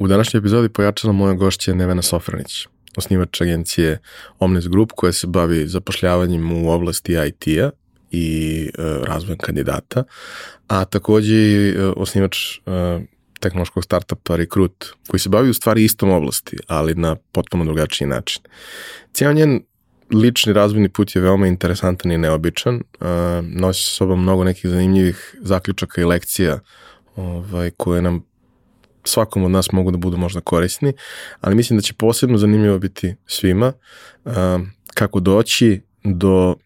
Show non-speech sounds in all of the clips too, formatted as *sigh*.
U današnjoj epizodi pojačala moja gošća Nevena Sofranić, osnivač agencije Omnes Group koja se bavi zapošljavanjem u oblasti IT-a i e, razvojem kandidata, a takođe i e, osnivač e, tehnološkog startupa Recruit, koji se bavi u stvari istom oblasti, ali na potpuno drugačiji način. Cijel njen lični razvojni put je veoma interesantan i neobičan. Uh, nosi sa sobom mnogo nekih zanimljivih zaključaka i lekcija ovaj, koje nam svakom od nas mogu da budu možda korisni, ali mislim da će posebno zanimljivo biti svima kako doći do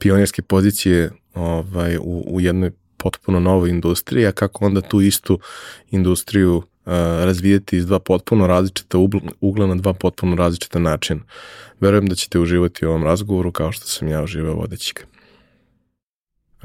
pionirske pozicije ovaj, u, u jednoj potpuno novoj industriji, a kako onda tu istu industriju razvijeti iz dva potpuno različita ugla na dva potpuno različita načina. Verujem da ćete uživati u ovom razgovoru kao što sam ja uživao vodeći ga.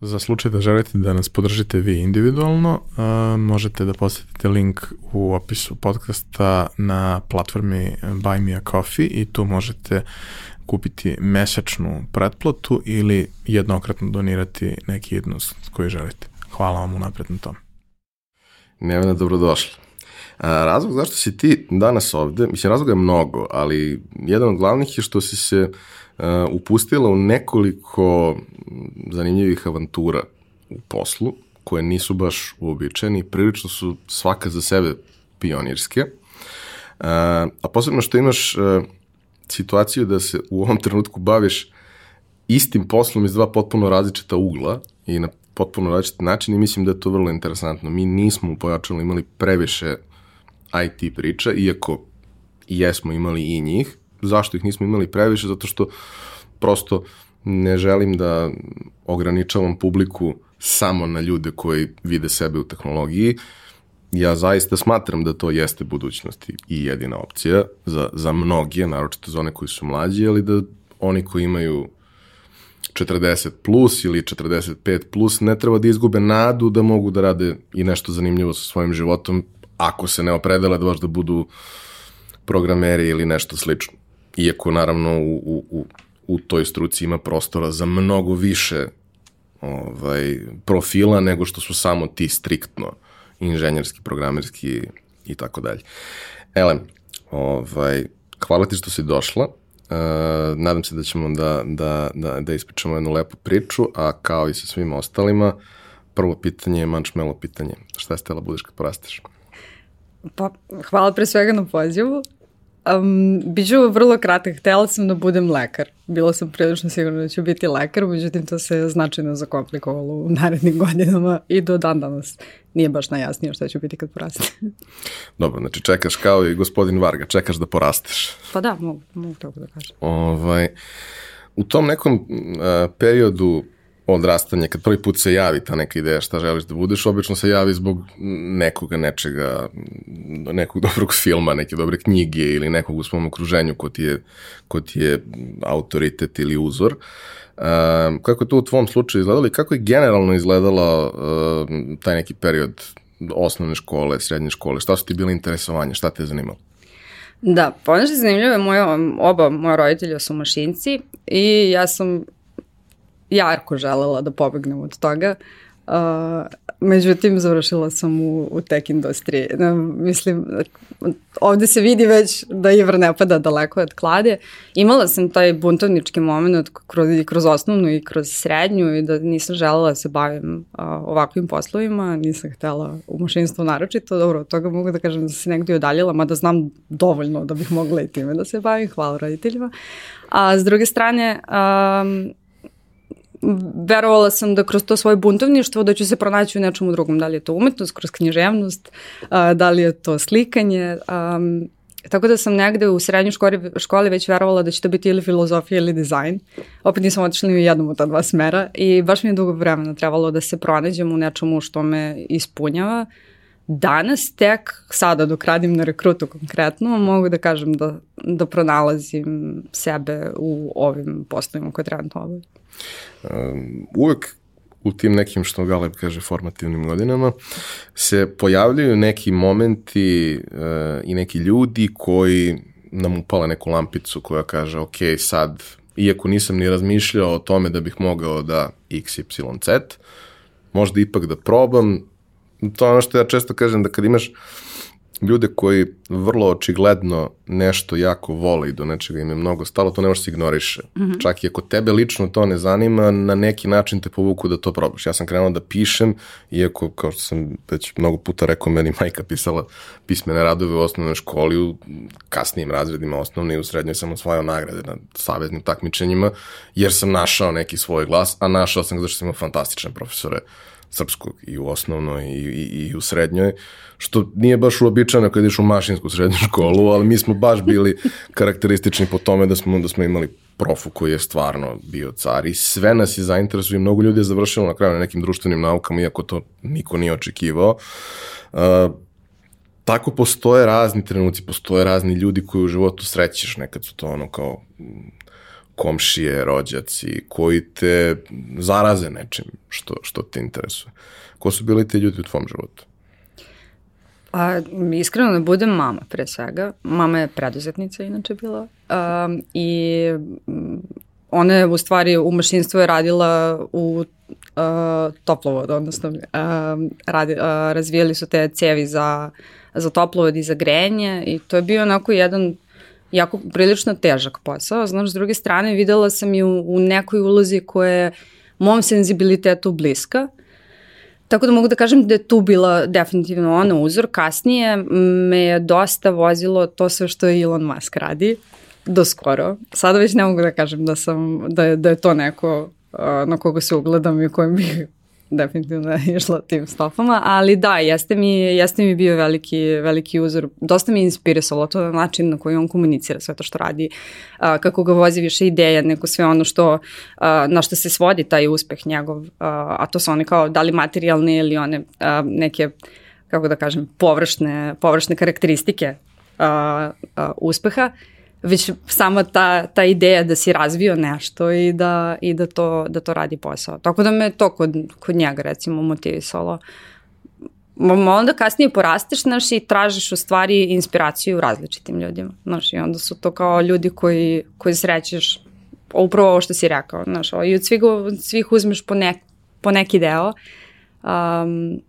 Za slučaj da želite da nas podržite vi individualno, uh, možete da posetite link u opisu podcasta na platformi Buy Me a Coffee i tu možete kupiti mesečnu pretplatu ili jednokratno donirati neki jednost koji želite. Hvala vam unapred na tom. Nevena, dobrodošla. A, razlog zašto si ti danas ovde, mislim, razloga je mnogo, ali jedan od glavnih je što si se upustila u nekoliko zanimljivih avantura u poslu, koje nisu baš uobičajene i prilično su svaka za sebe pionirske. Uh, a posebno što imaš uh, situaciju da se u ovom trenutku baviš istim poslom iz dva potpuno različita ugla i na potpuno različit način i mislim da je to vrlo interesantno. Mi nismo u pojačalu imali previše IT priča, iako jesmo imali i njih. Zašto ih nismo imali previše? Zato što prosto ne želim da ograničavam publiku samo na ljude koji vide sebe u tehnologiji. Ja zaista smatram da to jeste budućnost i jedina opcija za, za mnoge, naročito za one koji su mlađi, ali da oni koji imaju 40 plus ili 45 plus ne treba da izgube nadu da mogu da rade i nešto zanimljivo sa svojim životom ako se ne opredele da baš da budu programeri ili nešto slično. Iako naravno u, u, u, u toj struci ima prostora za mnogo više ovaj, profila nego što su samo ti striktno inženjerski, programerski i tako dalje. Elem, ovaj, hvala ti što si došla. Uh, nadam se da ćemo da, da, da, da ispričamo jednu lepu priču, a kao i sa svim ostalima, prvo pitanje je mančmelo pitanje. Šta je stela budeš kad porasteš? Pa, hvala pre svega na pozivu. Um, biću vrlo kratak, htela sam da budem lekar. Bila sam prilično sigurna da ću biti lekar, međutim to se značajno zakomplikovalo u narednim godinama i do dan danas nije baš najjasnije šta ću biti kad poraste. Dobro, znači čekaš kao i gospodin Varga, čekaš da porasteš. Pa da, mogu, mogu tako da kažem. Ovaj, u tom nekom uh, periodu odrastanje, kad prvi put se javi ta neka ideja šta želiš da budeš, obično se javi zbog nekoga, nečega, nekog dobrog filma, neke dobre knjige ili nekog u svom okruženju ko ti je, ko ti je autoritet ili uzor. Uh, kako je to u tvom slučaju izgledalo i kako je generalno izgledala uh, taj neki period osnovne škole, srednje škole? Šta su ti bile interesovanje? Šta te je zanimalo? Da, ponaš je zanimljivo, moje, oba moja roditelja su mašinci i ja sam jarko želela da pobegnem od toga. Uh, međutim, završila sam u, u tech industriji. Mislim, ovde se vidi već da Ivr ne pada daleko od klade. Imala sam taj buntovnički moment kroz, i kroz osnovnu i kroz srednju i da nisam želela da se bavim uh, ovakvim poslovima, nisam htela u mašinstvu naročito. Dobro, od toga mogu da kažem da se negdje odaljila, mada znam dovoljno da bih mogla i time da se bavim. Hvala roditeljima. A s druge strane, um, verovala sam da kroz to svoje buntovništvo da ću se pronaći u nečemu drugom, da li je to umetnost, kroz književnost, a, da li je to slikanje, um, Tako da sam negde u srednjoj školi, školi već verovala da će to biti ili filozofija ili dizajn. Opet nisam otišla ni u jednom od ta dva smera i baš mi je dugo vremena trebalo da se pronađem u nečemu što me ispunjava. Danas tek, sada dok radim na rekrutu konkretno, mogu da kažem da, da pronalazim sebe u ovim poslovima koje trenutno obavim. Um, uvek u tim nekim, što Galeb kaže, formativnim godinama, se pojavljaju neki momenti uh, i neki ljudi koji nam upale neku lampicu koja kaže, ok, sad, iako nisam ni razmišljao o tome da bih mogao da x, y, z, možda ipak da probam, to je ono što ja često kažem, da kad imaš ljude koji vrlo očigledno nešto jako vole i do nečega im je mnogo stalo, to ne može se ignoriše. Mm -hmm. Čak i ako tebe lično to ne zanima, na neki način te povuku da to probaš. Ja sam krenuo da pišem, iako, kao što sam već mnogo puta rekao, meni majka pisala pismene radove u osnovnoj školi, u kasnijim razredima osnovne i u srednjoj sam osvajao nagrade na saveznim takmičenjima, jer sam našao neki svoj glas, a našao sam ga zašto sam imao fantastične profesore srpskog i u osnovnoj i, i, i u srednjoj, što nije baš uobičajeno kad ideš u mašinsku srednju školu, ali mi smo baš bili karakteristični po tome da smo, da smo imali profu koji je stvarno bio car i sve nas je zainteresuje, mnogo ljudi je završilo na kraju na nekim društvenim naukama, iako to niko nije očekivao. Uh, tako postoje razni trenuci, postoje razni ljudi koji u životu srećeš, nekad su to ono kao komšije, rođaci, koji te zaraze nečim što, što te interesuje. Ko su bili ti ljudi u tvom životu? Pa, iskreno da budem mama, pre svega. Mama je preduzetnica inače bila. Um, I ona je u stvari u mašinstvu je radila u uh, toplovod, odnosno uh, radi, uh, razvijali su te cevi za, za toplovod i za grenje i to je bio onako jedan jako prilično težak posao. Znaš, s druge strane videla sam i u, u nekoj ulozi koja je mom senzibilitetu bliska. Tako da mogu da kažem da je tu bila definitivno ona uzor. Kasnije me je dosta vozilo to sve što je Elon Musk radi do skoro. Sada već ne mogu da kažem da sam da je, da je to neko na koga se ugledam i kojem bih definitivno *laughs* išla tim stopama, ali da, jeste mi, jeste mi bio veliki, veliki uzor. Dosta mi je inspirisalo to na način na koji on komunicira sve to što radi, a, kako ga vozi više ideja, neko sve ono što, a, na što se svodi taj uspeh njegov, a, a to su one kao da li materijalne ili one a, neke, kako da kažem, površne, površne karakteristike a, a, uspeha. Uh, već sama ta, ta ideja da si razvio nešto i da, i da, to, da to radi posao. Tako da me to kod, kod njega recimo motivisalo. Onda kasnije porasteš, znaš, i tražiš u stvari inspiraciju u različitim ljudima, znaš, i onda su to kao ljudi koji, koji srećeš, upravo ovo što si rekao, znaš, i od svih, od svih uzmeš po, nek, po neki deo, um,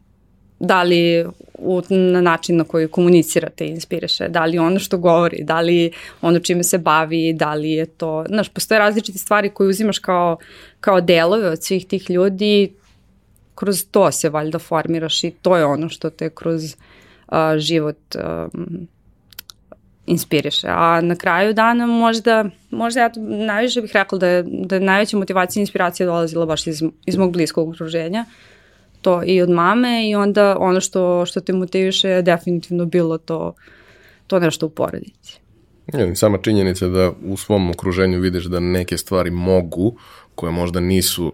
da li u, na način na koji komunicirate i inspiriše, da li ono što govori, da li ono čime se bavi, da li je to, znaš, postoje različite stvari koje uzimaš kao, kao delove od svih tih ljudi, kroz to se valjda formiraš i to je ono što te kroz uh, život um, inspiriše. A na kraju dana možda, možda ja najviše bih rekla da je, da je najveća motivacija i inspiracija dolazila baš iz, iz mog bliskog okruženja. Uh, to i od mame i onda ono što, što te motiviše je definitivno bilo to, to nešto u porodici. Ja, sama činjenica da u svom okruženju vidiš da neke stvari mogu, koje možda nisu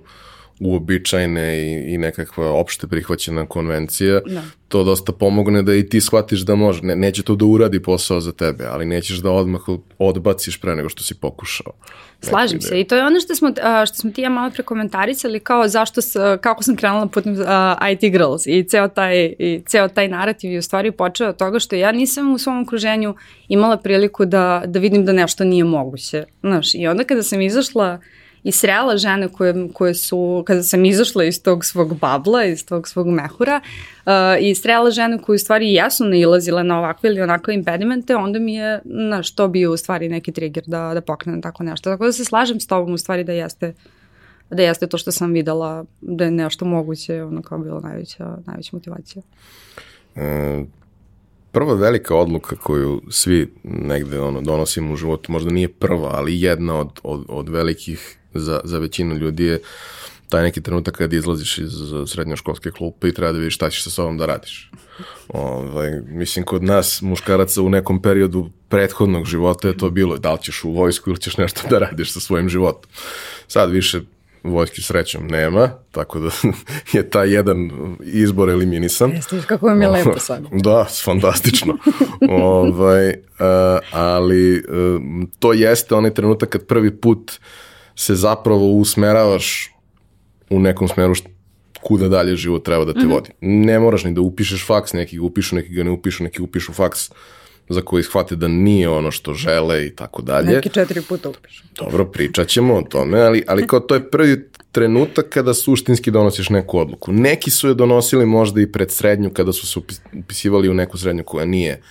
uobičajene i, i nekakva opšte prihvaćena konvencija, da. to dosta pomogne da i ti shvatiš da može. Ne, neće to da uradi posao za tebe, ali nećeš da odmah odbaciš pre nego što si pokušao. Slažem se i to je ono što smo, što smo ti ja malo prekomentarisali kao zašto, kako sam krenula putem uh, IT Girls i ceo taj, i ceo taj narativ je u stvari počeo od toga što ja nisam u svom okruženju imala priliku da, da vidim da nešto nije moguće. Znaš, i onda kada sam izašla i srela žene koje, koje su, kada sam izašla iz tog svog babla, iz tog svog mehura, uh, i srela žene koje u stvari jesu nailazile na ovakve ili onakve impedimente, onda mi je, na što bio u stvari neki trigger da, da pokrenem tako nešto. Tako da se slažem s tobom u stvari da jeste da jeste to što sam videla da je nešto moguće, ono kao bilo najveća, najveća motivacija. E, prva velika odluka koju svi negde ono, donosimo u životu, možda nije prva, ali jedna od, od, od velikih za, za većinu ljudi je taj neki trenutak kad izlaziš iz srednjoškolske klupe i treba da vidiš šta ćeš sa sobom da radiš. Ovaj, mislim, kod nas, muškaraca u nekom periodu prethodnog života je to bilo da li ćeš u vojsku ili ćeš nešto da radiš sa svojim životom. Sad više vojski srećom nema, tako da *laughs* je taj jedan izbor eliminisan. Jeste, kako vam je lepo sad. *laughs* Da, fantastično. ovaj, uh, ali uh, to jeste onaj trenutak kad prvi put se zapravo usmeravaš u nekom smeru što, kuda dalje život treba da te mm -hmm. vodi. Ne moraš ni da upišeš faks, neki ga upišu, neki ga ne upišu, neki upišu faks za koji shvate da nije ono što žele i tako dalje. Neki četiri puta upišu. Dobro, pričat ćemo o tome, ali, ali kao to je prvi trenutak kada suštinski donosiš neku odluku. Neki su je donosili možda i pred srednju kada su se upisivali u neku srednju koja nije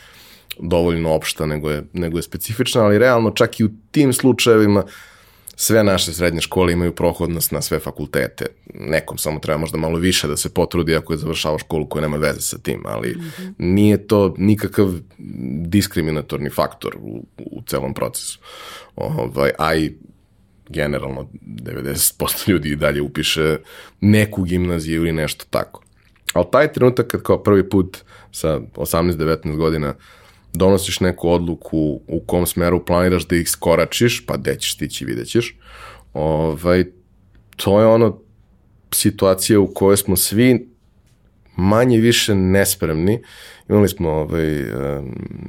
dovoljno opšta nego je, nego je specifična, ali realno čak i u tim slučajevima sve naše srednje škole imaju prohodnost na sve fakultete. Nekom samo treba možda malo više da se potrudi ako je završao školu koja nema veze sa tim, ali mm -hmm. nije to nikakav diskriminatorni faktor u, u celom procesu. Ovaj, a i generalno 90% ljudi i dalje upiše neku gimnaziju ili nešto tako. Ali taj trenutak kad kao prvi put sa 18-19 godina uh, donosiš neku odluku u kom smeru planiraš da ih skoračiš, pa gde ćeš stići, vidjet ćeš. Ovaj, to je ono situacija u kojoj smo svi manje više nespremni Imali smo ovaj,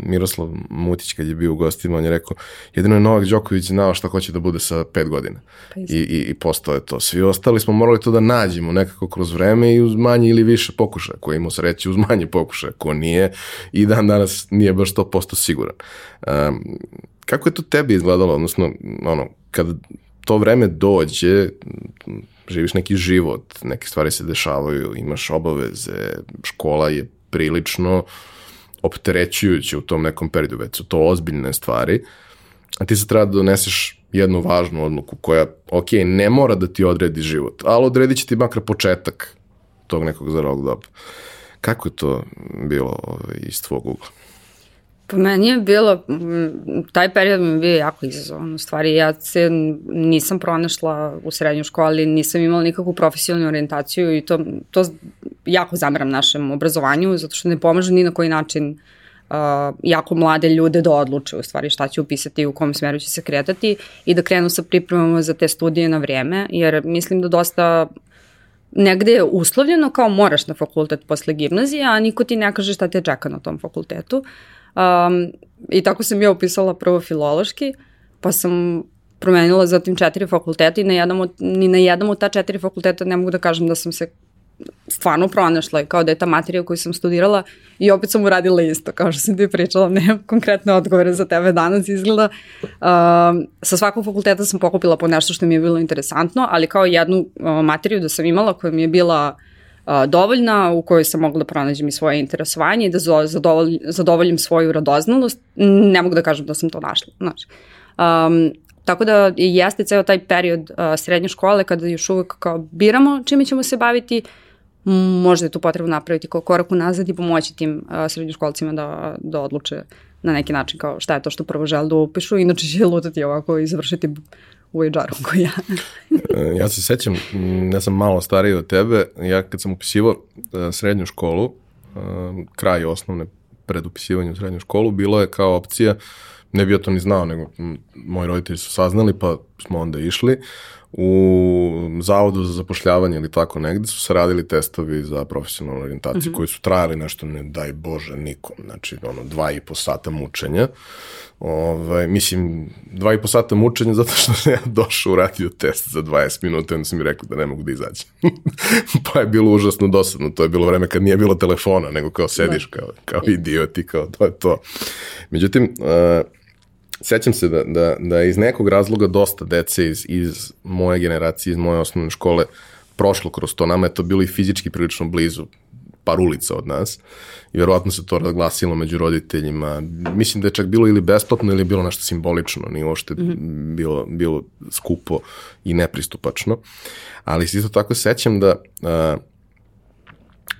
Miroslav Mutić kad je bio u gostima, on je rekao, jedino je Novak Đoković znao šta hoće da bude sa pet godina. Pa I, i, I postao je to. Svi ostali smo morali to da nađemo nekako kroz vreme i uz manje ili više pokušaja. Ko je imao sreće uz manje pokušaja, ko nije i dan danas nije baš to posto siguran. Um, kako je to tebi izgledalo, odnosno, ono, kad to vreme dođe, živiš neki život, neke stvari se dešavaju, imaš obaveze, škola je prilično opterećujuće u tom nekom periodu, već su to ozbiljne stvari, a ti se treba da doneseš jednu važnu odluku koja, ok, ne mora da ti odredi život, ali odredit će ti makar početak tog nekog zralog doba. Kako je to bilo ovaj, iz tvog ugla? Pa meni je bilo, taj period mi je bio jako izazovan. U stvari, ja se nisam pronašla u srednjoj školi, nisam imala nikakvu profesionalnu orijentaciju i to, to jako zameram našem obrazovanju, zato što ne pomaže ni na koji način uh, jako mlade ljude da odluče u stvari šta će upisati i u kom smeru će se kretati i da krenu sa pripremama za te studije na vreme, jer mislim da dosta negde je uslovljeno kao moraš na fakultet posle gimnazije, a niko ti ne kaže šta te čeka na tom fakultetu. Uh, Um, I tako sam ja upisala prvo filološki, pa sam promenila zatim četiri fakulteta i na jednom od, ni na jednom od ta četiri fakulteta ne mogu da kažem da sam se stvarno pronašla i kao da je ta materija koju sam studirala i opet sam uradila isto, kao što sam ti pričala, *laughs* nemam konkretne odgovore za tebe danas izgleda. Um, sa svakog fakulteta sam pokupila po nešto što mi je bilo interesantno, ali kao jednu uh, materiju da sam imala koja mi je bila uh, a, dovoljna, u kojoj sam mogla da pronađem i svoje interesovanje i da zadovolj, zadovoljim svoju radoznalost, ne mogu da kažem da sam to našla. Znaš. Um, tako da jeste ceo taj period uh, srednje škole kada još uvek kao biramo čime ćemo se baviti, možda je tu potrebno napraviti kao korak unazad i pomoći tim uh, srednjoškolcima da, da odluče na neki način kao šta je to što prvo žele da upišu, inače će lutati ovako i završiti u HR-u koji ja. *laughs* E, ja se sećam, ja sam malo stariji od tebe, ja kad sam upisivao e, srednju školu, e, kraj osnovne pred upisivanje u srednju školu, bilo je kao opcija, ne bi ja to ni znao, nego moji roditelji su saznali, pa smo onda išli, u zavodu za zapošljavanje ili tako negde su se radili testovi za profesionalnu orijentaciju mm -hmm. koji su trajali nešto, ne daj Bože, nikom. Znači, ono, dva i po sata mučenja. Ovaj, mislim, dva i po sata mučenja zato što sam ja došao uradio test za 20 minuta i onda sam mi rekli da ne mogu da izađem. *laughs* pa je bilo užasno dosadno. To je bilo vreme kad nije bilo telefona, nego kao sediš da. kao, kao idiot i kao to je to. Međutim, uh, sećam se da, da, da iz nekog razloga dosta dece iz, iz moje generacije, iz moje osnovne škole prošlo kroz to. Nama je to bilo i fizički prilično blizu, par ulica od nas i verovatno se to razglasilo među roditeljima. Mislim da je čak bilo ili besplatno ili bilo nešto simbolično, nije uopšte mm -hmm. bilo, bilo skupo i nepristupačno. Ali se isto tako sećam da uh,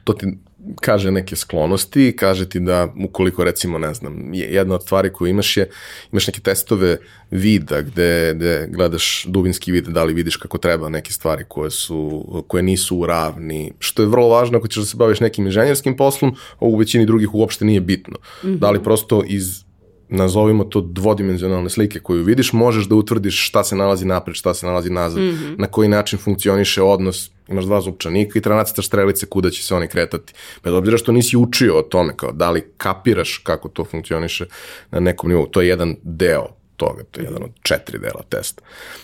to ti kaže neke sklonosti, kaže ti da ukoliko recimo, ne znam, jedna od stvari koju imaš je, imaš neke testove vida gde, gde gledaš dubinski vid, da li vidiš kako treba neke stvari koje, su, koje nisu u ravni, što je vrlo važno ako ćeš da se baviš nekim inženjerskim poslom, a u većini drugih uopšte nije bitno. Mm -hmm. Da li prosto iz nazovimo to dvodimenzionalne slike koju vidiš, možeš da utvrdiš šta se nalazi napred, šta se nalazi nazad, mm -hmm. na koji način funkcioniše odnos, imaš dva zupčanika i treba nacrtaš strelice kuda će se oni kretati. Bez obzira što nisi učio o tome, kao da li kapiraš kako to funkcioniše na nekom nivou, to je jedan deo toga, to je jedan od četiri dela testa.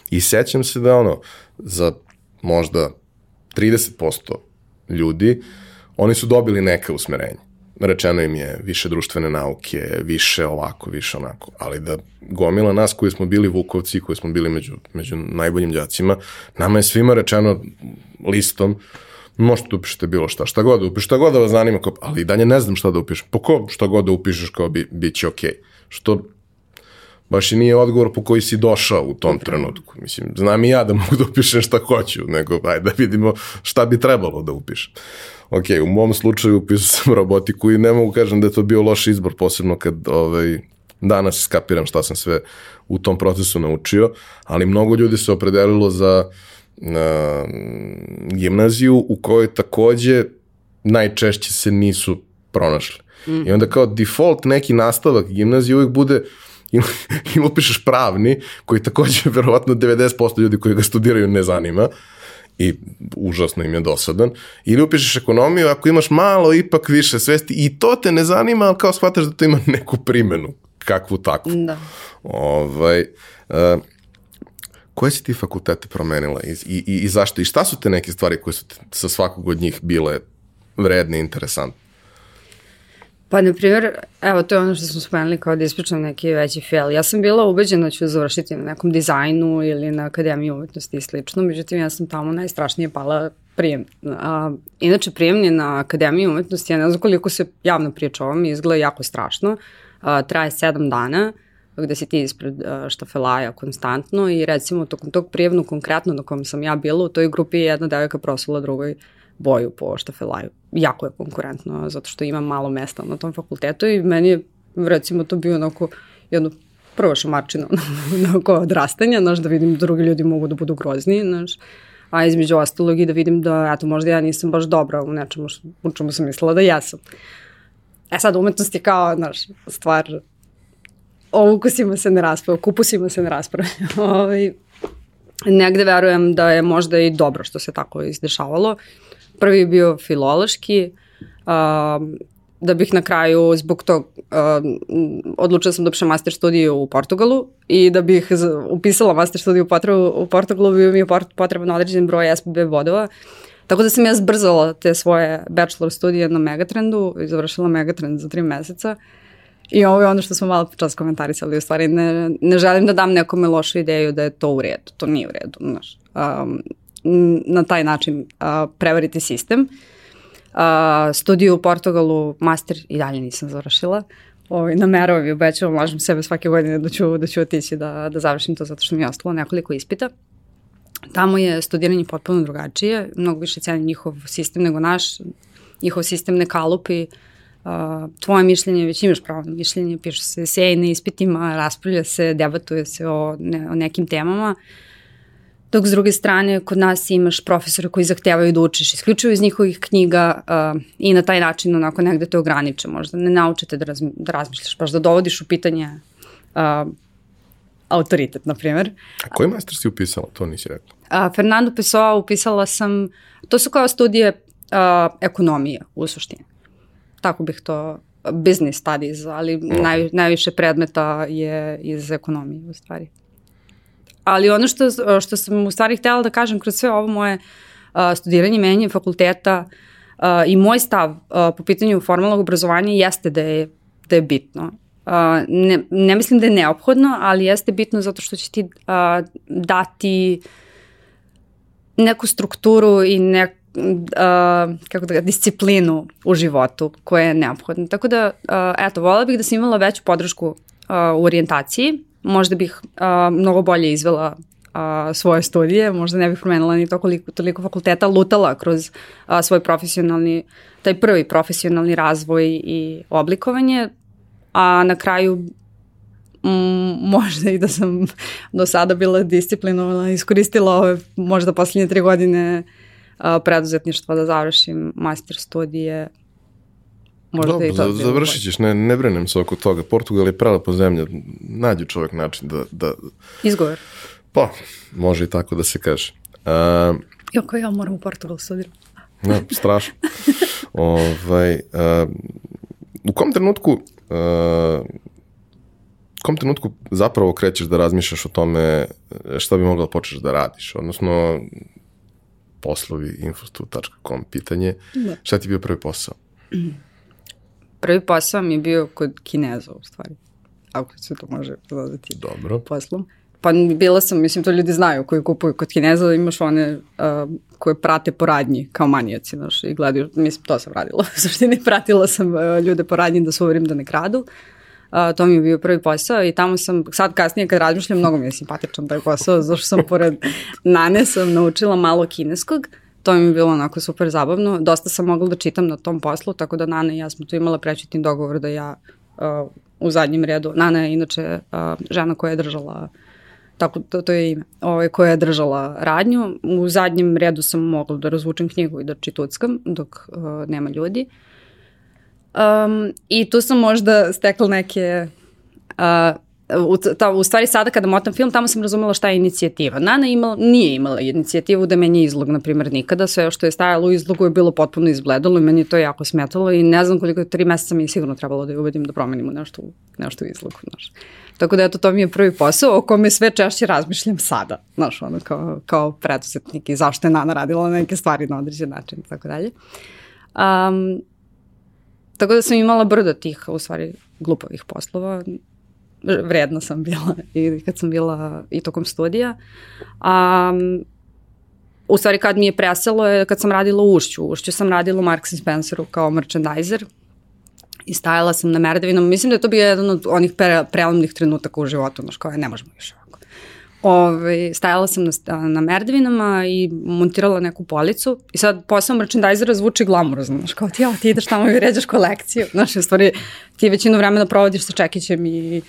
I sećam se da ono, za možda 30% ljudi, oni su dobili neke usmerenje rečeno im je više društvene nauke, više ovako, više onako, ali da gomila nas koji smo bili vukovci, koji smo bili među, među najboljim đacima, nama je svima rečeno listom, možete da upišete bilo šta, šta god da upišete, šta god da vas zanima, kao, ali i dalje ne znam šta da upišem, po ko šta god da upišeš kao bi, bit će okej. Okay. Što baš i nije odgovor po koji si došao u tom trenutku. Mislim, znam i ja da mogu da upišem šta hoću, nego ajde da vidimo šta bi trebalo da upišem ok, u mom slučaju upisao *laughs* sam robotiku i ne mogu kažem da je to bio loš izbor, posebno kad ovaj, danas skapiram šta sam sve u tom procesu naučio, ali mnogo ljudi se opredelilo za na, gimnaziju u kojoj takođe najčešće se nisu pronašli. Mm. I onda kao default neki nastavak gimnazije uvijek bude *laughs* ili, ili upišeš pravni, koji takođe *laughs* verovatno 90% ljudi koji ga studiraju ne zanima, i užasno im je dosadan, ili upišeš ekonomiju ako imaš malo ipak više svesti i to te ne zanima, ali kao shvataš da to ima neku primenu, kakvu takvu. Da. Ovaj, uh, koje si ti fakultete promenila i, i, i, zašto? I šta su te neke stvari koje su te, sa svakog od njih bile vredne i interesantne? Pa, na primjer, evo, to je ono što smo spomenuli kao da ispričam neki veći fail. Ja sam bila ubeđena da ću završiti na nekom dizajnu ili na akademiji umetnosti i slično, međutim, ja sam tamo najstrašnije pala prijem. A, inače, prijemni na akademiji umetnosti, ja ne znam koliko se javno priča o ovom, izgleda jako strašno. A, traje sedam dana, gde si ti ispred štafelaja konstantno i recimo tokom tog prijemnu konkretno na kom sam ja bila, u toj grupi je jedna devojka prosula drugoj boju po štafelaju. Jako je konkurentno, zato što ima malo mesta na tom fakultetu i meni je, recimo, to bio onako jedno prvo šamarčina *laughs* onako odrastanja, znaš, da vidim da drugi ljudi mogu da budu grozni, znaš, a između ostalog i da vidim da, eto, možda ja nisam baš dobra u nečemu u čemu sam mislila da jesam. E sad, umetnost je kao, znaš, stvar o ukusima se ne raspravlja, o kupusima se ne raspravlja. *laughs* ovaj, negde verujem da je možda i dobro što se tako izdešavalo. Prvi je bio filološki, um, da bih na kraju zbog tog um, odlučila sam da upišem master studiju u Portugalu i da bih upisala master studiju u, u Portugalu bio mi je potreban određen broj SPB bodova. Tako da sam ja zbrzala te svoje bachelor studije na Megatrendu i završila Megatrend za tri meseca. I ovo je ono što smo malo čas komentarisali, u stvari ne, ne želim da dam nekome lošu ideju da je to u redu, to nije u redu, znaš. Um, na taj način uh, prevariti sistem. Uh, studiju u Portugalu, master i dalje nisam završila. Ovaj, nameravam i obećavam, lažem sebe svake godine da ću, da ću otići da, da završim to zato što mi je ostalo nekoliko ispita. Tamo je studiranje potpuno drugačije, mnogo više cenim njihov sistem nego naš, njihov sistem ne kalupi, uh, tvoje mišljenje, već imaš pravo na mišljenje, piše se sej na ispitima, raspravlja se, debatuje se o, ne, o nekim temama. Uh, Dok s druge strane, kod nas imaš profesora koji zahtevaju da učiš isključivo iz njihovih knjiga uh, i na taj način onako negde te ograniče. Možda ne naučite da, raz, da razmišljaš, baš da dovodiš u pitanje uh, autoritet, na primjer. A koji master si upisala? To nisi rekla. Uh, Fernando Pessoa upisala sam, to su kao studije uh, ekonomije u suštini. Tako bih to business studies, ali mm. naj, najviše predmeta je iz ekonomije u stvari. Ali ono što, što sam u stvari htjela da kažem kroz sve ovo moje studiranje, menje fakulteta i moj stav po pitanju formalnog obrazovanja jeste da je, da je bitno. Ne, ne mislim da je neophodno, ali jeste bitno zato što će ti dati neku strukturu i neku uh, kako da ga, disciplinu u životu koja je neophodna. Tako da, uh, eto, volila bih da sam imala veću podršku uh, u orijentaciji, možda bih uh, mnogo bolje izvela a, svoje studije, možda ne bih promenila ni to koliko, toliko fakulteta, lutala kroz a, svoj profesionalni, taj prvi profesionalni razvoj i oblikovanje, a na kraju možda i da sam do sada bila disciplinovana, iskoristila ove možda poslednje tri godine a, preduzetništva da završim master studije. Možda Dobro, i to završit ćeš, ne, ne brenem se oko toga. Portugal je prelepa zemlja, nađe čovjek način da... da... Izgovor. Pa, može i tako da se kaže. Uh, Joko, ja moram u Portugal studirati. Ne, strašno. *laughs* ovaj, uh, u kom trenutku uh, u kom trenutku zapravo krećeš da razmišljaš o tome šta bi mogla da počneš da radiš? Odnosno, poslovi infostu.com pitanje. Da. Šta ti je bio prvi posao? *clears throat* Prvi posao mi je bio kod Kineza, u stvari. Ako se to može dodati Dobro. poslom. Pa bila sam, mislim, to ljudi znaju koji kupuju kod Kineza, imaš one uh, koje prate po radnji kao manijaci, znaš, i gledaju, mislim, to sam radila. *laughs* U suštini pratila sam uh, ljude po radnji da se uverim da ne kradu. Uh, to mi je bio prvi posao i tamo sam, sad kasnije kad razmišljam, mnogo mi je simpatičan taj posao, zašto sam pored Nane sam naučila malo kineskog, to mi je bilo onako super zabavno. Dosta sam mogla da čitam na tom poslu, tako da Nana i ja smo tu imala prečetni dogovor da ja uh, u zadnjem redu, Nana je inače uh, žena koja je držala tako to, to je ime, ovaj, koja je držala radnju. U zadnjem redu sam mogla da razvučem knjigu i da čituckam dok uh, nema ljudi. Um, I tu sam možda stekla neke uh, u, ta, u stvari sada kada motam film, tamo sam razumela šta je inicijativa. Nana imala, nije imala inicijativu da menja izlog, na primjer, nikada. Sve što je stajalo u izlogu je bilo potpuno izgledalo i meni to jako smetalo i ne znam koliko tri meseca mi je sigurno trebalo da je ubedim da promenimo nešto, nešto u izlogu. Znaš. Tako da eto, to mi je prvi posao o kome sve češće razmišljam sada, znaš, ono, kao, kao preduzetnik i zašto je Nana radila neke stvari na određen način tako dalje. Um, tako da sam imala brdo tih, u stvari, glupovih poslova vredna sam bila i kad sam bila i tokom studija. Um, u stvari kad mi je preselo je kad sam radila u Ušću. U Ušću sam radila u Marks Spenceru kao merchandiser i stajala sam na merdevinom. Mislim da je to bio jedan od onih pre, prelomnih trenutaka u životu, znaš kao ne možemo više ovako. Ove, stajala sam na, na merdevinama i montirala neku policu i sad posao merchandisera zvuči glamurozno, znaš, kao ti, ja, ti ideš tamo i ređaš kolekciju, znaš, u stvari ti većinu vremena provodiš sa čekićem i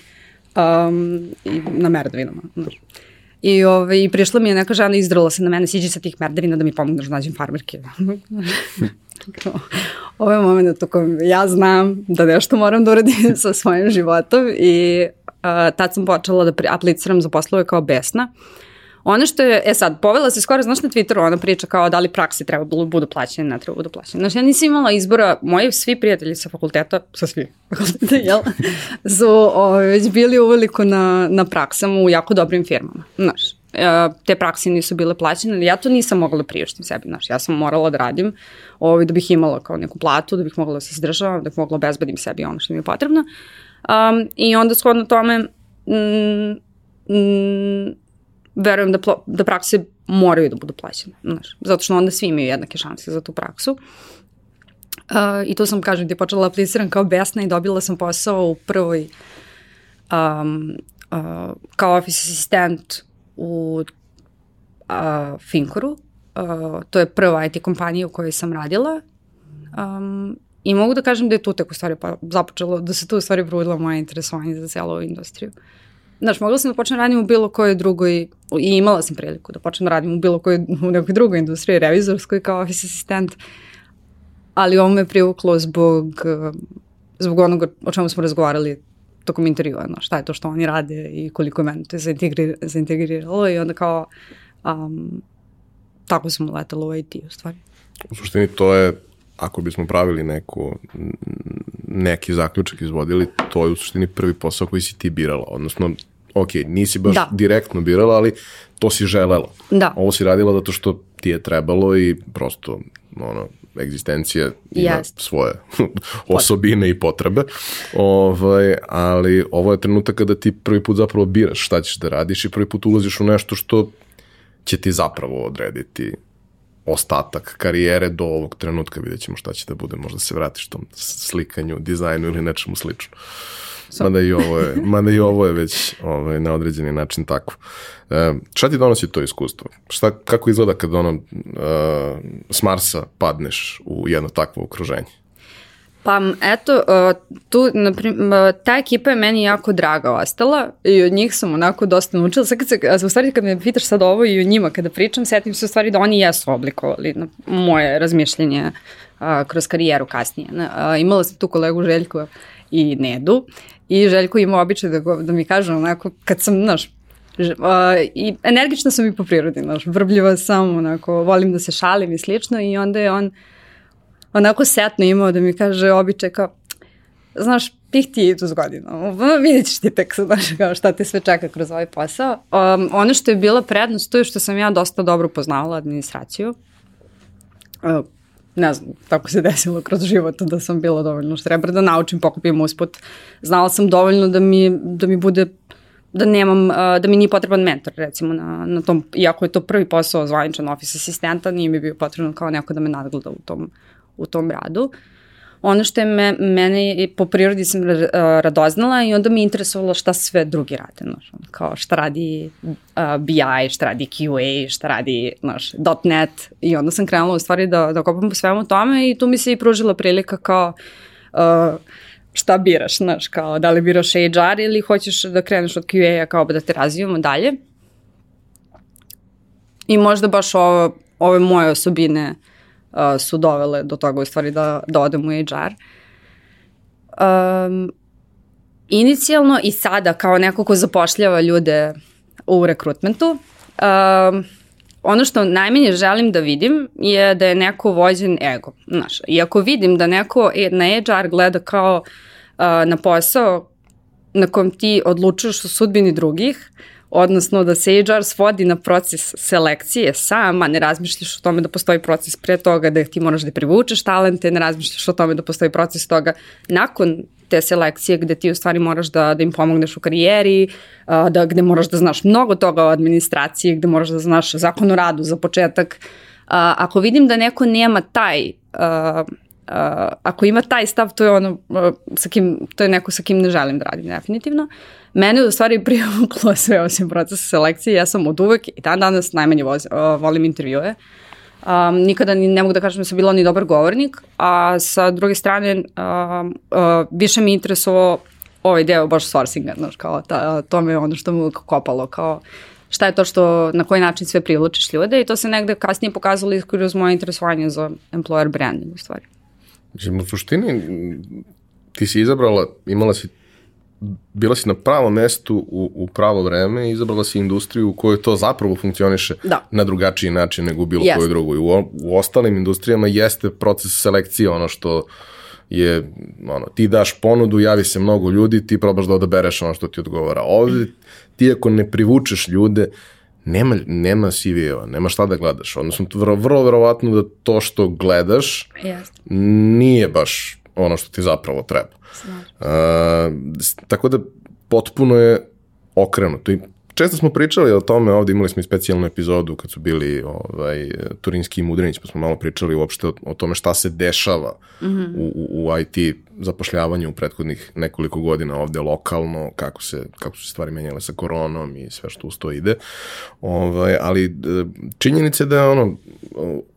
um, i na merdavinama. I, ove, ovaj, I prišla mi je neka žena i izdrala se na mene, siđi sa tih merdavina da mi pomogneš da nađem farmerke. *laughs* Ovo je moment u kojem ja znam da nešto moram da uradim *laughs* sa svojim životom i uh, tad sam počela da apliciram za poslove kao besna. Uh, Ono što je, e sad, povela se skoro, znaš na Twitteru, ona priča kao da li praksi treba budu plaćene, ne treba da budu plaćene. Znaš, ja nisam imala izbora, moji svi prijatelji sa fakulteta, sa svi *laughs* fakulteta, jel, su o, ovaj, već bili uveliko na, na praksama u jako dobrim firmama, znaš. E, te prakse nisu bile plaćene, ali ja to nisam mogla da priuštim sebi, znaš, ja sam morala da radim ovaj, da bih imala kao neku platu, da bih mogla da se izdržavam, da bih mogla da obezbedim sebi ono što mi je potrebno. Um, I onda shodno tome, mm, mm, verujem da, da prakse moraju da budu plaćene, znaš, zato što onda svi imaju jednake šanse za tu praksu. Uh, I tu sam, kažem, ti počela da apliciram kao besna i dobila sam posao u prvoj um, uh, kao office asistent u uh, Finkoru. Uh, to je prva IT kompanija u kojoj sam radila. Um, I mogu da kažem da je tu tek u stvari započelo, da se tu u stvari vrudilo moje interesovanje za celu industriju. Uh, Znaš, mogla sam da počnem radim u bilo kojoj drugoj, i imala sam priliku da počnem radim u bilo kojoj, u nekoj drugoj industriji, revizorskoj kao office asistent, ali ovo me privuklo zbog, zbog onoga o čemu smo razgovarali tokom intervjua, no, šta je to što oni rade i koliko je meni to zaintegri, zaintegriralo i onda kao um, tako sam letala u IT u stvari. U suštini to je ako bismo pravili neku, neki zaključak izvodili, to je u suštini prvi posao koji si ti birala, odnosno ok, nisi baš da. direktno birala, ali to si želela. Da. Ovo si radila zato što ti je trebalo i prosto ono, egzistencija ima yes. svoje *laughs* osobine i potrebe, ovaj, ali ovo je trenutak kada ti prvi put zapravo biraš šta ćeš da radiš i prvi put ulaziš u nešto što će ti zapravo odrediti ostatak karijere do ovog trenutka, vidjet ćemo šta će da bude, možda se vratiš tom slikanju, dizajnu ili nečemu slično. Mada i ovo je, mada i ovo je već ovaj, na određeni način tako. E, šta ti donosi to iskustvo? Šta, kako izgleda kad ono, uh, s Marsa padneš u jedno takvo okruženje? Pa eto, uh, tu, naprim, ta ekipa je meni jako draga ostala i od njih sam onako dosta naučila. Sad kad se, u stvari kad me pitaš sad ovo i o njima kada pričam, setim se u stvari da oni jesu oblikovali na moje razmišljenje uh, kroz karijeru kasnije. Uh, imala sam tu kolegu Željko i Nedu i Željko ima običaj da, go, da mi kaže onako kad sam, znaš, Uh, I energična sam i po prirodi, znaš, vrbljiva sam, onako, volim da se šalim i slično i onda je on onako setno imao da mi kaže običaj kao, znaš, pih ti idu s godinom, vidjet ćeš ti tek, znaš, kao šta te sve čeka kroz ovaj posao. Um, ono što je bila prednost, to je što sam ja dosta dobro poznavala administraciju. Uh, ne znam, tako se *laughs* desilo kroz život da sam bila dovoljno štreber da naučim, pokupim usput. Znala sam dovoljno da mi, da mi bude da nemam, da mi nije potreban mentor recimo na, na tom, iako je to prvi posao zvaničan office asistenta, nije mi bio potrebno kao neko da me nadgleda u tom, u tom radu. Ono što je me, mene po prirodi sam radoznala i onda mi je interesovalo šta sve drugi rade, znaš, kao šta radi uh, BI, šta radi QA, šta radi, znaš, .NET i onda sam krenula u stvari da, da kopam po svemu tome i tu mi se i pružila prilika kao uh, šta biraš, znaš, kao da li biraš HR ili hoćeš da kreneš od QA-a kao da te razvijamo dalje. I možda baš ovo, ove moje osobine uh, su dovele do toga u stvari da, da odem u HR. Um, inicijalno i sada kao neko ko zapošljava ljude u rekrutmentu, um, ono što najmanje želim da vidim je da je neko vođen ego. Znaš, i ako vidim da neko e, na HR gleda kao uh, na posao na kom ti odlučuješ o sudbini drugih, odnosno da HR svodi na proces selekcije sam, a ne razmišljaš o tome da postoji proces pre toga da ti moraš da privučeš talente, ne razmišljaš o tome da postoji proces toga nakon te selekcije gde ti u stvari moraš da, da im pomogneš u karijeri, da, gde moraš da znaš mnogo toga o administraciji, gde moraš da znaš zakon o radu za početak. Ako vidim da neko nema taj Uh, ako ima taj stav, to je ono uh, sa kim, to je neko sa kim ne želim da radim definitivno. Mene u stvari *laughs* privuklo sve osim procesa selekcije, ja sam od uvek i dan danas najmanje voz, uh, volim intervjue. Um, nikada ni, ne mogu da kažem da sam bila ni dobar govornik, a sa druge strane uh, uh, više mi interesovao ovaj deo baš sourcinga, znaš, kao ta, to me ono što mu kopalo, kao šta je to što, na koji način sve privlačiš ljude i to se negde kasnije pokazalo kroz moje interesovanje za employer branding u stvari. Mislim, u suštini ti si izabrala, imala si bila si na pravom mestu u, u pravo vreme i izabrala si industriju u kojoj to zapravo funkcioniše da. na drugačiji način nego u bilo yes. kojoj drugoj. U, u ostalim industrijama jeste proces selekcije ono što je, ono, ti daš ponudu, javi se mnogo ljudi, ti probaš da odabereš ono što ti odgovara. Ovde ti ako ne privučeš ljude, nema, nema CV-eva, nema šta da gledaš. Odnosno, vrlo, vrlo verovatno da to što gledaš yes. nije baš ono što ti zapravo treba. Uh, tako da potpuno je okrenuto. I često smo pričali o tome, ovde imali smo i specijalnu epizodu kad su bili ovaj, Turinski i Mudrinić, pa smo malo pričali uopšte o, o tome šta se dešava mm -hmm. u, u IT zapošljavanju u prethodnih nekoliko godina ovde lokalno, kako, se, kako su se stvari menjale sa koronom i sve što uz to ide. Ovaj, ali e, činjenica je da je ono,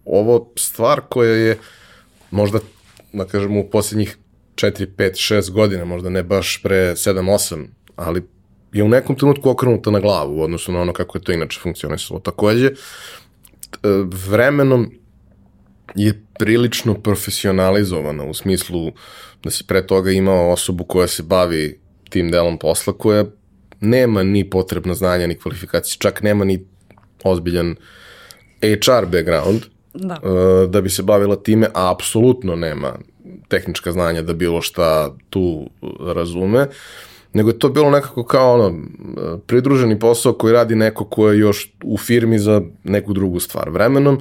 ovo stvar koja je možda, da kažemo, u posljednjih 4, 5, 6 godina, možda ne baš pre 7, 8, ali je u nekom trenutku okrenuta na glavu u odnosu na ono kako je to inače funkcionisalo. Takođe, vremenom je prilično profesionalizovana u smislu da si pre toga imao osobu koja se bavi tim delom posla koja nema ni potrebna znanja ni kvalifikacije, čak nema ni ozbiljan HR background da. da bi se bavila time, a apsolutno nema tehnička znanja da bilo šta tu razume. Nego je to bilo nekako kao ono, pridruženi posao koji radi neko ko je još u firmi za neku drugu stvar. Vremenom,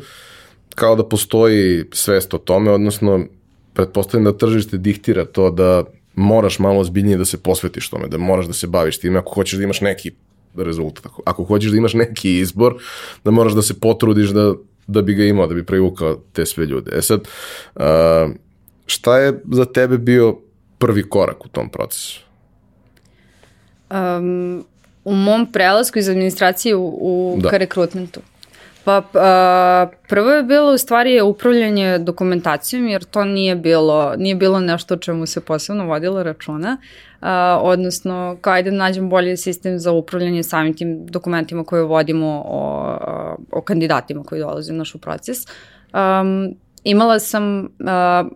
kao da postoji svest o tome, odnosno, pretpostavljam da tržište diktira to da moraš malo ozbiljnije da se posvetiš tome, da moraš da se baviš time ako hoćeš da imaš neki rezultat. Ako hoćeš da imaš neki izbor, da moraš da se potrudiš da, da bi ga imao, da bi privukao te sve ljude. E sad, uh, šta je za tebe bio prvi korak u tom procesu? Um, u mom prelasku iz administracije u, u Da. ka rekrutmentu. Pa a, prvo je bilo u stvari upravljanje dokumentacijom jer to nije bilo, nije bilo nešto o čemu se posebno vodilo računa. A, odnosno, kao ajde da nađem bolji sistem za upravljanje samim tim dokumentima koje vodimo o, o kandidatima koji dolaze u naš proces. Um, imala sam uh,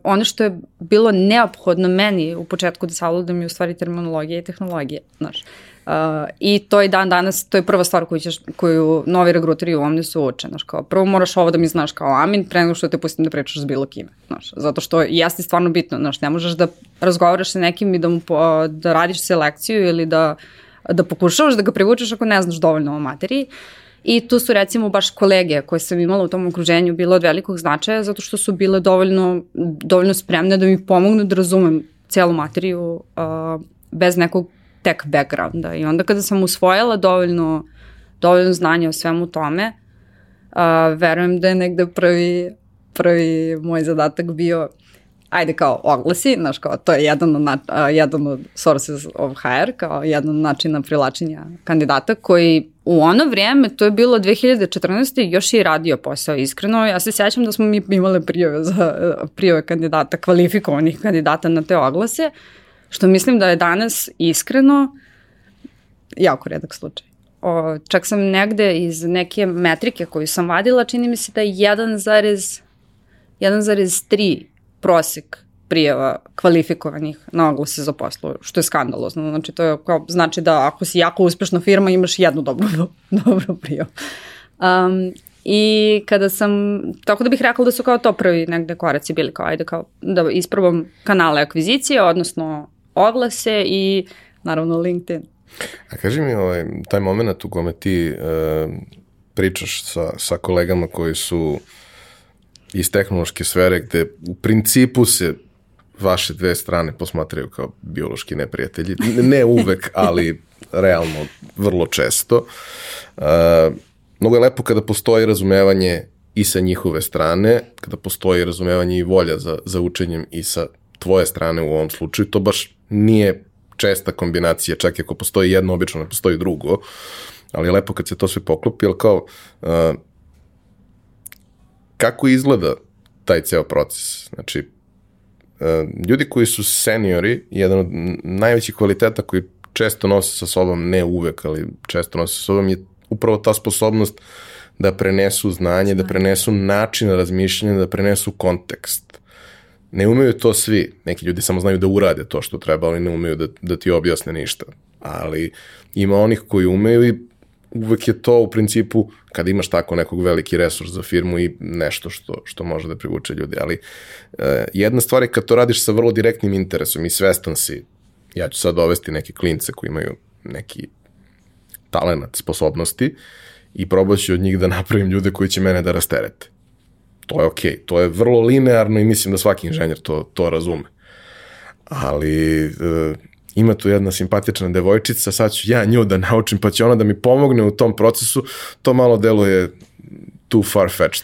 ono što je bilo neophodno meni u početku da savladam je u stvari terminologija i tehnologija, znaš. Uh, I to je dan danas, to je prva stvar koju, ćeš, koju novi regruteri u Omnisu uče, znaš, kao prvo moraš ovo da mi znaš kao amin, pre nego što te pustim da pričaš s bilo kime, znaš, zato što jeste stvarno bitno, znaš, ne možeš da razgovaraš sa nekim i da, mu, da radiš selekciju ili da, da pokušavaš da ga privučeš ako ne znaš dovoljno o materiji. I tu su recimo baš kolege koje sam imala u tom okruženju bile od velikog značaja zato što su bile dovoljno, dovoljno spremne da mi pomognu da razumem celu materiju uh, bez nekog tech backgrounda. I onda kada sam usvojila dovoljno, dovoljno znanja o svemu tome, uh, verujem da je negde prvi, prvi moj zadatak bio ajde kao oglasi, znaš kao to je jedan od, uh, jedan od sources of hire, kao jedan od načina privlačenja kandidata koji u ono vrijeme, to je bilo 2014. još i radio posao iskreno. Ja se sjećam da smo mi imali prijave, za, prijave kandidata, kvalifikovanih kandidata na te oglase, što mislim da je danas iskreno jako redak slučaj. O, čak sam negde iz neke metrike koju sam vadila, čini mi se da je 1,3 prosek prijava kvalifikovanih na oglase za poslu, što je skandalozno. Znači, to je kao, znači da ako si jako uspešna firma, imaš jednu dobru, *laughs* dobru prijavu. Um, I kada sam, tako da bih rekla da su kao to prvi negde koraci bili kao, ajde kao da isprobam kanale akvizicije, odnosno oglase i naravno LinkedIn. A kaži mi ovaj, taj moment u kome ti e, pričaš sa, sa kolegama koji su iz tehnološke sfere gde u principu se vaše dve strane posmatraju kao biološki neprijatelji. Ne uvek, ali realno vrlo često. Uh, mnogo je lepo kada postoji razumevanje i sa njihove strane, kada postoji razumevanje i volja za, za učenjem i sa tvoje strane u ovom slučaju. To baš nije česta kombinacija, čak i ako postoji jedno, obično ne postoji drugo, ali je lepo kad se to sve poklopi, ali kao, uh, kako izgleda taj ceo proces? Znači, ljudi koji su seniori, jedan od najvećih kvaliteta koji često nose sa sobom, ne uvek, ali često nose sa sobom, je upravo ta sposobnost da prenesu znanje, da prenesu način razmišljanja, da prenesu kontekst. Ne umeju to svi. Neki ljudi samo znaju da urade to što treba, ali ne umeju da, da ti objasne ništa. Ali ima onih koji umeju i uvek je to u principu kada imaš tako nekog veliki resurs za firmu i nešto što, što može da privuče ljudi. Ali e, jedna stvar je kad to radiš sa vrlo direktnim interesom i svestan si, ja ću sad dovesti neke klince koji imaju neki talenat, sposobnosti i probat ću od njih da napravim ljude koji će mene da rasterete. To je okej, okay. to je vrlo linearno i mislim da svaki inženjer to, to razume. Ali e, ima tu jedna simpatična devojčica, sad ću ja nju da naučim, pa će ona da mi pomogne u tom procesu, to malo deluje too far-fetched.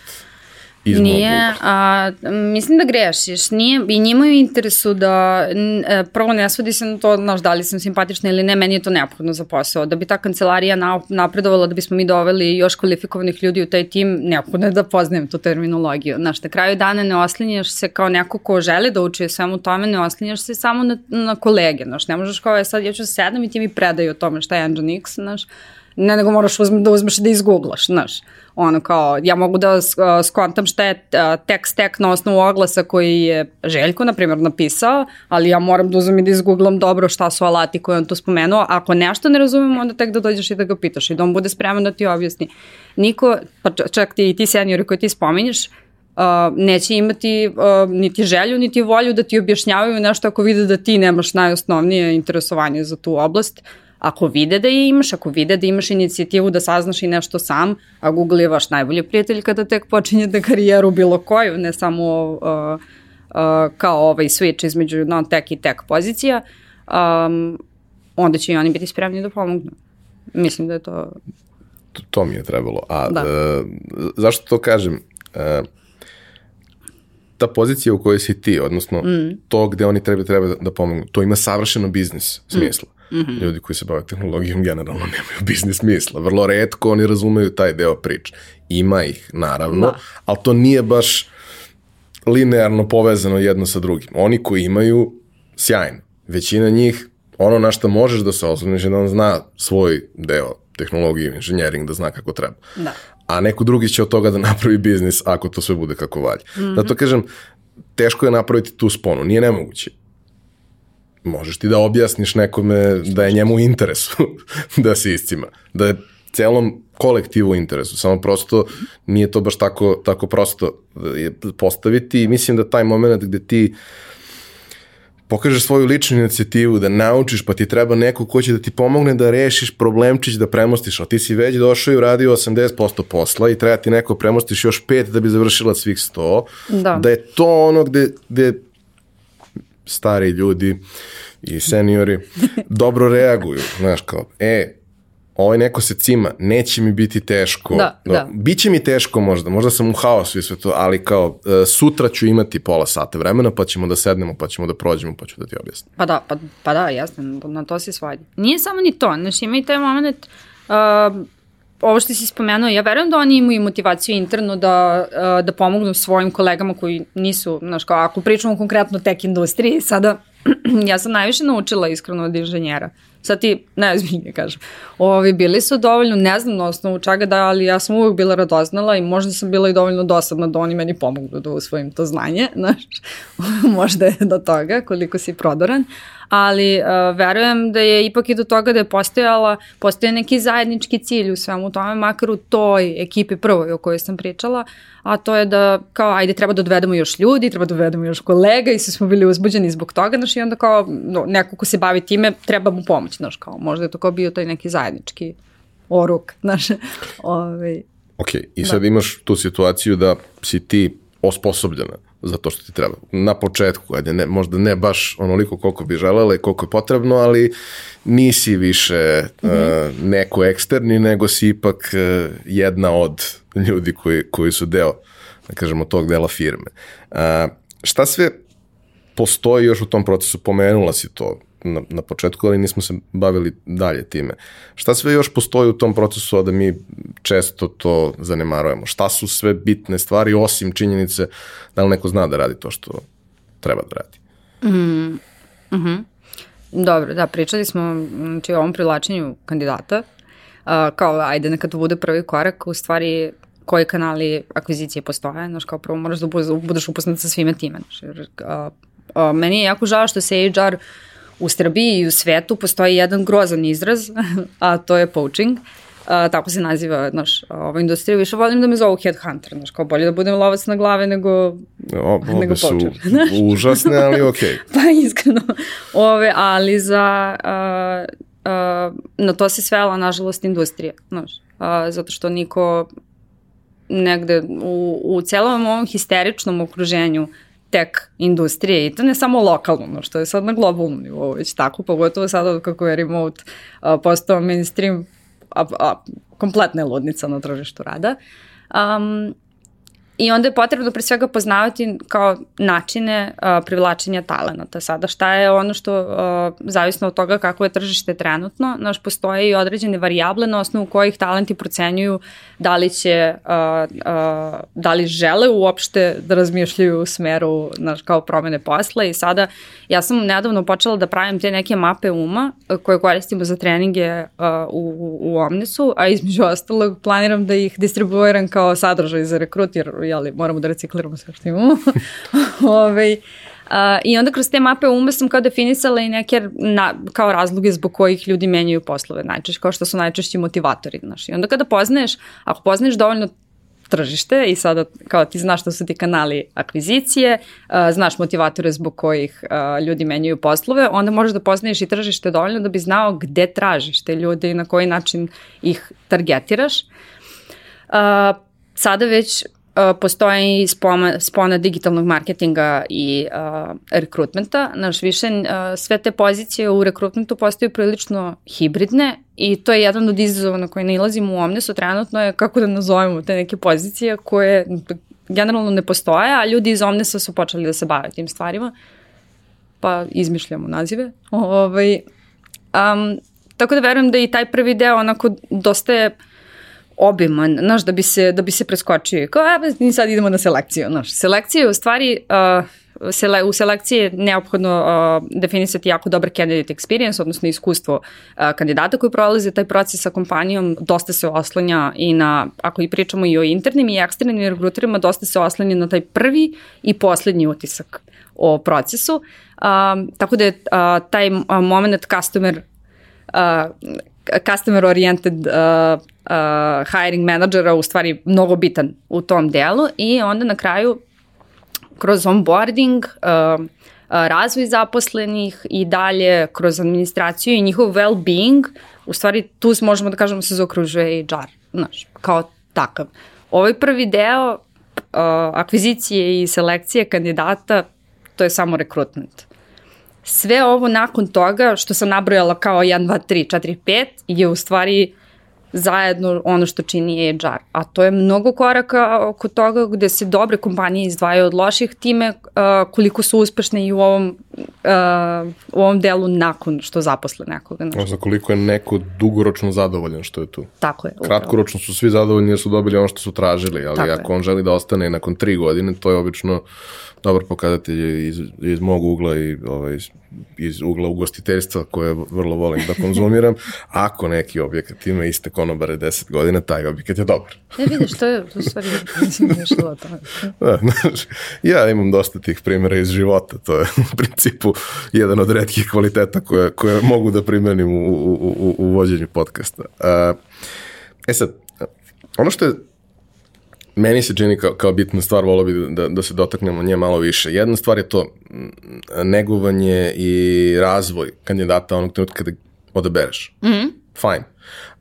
Iz mog Nije, a, mislim da grešiš. Nije, I njima je u interesu da, n, e, prvo ne svodi se na to, znaš, da li sam simpatična ili ne, meni je to neophodno za posao. Da bi ta kancelarija na, napredovala, da bismo mi doveli još kvalifikovanih ljudi u taj tim, neophodno je da poznajem tu terminologiju. Znaš, na kraju dana ne oslinjaš se kao neko ko želi da uči svemu tome, ne oslinjaš se samo na, na kolege, znaš, ne možeš kao, je sad ja ću sedam i ti mi predaju o tome šta je Nginx, znaš, ne nego moraš uzme, da uzmeš i da izgooglaš, znaš. Ono kao, ja mogu da sk- skontam šta je a, tek na osnovu oglasa koji je Željko, na primjer, napisao, ali ja moram da uzmem i da izgooglam dobro šta su alati koje on tu spomenuo. Ako nešto ne razumem, onda tek da dođeš i da ga pitaš i da on bude spreman da ti objasni. Niko, pa čak ti i ti seniori koji ti spominješ, Uh, neće imati uh, niti želju, niti volju da ti objašnjavaju nešto ako vide da ti nemaš najosnovnije interesovanje za tu oblast. Ako vide da je imaš, ako vide da imaš inicijativu da saznaš i nešto sam, a Google je vaš najbolji prijatelj kada tek počinjete *laughs* karijeru bilo koju, ne samo uh, uh, kao ovaj switch između non-tech i tech pozicija, um, onda će i oni biti spremni da pomognu. Mislim da je to... To, to mi je trebalo. A Da. e, zašto to kažem? E, ta pozicija u kojoj si ti, odnosno mm. to gde oni treba, treba da, pomognu, to ima savršeno biznis smisla. Mm -hmm. Ljudi koji se bave tehnologijom generalno nemaju biznis smisla. Vrlo redko oni razumeju taj deo priče. Ima ih, naravno, da. ali to nije baš linearno povezano jedno sa drugim. Oni koji imaju, sjajno. Većina njih, ono na što možeš da se osloniš je da on zna svoj deo tehnologije, inženjering, da zna kako treba. Da. A neko drugi će od toga da *laughs* napravi biznis ako to sve bude kako valje. Mm -hmm. Zato kažem, teško je napraviti tu sponu, nije nemoguće. Možeš ti da objasniš nekome da je njemu u interesu *laughs* da se iscima, da je celom kolektivu u interesu, samo prosto nije to baš tako, tako prosto postaviti i mislim da taj moment gde ti pokažeš svoju ličnu inicijativu, da naučiš, pa ti treba neko ko će da ti pomogne da rešiš problemčić, da premostiš, a ti si već došao i uradio 80% posla i treba ti neko premostiš još 5 da bi završila svih 100, da, da je to ono gde, gde stari ljudi i seniori *laughs* dobro reaguju, znaš kao, e, ovaj neko se cima, neće mi biti teško. Da, da. Biće mi teško možda, možda sam u haosu i sve to, ali kao e, sutra ću imati pola sata vremena, pa ćemo da sednemo, pa ćemo da prođemo, pa ću da ti objasnim. Pa da, pa, pa da, jasno, na to se svadi. Nije samo ni to, znaš, ima i taj moment, uh, ovo što si spomenuo, ja verujem da oni imaju motivaciju interno da, uh, da pomognu svojim kolegama koji nisu, znaš, kao ako pričamo konkretno tek industriji, sada *clears throat* ja sam najviše naučila iskreno od inženjera. Sad ti, mi kažem, ovi bili su dovoljno, ne znam na osnovu čega da, ali ja sam uvek bila radoznala i možda sam bila i dovoljno dosadna da oni meni pomognu da usvojim to znanje, *laughs* znaš, možda je do toga koliko si prodoran, ali uh, verujem da je ipak i do toga da je postojala, postoje neki zajednički cilj u svemu tome, makar u toj ekipi prvoj o kojoj sam pričala, a to je da kao ajde treba da dovedemo još ljudi, treba da dovedemo još kolega i svi smo bili uzbuđeni zbog toga, znaš, i onda kao no, neko ko se bavi time treba mu pomoć, znaš, kao možda je to kao bio taj neki zajednički oruk, *laughs* znaš, ovaj, Ok, i sad da. imaš tu situaciju da si ti osposobljena za to što ti treba. Na početku, ajde, ne, možda ne baš onoliko koliko bi želela i koliko je potrebno, ali nisi više mm -hmm. uh, neko eksterni, nego si ipak uh, jedna od ljudi koji, koji su deo, da kažemo, tog dela firme. Uh, šta sve postoji još u tom procesu? Pomenula si to na, na početku, ali nismo se bavili dalje time. Šta sve još postoji u tom procesu, a da mi često to zanemarujemo? Šta su sve bitne stvari, osim činjenice da li neko zna da radi to što treba da radi? Mm, mm -hmm. Dobro, da, pričali smo znači, o ovom privlačenju kandidata, uh, kao ajde neka to bude prvi korak, u stvari koji kanali akvizicije postoje, znaš, kao prvo moraš da budeš upoznat sa svime time, znaš, jer uh, uh, meni je jako žao što se HR u Srbiji i u svetu postoji jedan grozan izraz, *laughs* a to je poaching. A, tako se naziva, znaš, ova industrija, više volim da me zovu headhunter, znaš, kao bolje da budem lovac na glave nego, o, nego su *laughs* užasne, ali okej. Okay. *laughs* pa iskreno. Ove, ali za, a, a, na to se svela, nažalost, industrija, znaš, a, zato što niko negde u, u celom ovom histeričnom okruženju tek industrije i to ne samo lokalno, no što je sad na globalnom nivou već tako, pogotovo sada kako je remote uh, postao mainstream, a, a, kompletna ludnica na tržištu rada. Um, I onda je potrebno pre svega poznavati kao načine uh, privlačenja talenata. Sada šta je ono što, uh, zavisno od toga kako je tržište trenutno, naš postoje i određene varijable na osnovu kojih talenti procenjuju da li će, uh, uh, da li žele uopšte da razmišljaju u smeru naš, kao promene posla i sada ja sam nedavno počela da pravim te neke mape uma koje koristimo za treninge uh, u, u Omnisu, a između ostalog planiram da ih distribuiram kao sadržaj za rekrutir jeli, moramo da recikliramo sve što imamo. Ove, *laughs* ovaj, Uh, I onda kroz te mape ume sam kao definisala i neke na, kao razloge zbog kojih ljudi menjaju poslove najčešće, kao što su najčešći motivatori. Znaš. I onda kada poznaješ, ako poznaješ dovoljno tržište i sada kao ti znaš što su ti kanali akvizicije, uh, znaš motivatore zbog kojih uh, ljudi menjaju poslove, onda možeš da poznaješ i tržište dovoljno da bi znao gde tražiš te ljude i na koji način ih targetiraš. Uh, sada već Uh, postoje i spona, spona digitalnog marketinga i uh, rekrutmenta. Naš više uh, sve te pozicije u rekrutmentu postaju prilično hibridne i to je jedan od izazova na koji nalazimo u Omnesu trenutno je kako da nazovemo te neke pozicije koje generalno ne postoje, a ljudi iz Omnesa su počeli da se bave tim stvarima, pa izmišljamo nazive. Ovaj, um, tako da verujem da i taj prvi deo onako dosta je obiman, znaš, da bi se, da bi se preskočio. Kao, evo, sad idemo na selekciju, znaš. Selekcija je u stvari, uh, sele, u selekciji je neophodno uh, definisati jako dobar candidate experience, odnosno iskustvo uh, kandidata koji prolaze taj proces sa kompanijom, dosta se oslanja i na, ako i pričamo i o internim i eksternim rekruterima, dosta se oslanja na taj prvi i poslednji utisak o procesu. Uh, tako da je uh, taj moment customer uh, customer oriented uh, uh, hiring menadžera u stvari mnogo bitan u tom delu i onda na kraju kroz onboarding, uh, uh, razvoj zaposlenih i dalje kroz administraciju i njihov well-being, u stvari tu možemo da kažemo se zaokružuje HR, znaš, kao takav. Ovaj prvi deo uh, akvizicije i selekcije kandidata, to je samo rekrutment. Sve ovo nakon toga, što sam nabrojala kao 1, 2, 3, 4, 5, je u stvari zajedno ono što čini HR. A to je mnogo koraka oko toga gde se dobre kompanije izdvajaju od loših time koliko su uspešne i u ovom, uh, u ovom delu nakon što zaposle nekoga. Znači. koliko je neko dugoročno zadovoljan što je tu. Tako je. Kratkoročno su svi zadovoljni jer su dobili ono što su tražili, ali Tako ako je. on želi da ostane nakon tri godine, to je obično dobar pokazatelj iz, iz mog ugla i ovaj, iz ugla ugostiteljstva koje vrlo volim da konzumiram. *laughs* Ako neki objekat ima iste konobare 10 godina, taj objekat je dobar. Ne *laughs* vidiš, to je u stvari nešto o tome. Da, znači, ja imam dosta tih primjera iz života, to je *laughs* u principu jedan od redkih kvaliteta koje, koje mogu da primenim u, u, u, u vođenju podcasta. Uh, e sad, ono što je meni se čini kao, kao bitna stvar, volio bi da, da se dotaknemo nje malo više. Jedna stvar je to negovanje i razvoj kandidata onog trenutka kada odabereš. Mm -hmm. Fine.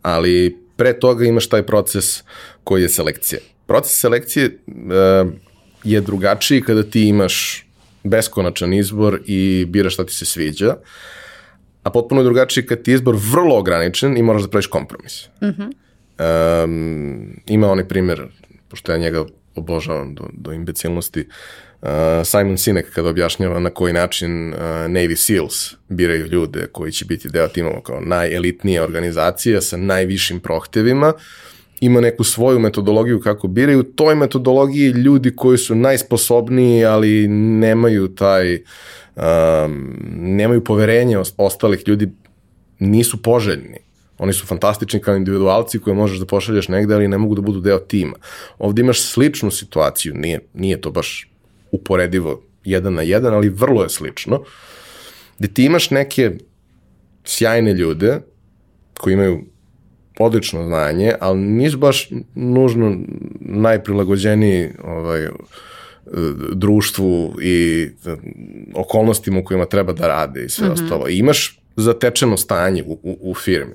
Ali pre toga imaš taj proces koji je selekcija. Proces selekcije uh, je drugačiji kada ti imaš beskonačan izbor i biraš šta ti se sviđa, a potpuno je drugačiji kad ti je izbor vrlo ograničen i moraš da praviš kompromis. Mm -hmm. Um, ima onaj primjer pošto ja njega obožavam do, do imbecilnosti, uh, Simon Sinek kada objašnjava na koji način uh, Navy SEALs biraju ljude koji će biti deo timova kao najelitnije organizacije sa najvišim prohtevima, ima neku svoju metodologiju kako biraju. U toj metodologiji ljudi koji su najsposobniji, ali nemaju taj um, nemaju poverenje ostalih ljudi, nisu poželjni. Oni su fantastični kao individualci koje možeš da pošalješ negde, ali ne mogu da budu deo tima. Ovde imaš sličnu situaciju, nije, nije to baš uporedivo jedan na jedan, ali vrlo je slično, gde ti imaš neke sjajne ljude koji imaju odlično znanje, ali nisu baš nužno najprilagođeniji ovaj, društvu i okolnostima u kojima treba da rade i sve mm -hmm. ostalo. I imaš zatečeno stanje u, u, u firmi.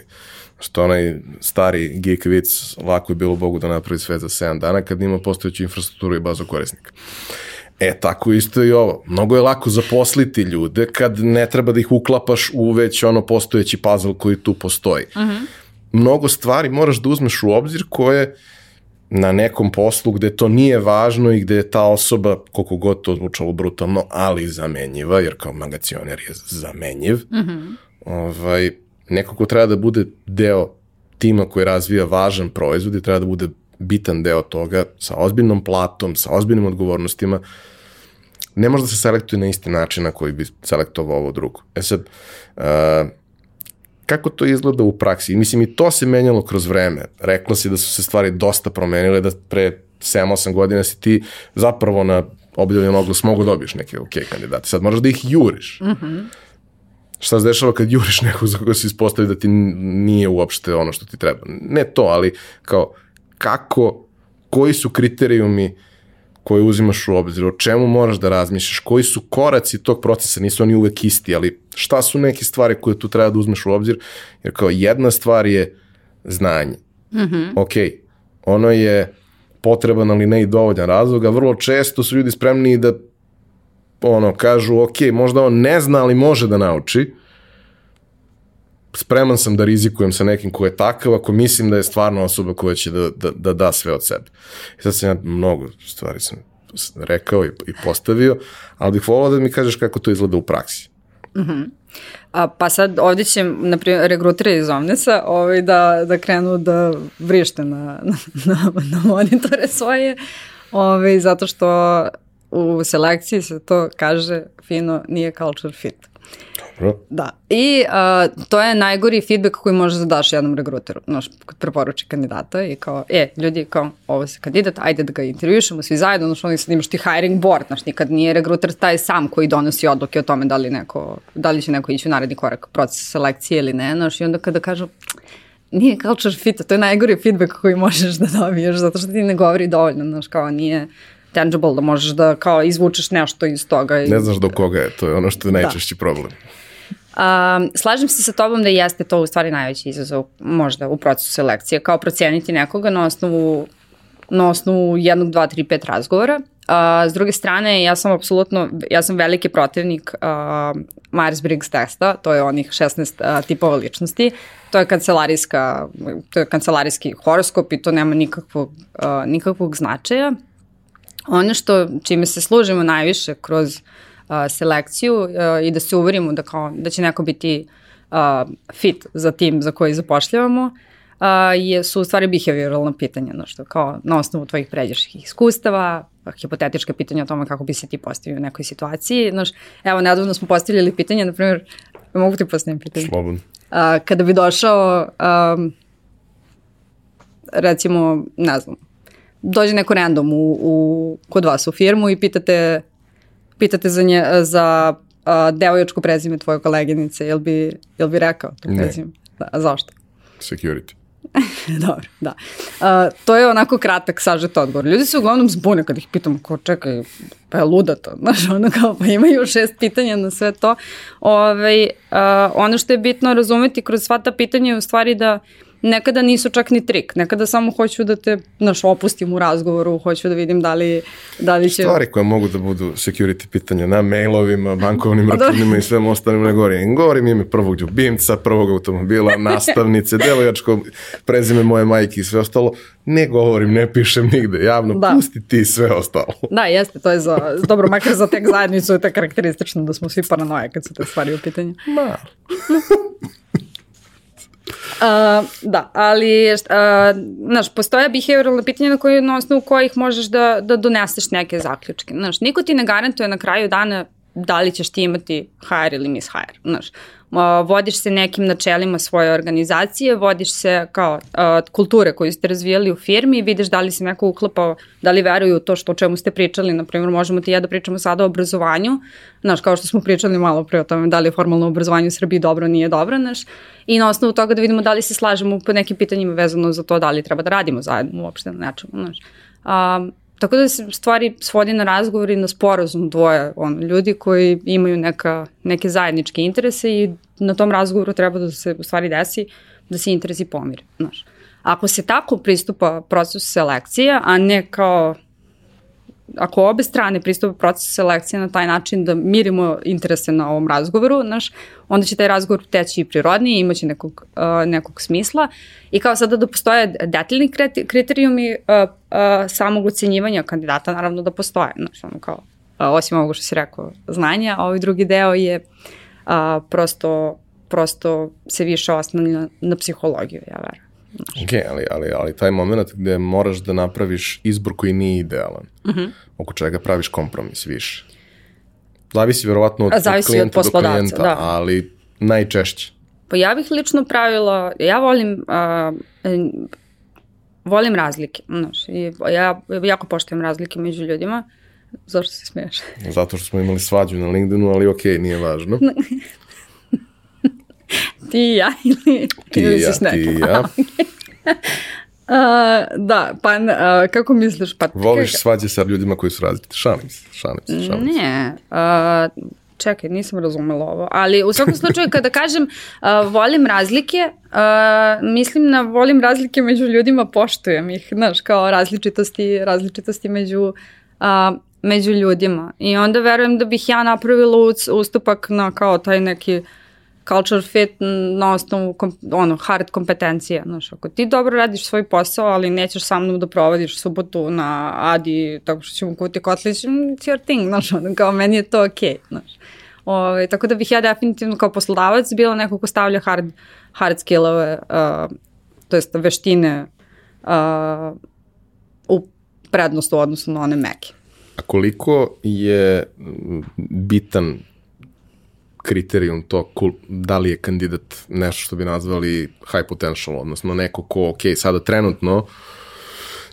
Što onaj stari geek vic, lako je bilo Bogu da napravi sve za 7 dana kad ima postojeću infrastrukturu i bazu korisnika. E, tako isto i ovo. Mnogo je lako zaposliti ljude kad ne treba da ih uklapaš u već ono postojeći puzzle koji tu postoji. Uh mhm. -huh. Mnogo stvari moraš da uzmeš u obzir koje na nekom poslu gde to nije važno i gde je ta osoba, koliko god to zvučalo brutalno, ali zamenjiva, jer kao magacioner je zamenjiv, mhm. -huh. ovaj, neko ko treba da bude deo tima koji razvija važan proizvod i treba da bude bitan deo toga sa ozbiljnom platom, sa ozbiljnim odgovornostima, ne može da se selektuje na isti način na koji bi selektovao ovo drugo. E sad, uh, kako to izgleda u praksi? Mislim, i to se menjalo kroz vreme. Rekla si da su se stvari dosta promenile, da pre 7-8 godina si ti zapravo na objavljen oglas mogu da dobiješ neke ok kandidate. Sad moraš da ih juriš. Mm -hmm šta se dešava kad juriš nekog za koga se ispostavi da ti nije uopšte ono što ti treba. Ne to, ali kao kako, koji su kriterijumi koje uzimaš u obzir, o čemu moraš da razmišljaš, koji su koraci tog procesa, nisu oni uvek isti, ali šta su neke stvari koje tu treba da uzmeš u obzir, jer kao jedna stvar je znanje. Mm -hmm. Ok, ono je potreban, ali ne i dovoljan razlog, a vrlo često su ljudi spremni da ono, kažu, ok, možda on ne zna, ali može da nauči, spreman sam da rizikujem sa nekim ko je takav ako mislim da je stvarno osoba koja će da, da, da da sve od sebe. I sad sam ja mnogo stvari sam rekao i, i postavio, ali bih volao da mi kažeš kako to izgleda u praksi. A, pa sad ovdje će, na primjer, regruteri iz Omnesa ovaj, da, da krenu da vrište na, na, na monitore svoje, ovaj, zato što u selekciji se to kaže fino, nije culture fit. Dobro. Da. I uh, to je najgori feedback koji možeš da daš jednom regruteru, znaš, kad preporuči kandidata i kao, e, ljudi, kao, ovo se kandidat, ajde da ga intervjušemo svi zajedno, znaš, oni sad imaš ti hiring board, znaš, nikad nije regruter taj sam koji donosi odluke o tome da li, neko, da li će neko ići u naredni korak proces selekcije ili ne, znaš, i onda kada kažu, nije culture fit, to je najgori feedback koji možeš da dobiješ, zato što ti ne govori dovoljno, znaš, kao nije, tangible, da možeš da kao izvučeš nešto iz toga. I... Ne znaš do koga je, to je ono što je najčešći da. problem. Um, slažem se sa tobom da jeste to u stvari najveći izazov možda u procesu selekcije, kao proceniti nekoga na osnovu, na osnovu jednog, dva, tri, pet razgovora. Uh, s druge strane, ja sam apsolutno, ja sam veliki protivnik uh, Myers-Briggs testa, to je onih 16 uh, tipova ličnosti, to je kancelarijska, to je kancelarijski horoskop i to nema nikakvog, uh, nikakvog značaja. Ono što, čime se služimo najviše kroz uh, selekciju i da se uverimo da, kao, da će neko biti fit za tim za koji zapošljavamo, je, su u stvari behavioralna pitanja, no što kao na osnovu tvojih pređašnjih iskustava, hipotetička pitanja o tome kako bi se ti postavio u nekoj situaciji. Znaš, evo, nedavno smo postavljali pitanje, na primjer, mogu ti postaviti pitanje? Slobodno. Uh, kada bi došao, um, recimo, ne znam, dođe neko random u, u, kod vas u firmu i pitate, pitate za, nje, za a, devojačko prezime tvoje koleginice, jel bi, jel bi rekao to prezime? Da, a zašto? Security. *laughs* Dobro, da. A, to je onako kratak sažet odgovor. Ljudi se uglavnom zbune kad ih pitam ko čekaj, pa je luda to, *laughs* znaš, ono kao pa imaju šest pitanja na sve to. Ove, ovaj, a, ono što je bitno razumeti kroz sva ta pitanja je u stvari da nekada nisu čak ni trik, nekada samo hoću da te, znaš, opustim u razgovoru, hoću da vidim da li, da li će... Stvari koje mogu da budu security pitanja na mailovima, bankovnim *laughs* računima i svem ostalim ne govorim. Govorim ime prvog ljubimca, prvog automobila, *laughs* nastavnice, devojačko prezime moje majke i sve ostalo. Ne govorim, ne pišem nigde javno, da. pusti ti sve ostalo. *laughs* Da, jeste, to je za, dobro, makar za tek zajednicu je to karakteristično da smo svi paranoje kad su te stvari u pitanju. Ma. Uh, da, ali, uh, znaš, postoje behavioralne pitanja na, koje, na osnovu kojih možeš da, da doneseš neke zaključke. Znaš, niko ti ne garantuje na kraju dana da li ćeš ti imati HR ili miss HR. Znaš, vodiš se nekim načelima svoje organizacije, vodiš se kao kulture koju ste razvijali u firmi i vidiš da li se neko uklapao, da li veruju u to što o čemu ste pričali, na primjer možemo ti ja da pričamo sada o obrazovanju, znaš, kao što smo pričali malo pre o tome da li je formalno obrazovanje u Srbiji dobro, nije dobro, znaš, i na osnovu toga da vidimo da li se slažemo po nekim pitanjima vezano za to da li treba da radimo zajedno uopšte na nečemu, znaš. Um, Tako da se stvari svodi na razgovor i na sporazum dvoje on, ljudi koji imaju neka, neke zajedničke interese i na tom razgovoru treba da se u stvari desi da se interesi pomire. Znaš. Ako se tako pristupa procesu selekcije, a ne kao ako obe strane pristupe procesu selekcije na taj način da mirimo interese na ovom razgovoru, znaš, onda će taj razgovor teći i prirodniji, imaće nekog, uh, nekog smisla i kao sada da postoje detaljni kriterijumi uh, uh, samog ocenjivanja kandidata, naravno da postoje, znaš, ono kao, uh, osim ovoga što si rekao, znanja, a ovaj drugi deo je uh, prosto, prosto se više na, na psihologiju, ja verujem. Ok, ali, ali, ali taj moment gde moraš da napraviš izbor koji nije idealan, uh Mhm. -huh. oko čega praviš kompromis više. Zavisi verovatno od, Zavisi od klijenta od do klijenta, da. ali najčešće. Pa ja bih lično pravila, ja volim, uh, volim razlike, znaš, ja jako poštujem razlike među ljudima. Zašto se smiješ? Zato što smo imali svađu na LinkedInu, ali ok, nije važno. *laughs* *laughs* ti i ja ili, Ti ili i ja, ti i ja. *laughs* Uh, da, pa uh, kako misliš? Pa, Voliš kako- svađe sa ljudima koji su različiti. Šalim se, šalim se, šalim se. Ne, uh, čekaj, nisam razumela ovo, ali u svakom slučaju kada kažem uh, volim razlike, uh, mislim na volim razlike među ljudima, poštujem ih, znaš, kao različitosti, različitosti među, uh, među ljudima. I onda verujem da bih ja napravila ustupak na kao taj neki culture fit na osnovu kom, ono, hard kompetencija. Znaš, ako ti dobro radiš svoj posao, ali nećeš sa mnom da provodiš subotu na Adi, tako što ćemo kuti kotlić, it's your thing, znaš, ono, kao meni je to okej, okay, znaš. Ove, tako da bih ja definitivno kao poslodavac bila neko ko stavlja hard, hard skillove, uh, to jest veštine uh, u prednost u odnosu na one meke. A koliko je bitan kriterijum to da li je kandidat nešto što bi nazvali high potential, odnosno neko ko, ok, sada trenutno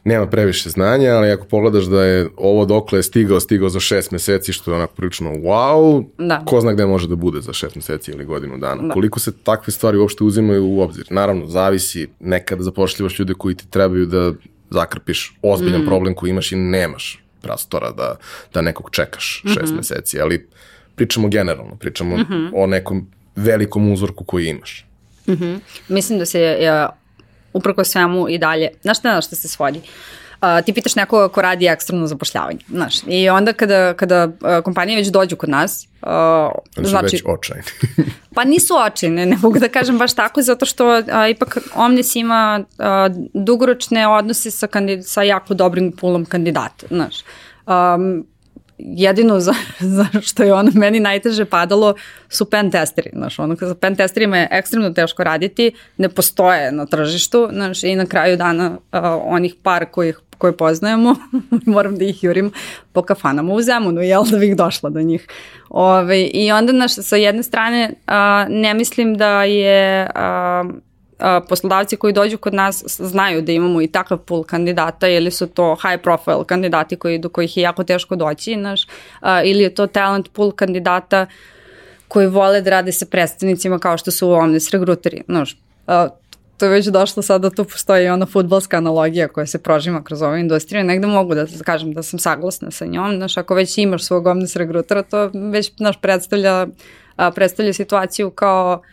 nema previše znanja, ali ako pogledaš da je ovo dokle je stigao, stigao za šest meseci, što je onako prilično wow, da. ko zna gde može da bude za šest meseci ili godinu dana. Da. Koliko se takve stvari uopšte uzimaju u obzir? Naravno, zavisi, nekada zapošljivaš ljude koji ti trebaju da zakrpiš ozbiljan mm. problem koji imaš i nemaš prostora da, da nekog čekaš šest mm -hmm. meseci, ali pričamo generalno, pričamo mm -hmm. o nekom velikom uzorku koji imaš. Mm -hmm. Mislim da se ja, uprko svemu i dalje, znaš šta, šta se svodi? Uh, ti pitaš nekoga ko radi ekstremno zapošljavanje, znaš, i onda kada, kada uh, kompanije već dođu kod nas, uh, znači, znači već očajni. pa nisu očajne, ne mogu da kažem baš tako, zato što uh, ipak Omnis ima uh, dugoročne odnose sa, sa jako dobrim pulom kandidata, znaš. Um, jedino za, *laughs* za što je ono meni najteže padalo su pen testeri. Znaš, ono, sa pen testerima je ekstremno teško raditi, ne postoje na tržištu, znaš, i na kraju dana uh, onih par kojih koje poznajemo, *laughs* moram da ih jurim po kafanama u Zemunu, jel da bih došla do njih. Ove, I onda, naš, sa jedne strane, uh, ne mislim da je poslodavci koji dođu kod nas znaju da imamo i takav pool kandidata ili su to high profile kandidati koji, do kojih je jako teško doći, naš, ili je to talent pool kandidata koji vole da rade sa predstavnicima kao što su Omnis regruteri, znaš, to je već došlo sad da tu postoji ona futbalska analogija koja se prožima kroz ovu industriju, negde mogu da kažem da sam saglasna sa njom, znaš, ako već imaš svog omnis regrutera, to već, naš, predstavlja, predstavlja situaciju kao uh,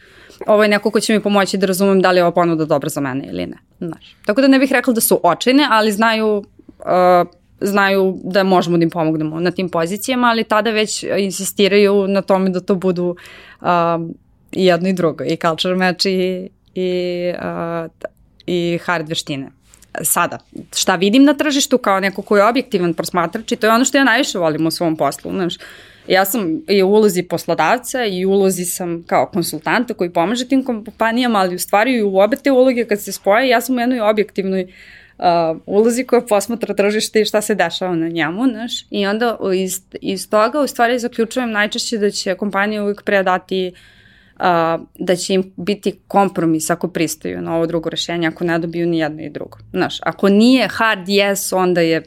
ovo je neko ko će mi pomoći da razumem da li je ova ponuda dobra za mene ili ne. Znaš. Tako da ne bih rekla da su očajne, ali znaju uh, znaju da možemo da im pomognemo na tim pozicijama, ali tada već insistiraju na tome da to budu um, i jedno i drugo, i culture match i, i, uh, i hard veštine. Sada, šta vidim na tržištu kao neko koji je objektivan prosmatrač i to je ono što ja najviše volim u svom poslu, znaš, Ja sam i u ulozi poslodavca i u ulozi sam kao konsultanta koji pomaže tim kompanijama, ali u stvari i u obe te uloge kad se spoje, ja sam u jednoj objektivnoj uh, ulozi koja posmatra tržište i šta se dešava na njemu, znaš, i onda iz, iz toga u stvari zaključujem najčešće da će kompanija uvijek predati uh, da će im biti kompromis ako pristaju na ovo drugo rešenje, ako ne dobiju ni jedno i drugo. Znaš, ako nije hard yes, onda je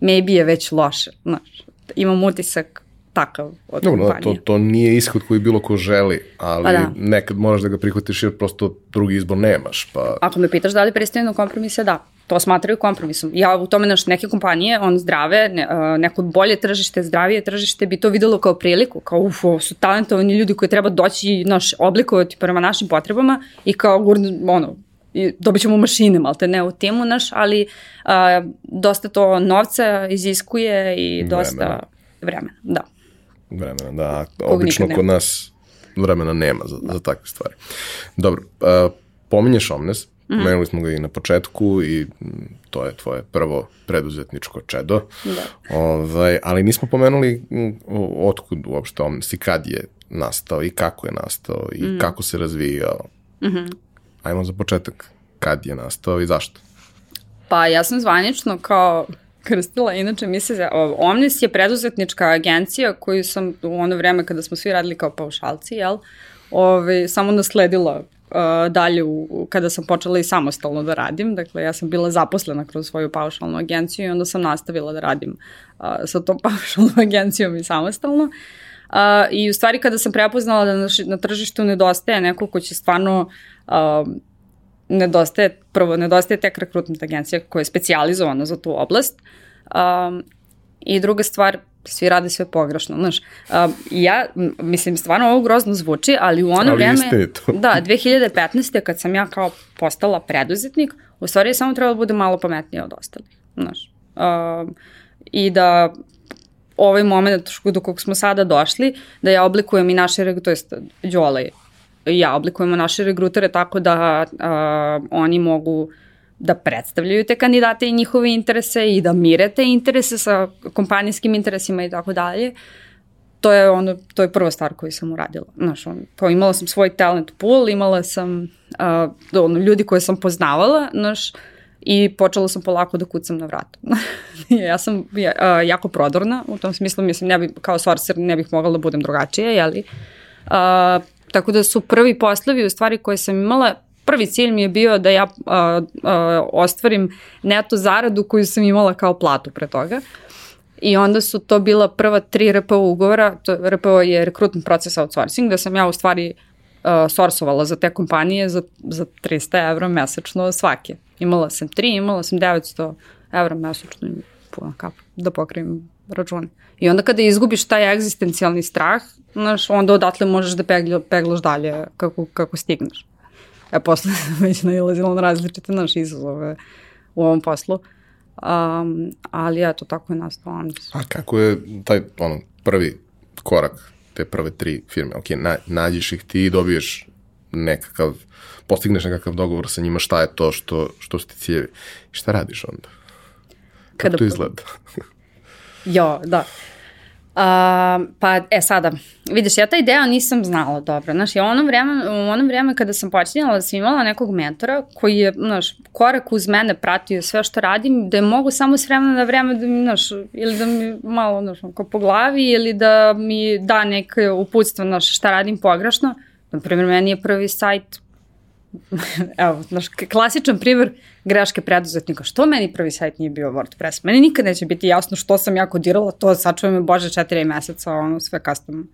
maybe je već loše, znaš. Imam utisak takav od Dobro, kompanije. To, to nije ishod koji bilo ko želi, ali pa da. nekad moraš da ga prihvatiš jer prosto drugi izbor nemaš. Pa... Ako me pitaš da li pristaju na kompromise, da. To smatraju kompromisom. Ja u tome naš neke kompanije, on zdrave, ne, neko bolje tržište, zdravije tržište bi to videlo kao priliku, kao uf, ovo su talentovani ljudi koji treba doći naš oblikovati prema našim potrebama i kao ono, i dobit ćemo mašine, malte ne u timu naš, ali a, dosta to novca iziskuje i dosta vremena, vremena da vremena, da. Obično kod nas vremena nema za, za takve stvari. Dobro, uh, pominješ Omnes, mm. pomenuli smo ga i na početku i to je tvoje prvo preduzetničko čedo. Da. Ovaj, ali nismo pomenuli otkud uopšte Omnes i kad je nastao i kako je nastao i mm. kako se razvijao. Mm -hmm. Ajmo za početak, kad je nastao i zašto? Pa ja sam zvanično kao krstila. Inače, misle se, Omnis je preduzetnička agencija koju sam u ono vreme kada smo svi radili kao paušalci, jel, ove, samo nasledila uh, dalje u, kada sam počela i samostalno da radim. Dakle, ja sam bila zaposlena kroz svoju paušalnu agenciju i onda sam nastavila da radim uh, sa tom *laughs* paušalnom agencijom i samostalno. Uh, I u stvari kada sam prepoznala da na, na tržištu nedostaje neko ko će stvarno uh, nedostaje, prvo nedostaje tek rekrutment agencija koja je specializovana za tu oblast um, i druga stvar, svi rade sve pogrešno, znaš. Um, ja, mislim, stvarno ovo grozno zvuči, ali u ono ali vreme, *laughs* da, 2015. kad sam ja kao postala preduzetnik, u stvari je samo trebalo da bude malo pametnije od ostalih, znaš. Um, I da ovaj moment do kog smo sada došli, da ja oblikujem i naše, to jest Đole i ja oblikujemo naše regrutere tako da uh, oni mogu da predstavljaju te kandidate i njihove interese i da mire te interese sa kompanijskim interesima i tako dalje. To je ono, to je prva stvar koju sam uradila. Znaš, on, kao imala sam svoj talent pool, imala sam uh, ono, ljudi koje sam poznavala, znaš, i počela sam polako da kucam na vrata. *laughs* ja sam ja, uh, jako prodorna, u tom smislu mislim, ne bi, kao sorcer ne bih mogla da budem drugačija, jeli? Uh, tako da su prvi poslovi u stvari koje sam imala prvi cilj mi je bio da ja uh, uh, ostvarim neto zaradu koju sam imala kao platu pre toga. I onda su to bila prva tri RPO ugovora, to RPO je rekrutni proces outsourcing, da sam ja u stvari uh, sorsovala za te kompanije za, za 300 evra mesečno svake. Imala sam tri, imala sam 900 evra mesečno puno kap, da pokrijem račune. I onda kada izgubiš taj egzistencijalni strah, znaš, onda odatle možeš da pegla, peglaš dalje kako, kako stigneš. E, posle *laughs* već nailazila na različite naše izazove u ovom poslu. Um, ali eto, tako je nastalo. A kako je taj ono, prvi korak te prve tri firme? Ok, na, nađeš ih ti i dobiješ nekakav, postigneš nekakav dogovor sa njima šta je to što, što su ti ciljevi. Šta radiš onda? Kako Kada, to izgleda? *laughs* jo, da. Uh, pa, e, sada, vidiš, ja taj deo nisam znala dobro, znaš, ja u onom vreme, u onom vreme kada sam počinjala da sam imala nekog mentora koji je, znaš, korak uz mene pratio sve što radim, da je mogu samo s vremena na vreme da mi, znaš, ili da mi malo, znaš, ko po glavi, ili da mi da neke uputstva, znaš, šta radim pogrešno. Na primjer, meni je prvi sajt *laughs* evo, znaš, klasičan primjer greške preduzetnika. Što meni prvi sajt nije bio WordPress? Meni nikad neće biti jasno što sam ja kodirala, to sačuva me, bože, četiri meseca, ono, sve custom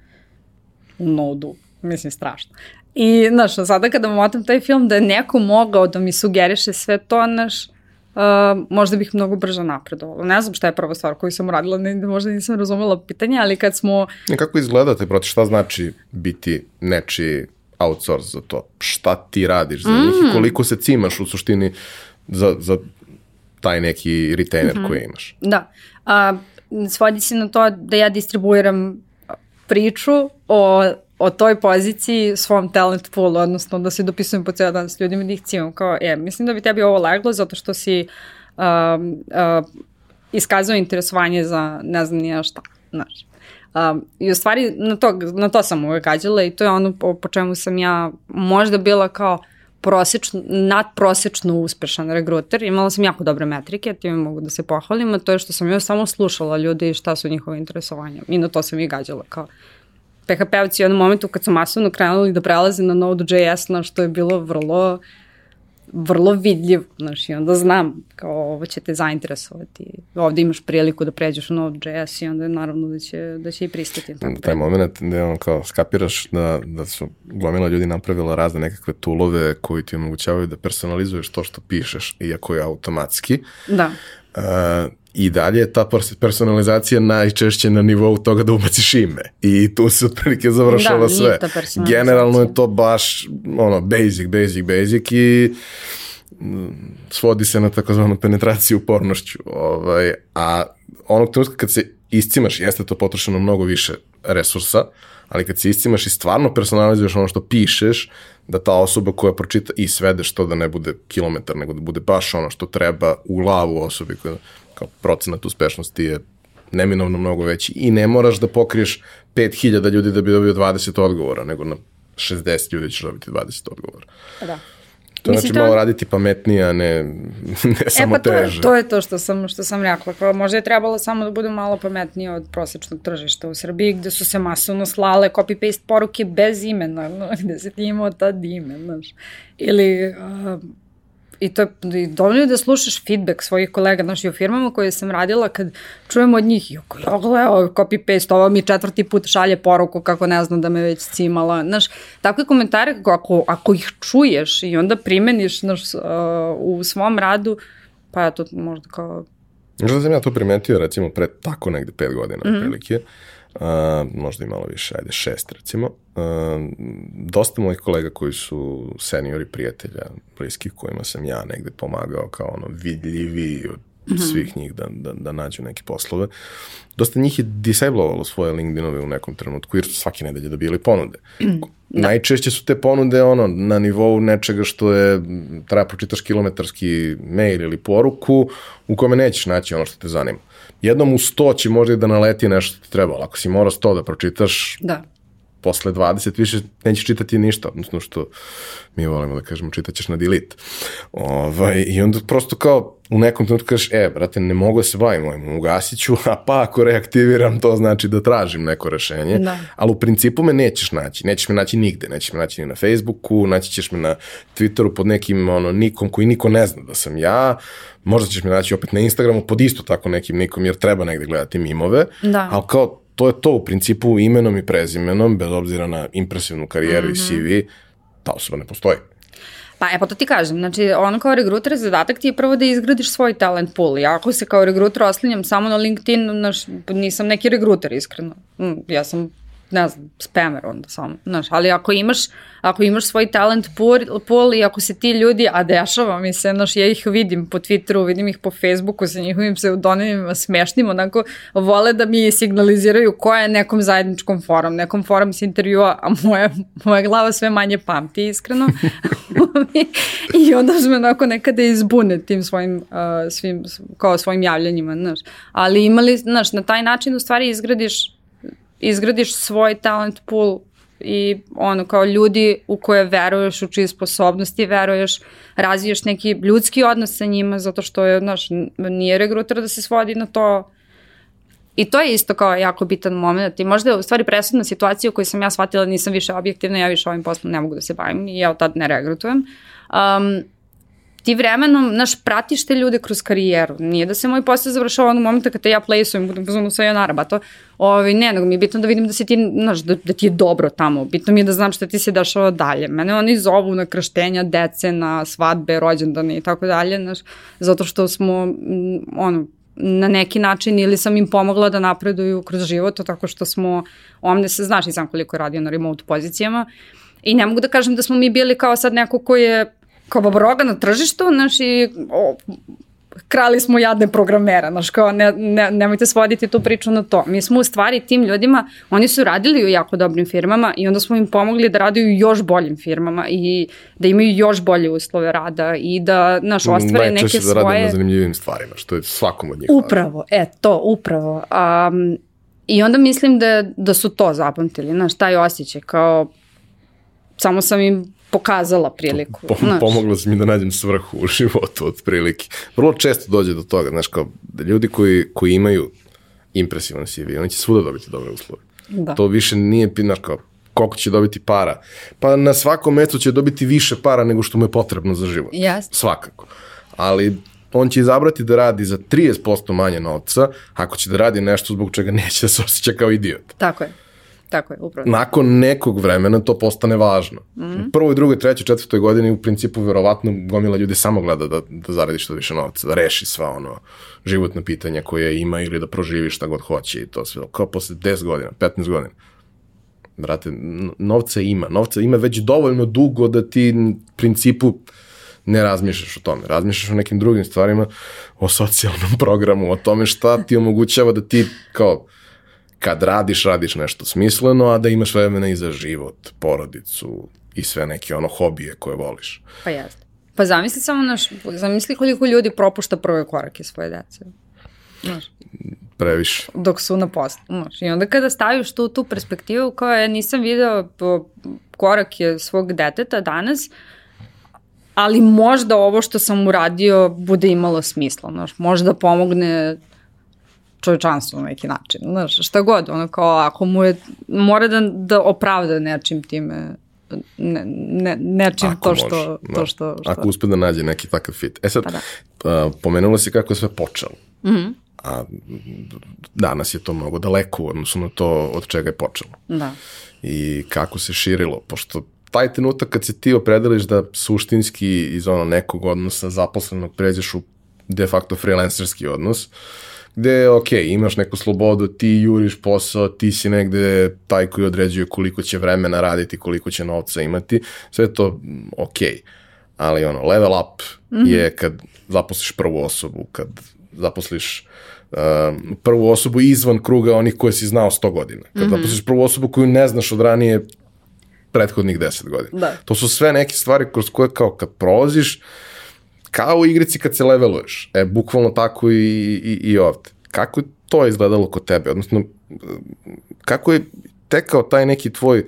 u nodu. Mislim, strašno. I, znaš, sada kada motam taj film, da je neko mogao da mi sugeriše sve to, znaš, uh, možda bih mnogo brže napredovala. Ne znam šta je prva stvar koju sam uradila, ne, možda nisam razumela pitanje, ali kad smo... Kako izgledate proti šta znači biti nečiji outsource za to. Šta ti radiš za njih mm. i koliko se cimaš u suštini za, za taj neki retainer mm -hmm. koji imaš. Da. A, svodi se na to da ja distribuiram priču o, o toj poziciji svom talent poolu, odnosno da se dopisujem po ceo dan s ljudima da ih cimam. Kao, je, mislim da bi tebi ovo leglo zato što si uh, uh, iskazao interesovanje za ne znam nija šta. Znaš. Um, I u stvari na to, na to sam uvek gađala i to je ono po, po čemu sam ja možda bila kao prosečno, nadprosečno uspešan regruter. Imala sam jako dobre metrike, time mogu da se pohvalim, a to je što sam ja samo slušala ljudi i šta su njihove interesovanja. I na to sam i gađala kao PHP-ovci u jednom momentu kad su masovno krenuli da prelaze na Node.js, na što je bilo vrlo uh, vrlo vidljiv, znaš, i onda znam kao ovo će te zainteresovati. Ovde imaš priliku da pređeš u Node.js i onda naravno da će, da će i pristati. Tako Taj moment gde on kao skapiraš da, da su gomila ljudi napravila razne nekakve toolove koji ti omogućavaju da personalizuješ to što pišeš, iako je automatski. Da. Uh, i dalje je ta personalizacija najčešće na nivou toga da ubaciš ime. I tu se otprilike završava da, sve. Generalno je to baš ono, basic, basic, basic i mm, svodi se na takozvanu penetraciju pornošću. Ovaj, a onog trenutka kad se iscimaš, jeste to potrošeno mnogo više resursa, ali kad se iscimaš i stvarno personalizuješ ono što pišeš, da ta osoba koja pročita i svedeš to da ne bude kilometar, nego da bude baš ono što treba u glavu osobi koja kao procenat uspešnosti je neminovno mnogo veći i ne moraš da pokriješ 5000 ljudi da bi dobio 20 odgovora, nego na 60 ljudi ćeš dobiti 20 odgovora. Pa da. To Mislim, znači to... malo raditi pametnije, a ne, ne e, samo pa to, teže. To je to što sam, što sam rekla. Pa možda je trebalo samo da bude malo pametnije od prosečnog tržišta u Srbiji, gde su se masovno slale copy-paste poruke bez imena, *laughs* gde se ti imao tad ime, znaš. Ili uh, I to je i dovoljno da slušaš feedback svojih kolega, znaš, i u firmama koje sam radila, kad čujem od njih, joko, ja gledao, copy paste, ovo mi četvrti put šalje poruku kako ne znam da me već cimala, znaš, takve komentare, ako, ako ih čuješ i onda primeniš, znaš, uh, u svom radu, pa ja to možda kao... Možda sam ja to primetio, recimo, pre tako negde pet godina, mm -hmm. prilike, uh, možda i malo više, ajde šest recimo. Uh, dosta mojih kolega koji su seniori prijatelja, bliskih kojima sam ja negde pomagao kao ono vidljivi od svih njih da, da, da nađu neke poslove. Dosta njih je disablovalo svoje LinkedInove u nekom trenutku, jer su svake nedelje dobili ponude. Da. Najčešće su te ponude ono, na nivou nečega što je, treba pročitaš kilometarski mail ili poruku u kome nećeš naći ono što te zanima. Jednom u sto će možda i da naleti nešto što ti treba, ali ako si mora sto da pročitaš, Da. posle 20 više nećeš čitati ništa, odnosno što mi volimo da kažemo čitaćeš na delete. Ovaj, I onda prosto kao u nekom trenutku kažeš, e, brate, ne mogu da se bavim ovim, ugasit ću, *laughs* a pa ako reaktiviram, to znači da tražim neko rešenje, Da. ali u principu me nećeš naći, nećeš me naći nigde, nećeš me naći ni na Facebooku, naći ćeš me na Twitteru pod nekim ono, nikom koji niko ne zna da sam ja, možda ćeš me naći opet na Instagramu pod isto tako nekim nikom, jer treba negde gledati mimove, Da. ali kao to je to u principu imenom i prezimenom, bez obzira na impresivnu karijeru Mhm. i CV, ta osoba ne postoji. Pa e, pa to ti kažem, znači ono kao regruter, zadatak ti je prvo da izgradiš svoj talent pool. Ja ako se kao regruter oslanjam samo na LinkedIn, znaš, nisam neki regruter iskreno. Mm, ja sam ne znam, spamer onda samo, znaš, ali ako imaš, ako imaš svoj talent pool, pool i ako se ti ljudi, a dešava mi se, znaš, ja ih vidim po Twitteru, vidim ih po Facebooku sa njihovim pseudonimima smešnim, onako, vole da mi signaliziraju ko je nekom zajedničkom forum, nekom forum s intervjua, a moja, moja glava sve manje pamti, iskreno. *laughs* I onda me onako nekada izbune tim svojim, uh, svim, kao svojim javljanjima, znaš. Ali imali, znaš, na taj način u stvari izgradiš izgradiš svoj talent pool i ono kao ljudi u koje veruješ, u čije sposobnosti veruješ, razviješ neki ljudski odnos sa njima zato što je, znaš, nije regruter da se svodi na to I to je isto kao jako bitan moment i možda je u stvari presudna situacija u kojoj sam ja shvatila da nisam više objektivna, ja više ovim poslom ne mogu da se bavim i ja od tad ne regrutujem. Um, ti vremenom, znaš, pratiš te ljude kroz karijeru. Nije da se moj posao završava onog momenta kada ja plejsujem, budem pozvanu sa Jonara, ba to, ovi, ne, nego mi je bitno da vidim da si ti, znaš, da, da ti je dobro tamo. Bitno mi je da znam šta ti se dešava dalje. Mene oni zovu na krštenja dece, na svadbe, rođendane i tako dalje, znaš, zato što smo, mm, ono, na neki način ili sam im pomogla da napreduju kroz život, tako što smo, ovde se znaš i sam koliko je radio na remote pozicijama, I ne mogu da kažem da smo mi bili kao sad neko ko je kao babroga na tržištu, znaš, i o, krali smo jadne programera, znaš, kao ne, ne, nemojte svoditi tu priču na to. Mi smo u stvari tim ljudima, oni su radili u jako dobrim firmama i onda smo im pomogli da rade u još boljim firmama i da imaju još bolje uslove rada i da, znaš, ostvare neke Najčešće svoje... da rade na zanimljivim stvarima, što je svakom od njih. Upravo, e, to, upravo. Um, I onda mislim da, da su to zapamtili, znaš, taj osjećaj, kao samo sam im pokazala priliku. Po, znaš. pomoglo si mi da nađem svrhu u *laughs* životu, otprilike. Vrlo često dođe do toga, znaš, kao da ljudi koji, koji imaju impresivan CV, oni će svuda dobiti dobre uslove. Da. To više nije, znaš, kao koliko će dobiti para. Pa na svakom mestu će dobiti više para nego što mu je potrebno za život. Jeste. Svakako. Ali on će izabrati da radi za 30% manje novca ako će da radi nešto zbog čega neće da se osjeća kao idiot. Tako je. Tako je, upravo. Nakon nekog vremena to postane važno. Mm. Prvoj, drugoj, trećoj, četvrtoj godini u principu verovatno gomila ljudi samo gleda da, da zaradi što više novca, da reši sva ono životna pitanja koje ima ili da proživi šta god hoće i to sve. Kao posle 10 godina, 15 godina. Brate, novca ima. Novca ima već dovoljno dugo da ti u principu ne razmišljaš o tome. Razmišljaš o nekim drugim stvarima, o socijalnom *laughs* programu, o tome šta ti omogućava da ti kao kad radiš, radiš nešto smisleno, a da imaš vremena i za život, porodicu i sve neke ono hobije koje voliš. Pa jeste. Pa zamisli samo, naš, zamisli koliko ljudi propušta prve korake svoje dece. Znaš, Previše. dok su na poslu. Znaš, I onda kada staviš tu, tu perspektivu kao je nisam video po, korake svog deteta danas, ali možda ovo što sam uradio bude imalo smisla, znaš, možda pomogne čovječanstvu na neki način, znaš, šta god, ono kao ako mu je, mora da, da opravda nečim time, ne, ne, nečim Ako to što, može, da. to što, što, Ako uspe da nađe neki takav fit. E sad, Pa da. a, pomenula si kako je sve počelo. Mm Mhm. -hmm. A danas je to mnogo daleko u odnosu na to od čega je počelo. da, i kako se širilo, pošto taj trenutak kad se ti opredeliš da suštinski iz ono nekog odnosa zaposlenog pređeš u de facto freelancerski odnos, gde, ok, imaš neku slobodu, ti juriš posao, ti si negde taj koji određuje koliko će vremena raditi, koliko će novca imati, sve to ok. ali ono, level up mm -hmm. je kad zaposliš prvu osobu, kad zaposliš uh, prvu osobu izvan kruga onih koje si znao 100 godina. Kad mm -hmm. zaposliš prvu osobu koju ne znaš od ranije prethodnih 10 godina. Da. To su sve neke stvari kroz koje kao kad prolaziš, kao u igrici kad se leveluješ. E, bukvalno tako i, i, i ovde. Kako je to izgledalo kod tebe? Odnosno, kako je tekao taj neki tvoj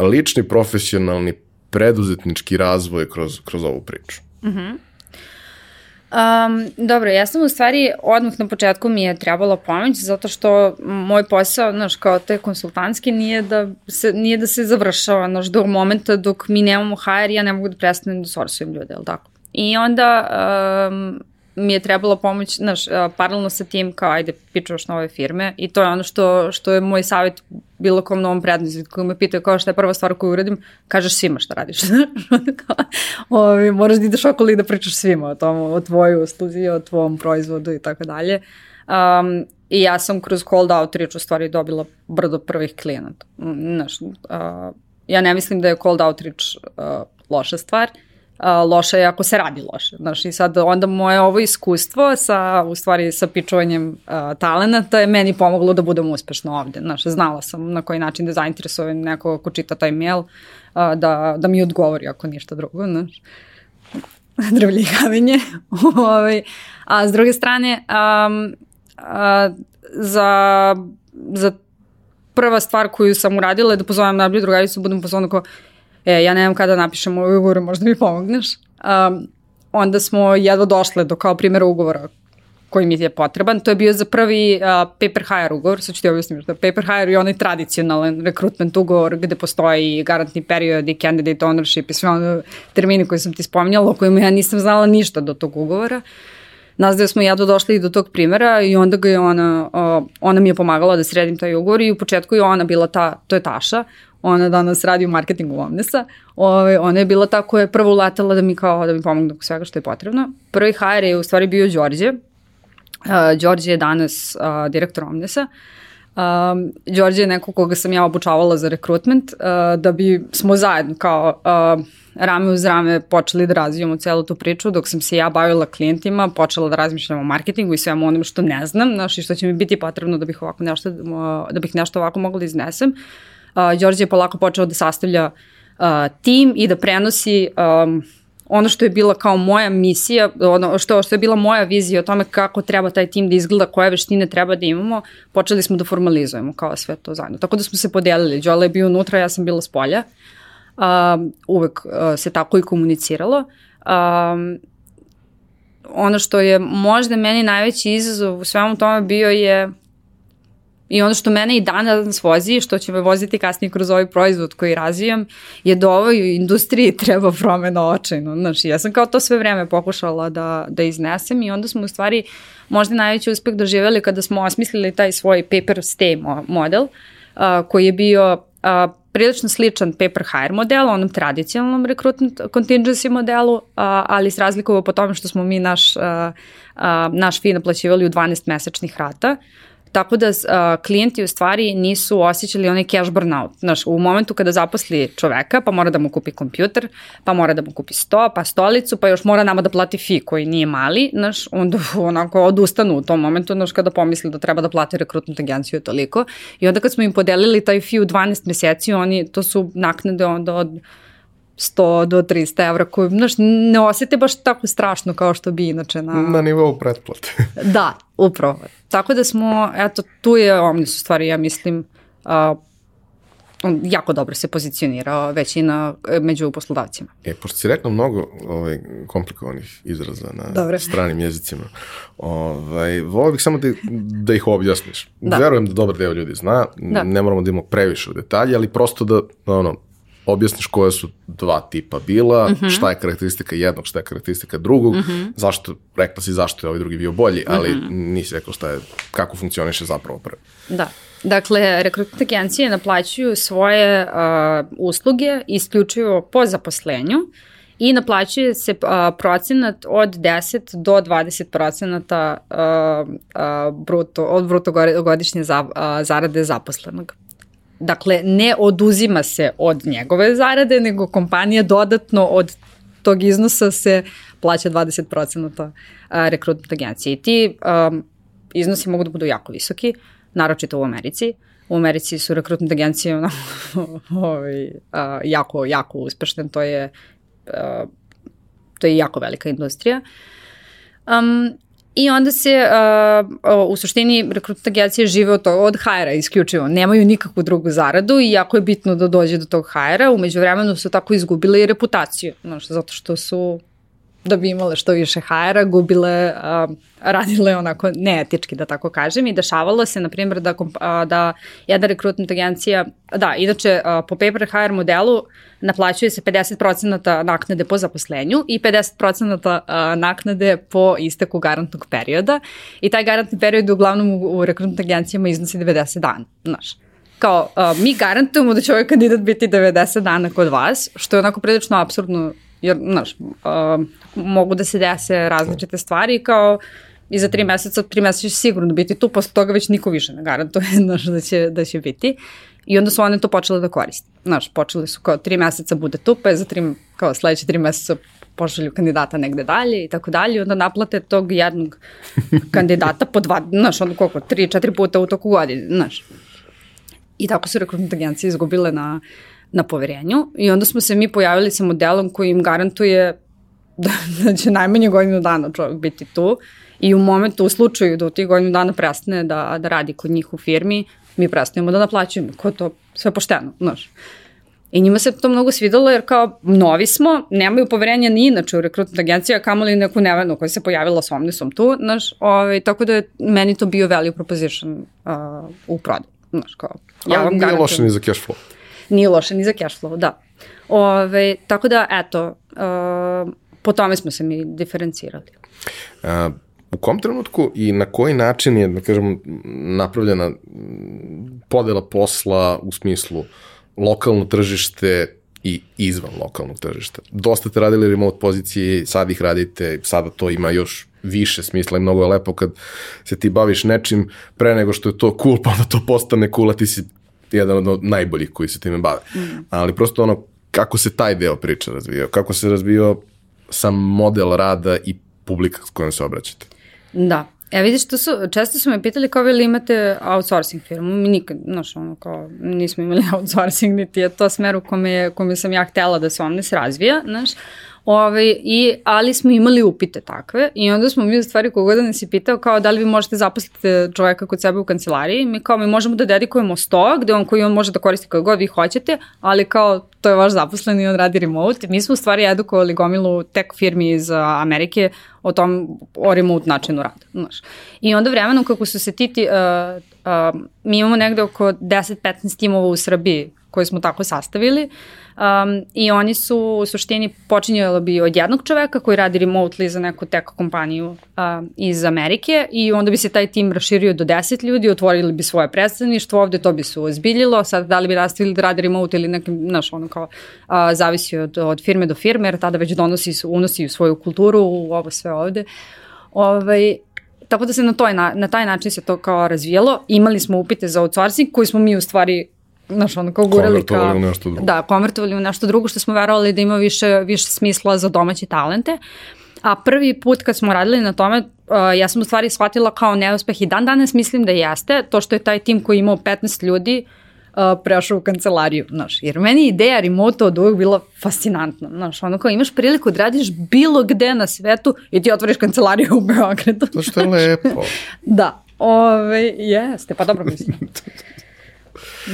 lični, profesionalni, preduzetnički razvoj kroz, kroz ovu priču? Mhm. Mm Um, dobro, ja sam u stvari odmah na početku mi je trebalo pomoć zato što moj posao, znaš, kao te konsultantski nije da se, nije da se završava, znaš, do momenta dok mi nemamo HR, ja ne mogu da prestanem da sorsujem ljude, ili tako? I onda um, mi je trebala pomoć, znaš, paralelno sa tim kao ajde pičuš nove firme i to je ono što, što je moj savjet bilo kom novom prednosti koji me pitaju kao šta je prva stvar koju uradim, kažeš svima šta radiš. *laughs* Ovi, moraš da ideš okolo i da pričaš svima o tom, o tvojoj usluzi, o tvom proizvodu i tako dalje. Um, I ja sam kroz cold outreach u stvari dobila brdo prvih klijenata. Znaš, uh, ja ne mislim da je cold outreach uh, loša stvar, uh, a, loše je ako se radi loše. Znaš, i sad onda moje ovo iskustvo sa, u stvari, sa pičovanjem a, talenata je meni pomoglo da budem uspešna ovde. Znaš, znala sam na koji način da zainteresujem neko ko čita taj mail, a, da, da mi odgovori ako ništa drugo, znaš. *laughs* Drvlje kamenje. *laughs* ovaj, a s druge strane, a, a, za, za prva stvar koju sam uradila je da pozovem najbolju drugaricu, budem pozovem kao, e, ja nemam kada napišem ovaj ugovor, možda mi pomogneš. Um, onda smo jedva došle do kao primjera ugovora koji mi je potreban. To je bio za prvi uh, paper hire ugovor, sad ću ti objasniti što je paper hire i onaj tradicionalan rekrutment ugovor gde postoji garantni period i candidate ownership i sve ono termini koje sam ti spominjala, o kojima ja nisam znala ništa do tog ugovora. Nas da smo jedno došli do tog primera i onda ga je ona, uh, ona mi je pomagala da sredim taj ugovor i u početku je ona bila ta, to je Taša, ona danas radi u marketingu Omnesa, ovaj, ona je bila ta koja je prvo uletala da mi kao da mi pomogne oko svega što je potrebno. Prvi HR je u stvari bio Đorđe. Uh, Đorđe je danas uh, direktor Omnesa. Um, Đorđe je neko koga sam ja obučavala za rekrutment, uh, da bi smo zajedno kao uh, rame uz rame počeli da razvijamo celu tu priču, dok sam se ja bavila klijentima, počela da razmišljam o marketingu i svemu onom što ne znam, znaš, i što će mi biti potrebno da bih ovako nešto, da bih nešto ovako mogla da iznesem. Uh, uh, Đorđe je polako počeo da sastavlja uh, tim i da prenosi um, ono što je bila kao moja misija, ono što, što je bila moja vizija o tome kako treba taj tim da izgleda, koje veštine treba da imamo, počeli smo da formalizujemo kao sve to zajedno. Tako da smo se podelili. Đola je bio unutra, ja sam bila s polja. Um, uvek uh, se tako i komuniciralo. Um, ono što je možda meni najveći izazov u svemu tome bio je I ono što mene i danas vozi, što će me voziti kasnije kroz ovaj proizvod koji razvijam, je da ovoj industriji *laughs* treba promena očajno. Znaš, ja sam kao to sve vreme pokušala da, da iznesem i onda smo u stvari možda najveći uspeh doživjeli kada smo osmislili taj svoj paper stay model, uh, koji je bio uh, prilično sličan paper hire model, onom tradicionalnom recruitment contingency modelu, uh, ali s razlikovao po tome što smo mi naš, uh, uh, naš fee naplaćivali u 12 mesečnih rata. Uh, Tako da a, klijenti u stvari nisu osjećali onaj cash burnout. Znaš, u momentu kada zaposli čoveka, pa mora da mu kupi kompjuter, pa mora da mu kupi sto, pa stolicu, pa još mora nama da plati fi koji nije mali, znaš, onda *laughs* onako odustanu u tom momentu, znaš, kada pomisli da treba da plati rekrutnu agenciju toliko. I onda kad smo im podelili taj fi u 12 meseci, oni, to su naknade onda od 100 do 300 evra koju, znaš, ne osjete baš tako strašno kao što bi inače na... Na nivou pretplate. da, upravo. Tako da smo, eto, tu je Omnis u stvari, ja mislim, a, on jako dobro se pozicionirao već i na, među poslodavcima. E, pošto si rekao mnogo ovaj, komplikovanih izraza na Dobre. stranim jezicima, ovaj, volio bih samo da, da ih objasniš. Da. Verujem da dobar deo ljudi zna, da. ne moramo da imamo previše u detalje, ali prosto da, ono, objasniš koje su dva tipa bila, mhm. -huh. šta je karakteristika jednog, šta je karakteristika drugog, mhm. -huh. zašto, rekla si zašto je ovaj drugi bio bolji, ali mhm. -huh. nisi rekao šta je, kako funkcioniše zapravo prvi. Da. Dakle, rekrutne agencije naplaćuju svoje uh, usluge isključivo po zaposlenju i naplaćuje se uh, procenat od 10 do 20 procenata uh, uh, bruto, od bruto godišnje za, uh, zarade zaposlenog. Dakle, ne oduzima se od njegove zarade, nego kompanija dodatno od tog iznosa se plaća 20% rekrutment agencije. I ti um, iznosi mogu da budu jako visoki, naročito u Americi. U Americi su rekrutment agencije onako, *laughs* ovaj, jako, jako uspešne, to je, a, to je jako velika industrija. Um, I onda se uh, u suštini rekrutment agencije žive od, od hajera isključivo. Nemaju nikakvu drugu zaradu i jako je bitno da dođe do tog hajera. Umeđu vremenu su tako izgubili reputaciju, znaš, zato što su da bi imale što više hajera, gubile, radile onako neetički, da tako kažem, i dešavalo se, na primjer, da, da jedna rekrutment agencija, da, inače, po paper hire modelu naplaćuje se 50% naknade po zaposlenju i 50% uh, naknade po isteku garantnog perioda. I taj garantni period uglavnom u, u rekrutment agencijama iznosi 90 dana, znaš. Kao, uh, mi garantujemo da će ovaj kandidat biti 90 dana kod vas, što je onako prilično absurdno jer, znaš, uh, mogu da se dese različite stvari kao i za tri meseca, tri meseca će sigurno biti tu, posle toga već niko više ne garantuje, *laughs* znaš, da će, da će biti. I onda su one to počele da koriste. Znaš, počeli su kao tri meseca bude tu, pa je za tri, kao sledeće tri meseca pošalju kandidata negde dalje i tako dalje, onda naplate tog jednog *laughs* kandidata po dva, znaš, onda koliko, tri, četiri puta u toku godine, znaš. I tako su rekrutne agencije izgubile na, na poverenju i onda smo se mi pojavili sa modelom koji im garantuje da, *laughs* da će najmanje godinu dana čovjek biti tu i u momentu, u slučaju da u tih godinu dana prestane da, da radi kod njih u firmi, mi prestajemo da naplaćujemo, ko to sve pošteno, znaš. I njima se to mnogo svidalo jer kao novi smo, nemaju poverenja ni inače u rekrutna agencija, kamo li neku nevenu koja se pojavila s Omnisom tu, znaš, ovaj, tako da je meni to bio value proposition uh, u prodaju, znaš, kao, ja vam garantujem. Nije loše ni za cash flow. Nije loše ni za cash flow, da. Ove, tako da, eto, uh, po tome smo se mi diferencirali. A, u kom trenutku i na koji način je, da kažem, napravljena podela posla u smislu lokalno tržište i izvan lokalnog tržišta. Dosta ste radili remote pozicije, sad ih radite, sada to ima još više smisla i mnogo je lepo kad se ti baviš nečim pre nego što je to cool, pa onda to postane cool, a ti si jedan od najboljih koji se time bave. Mm. Ali prosto ono, kako se taj deo priče razvijao, kako se razvijao sam model rada i publika s kojom se obraćate. Da. E vidiš, to su, često su me pitali kao li imate outsourcing firmu, mi nikad, znaš, ono, kao, nismo imali *laughs* outsourcing, niti je to smer u kome, kome sam ja htela da se Omnis razvija, znaš, ovaj, i, ali smo imali upite takve i onda smo mi u stvari kogod da nas je pitao kao da li vi možete zaposliti čoveka kod sebe u kancelariji, mi kao mi možemo da dedikujemo sto gde on koji on može da koristi kako god vi hoćete, ali kao to je vaš zaposlen i on radi remote. Mi smo u stvari edukovali gomilu tech firmi iz Amerike o tom, o remote načinu rada. Znaš. I onda vremenom kako su se ti, uh, uh, mi imamo negde oko 10-15 timova u Srbiji koje smo tako sastavili, uh, Um, I oni su u suštini počinjali bi od jednog čoveka koji radi remotely za neku tech kompaniju um, iz Amerike i onda bi se taj tim raširio do 10 ljudi, otvorili bi svoje predstavništvo, ovde to bi se ozbiljilo, sad da li bi nastavili da radi remote ili nekim, znaš, ono kao, uh, zavisi od, od firme do firme, jer tada već donosi, unosi svoju kulturu u ovo sve ovde. Ovaj, tako da se na, toj, na, na taj način se to kao razvijelo. Imali smo upite za outsourcing koji smo mi u stvari znaš, ono kao gurali kao... u nešto drugo. Da, konvertovali u nešto drugo što smo verovali da ima više, više smisla za domaće talente. A prvi put kad smo radili na tome, uh, ja sam u stvari shvatila kao neuspeh i dan danas mislim da jeste, to što je taj tim koji imao 15 ljudi, uh, prešao u kancelariju, znaš, jer meni ideja remote od uvek bila fascinantna, znaš, ono kao imaš priliku da radiš bilo gde na svetu i ti otvoriš kancelariju u Beogradu. To što je lepo. *laughs* da, ove, jeste, pa dobro mislim. *laughs*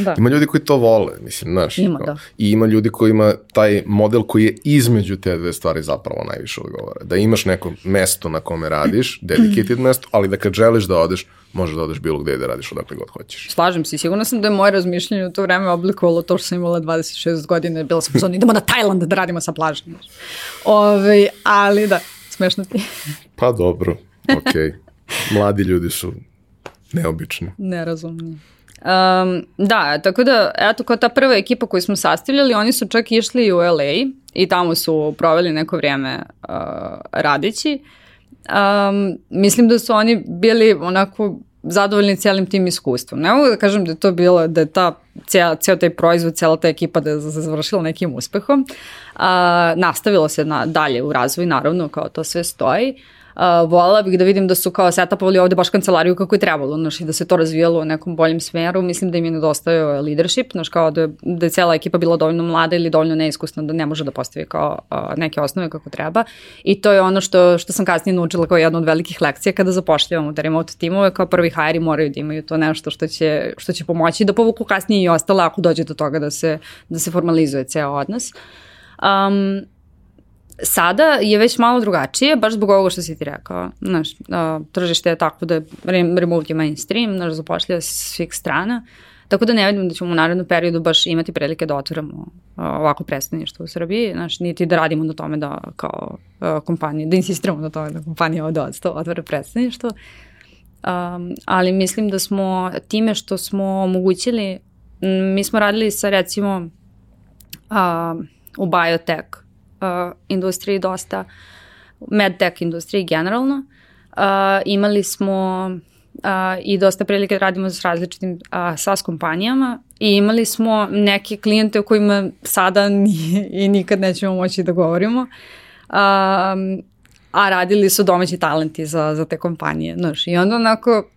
Da. Ima ljudi koji to vole, mislim, znaš. Ima, da. I ima ljudi koji ima taj model koji je između te dve stvari zapravo najviše odgovara. Da imaš neko mesto na kome radiš, *clears throat* dedicated mesto, ali da kad želiš da odeš, možeš da odeš bilo gde da radiš odakle god hoćeš. Slažem se, sigurno sam da je moje razmišljanje u to vreme oblikovalo to što sam imala 26 godina, bila sam pozorna, idemo na Tajland da radimo sa plažom. Ove, ali da, smešno ti. pa dobro, okej. Okay. *laughs* Mladi ljudi su neobični. Nerazumni. Um, da, tako da, eto, kao ta prva ekipa koju smo sastavljali, oni su čak išli u LA i tamo su proveli neko vrijeme uh, radići. Um, mislim da su oni bili onako zadovoljni cijelim tim iskustvom. Ne mogu da kažem da je to bilo, da je ta ceo, ceo taj proizvod, cela ta ekipa da je završila nekim uspehom. A, nastavilo se na, dalje u razvoj, naravno, kao to sve stoji. Uh, volala bih da vidim da su kao setupovali ovde baš kancelariju kako je trebalo, znaš, i da se to razvijalo u nekom boljem smeru. Mislim da im je nedostajao leadership, znaš, kao da je, da je cela ekipa bila dovoljno mlada ili dovoljno neiskusna da ne može da postavi kao uh, neke osnove kako treba. I to je ono što, što sam kasnije naučila kao jedna od velikih lekcija kada zapošljavamo da remote timove, kao prvi hajeri moraju da imaju to nešto što će, što će pomoći da povuku kasnije i ostale ako dođe do toga da se, da se formalizuje ceo odnos. Um, Sada je već malo drugačije, baš zbog ovoga što si ti rekao. Znaš, a, tržište je tako da je remote mainstream, znaš, zapošlja s svih strana. Tako da ne vidim da ćemo u narednom periodu baš imati prilike da otvoramo ovako predstavništvo u Srbiji, znaš, niti da radimo na tome da kao kompanije, da insistiramo na tome da kompanija od odstav otvore predstavništvo. Um, ali mislim da smo time što smo omogućili, mi smo radili sa recimo uh, u biotech uh, industriji dosta, medtech industriji generalno. Uh, imali smo uh, i dosta prilike da radimo s različitim uh, SaaS kompanijama i imali smo neke klijente o kojima sada ni, i nikad nećemo moći da govorimo. Um, a radili su domaći talenti za, za te kompanije. Znaš, I onda onako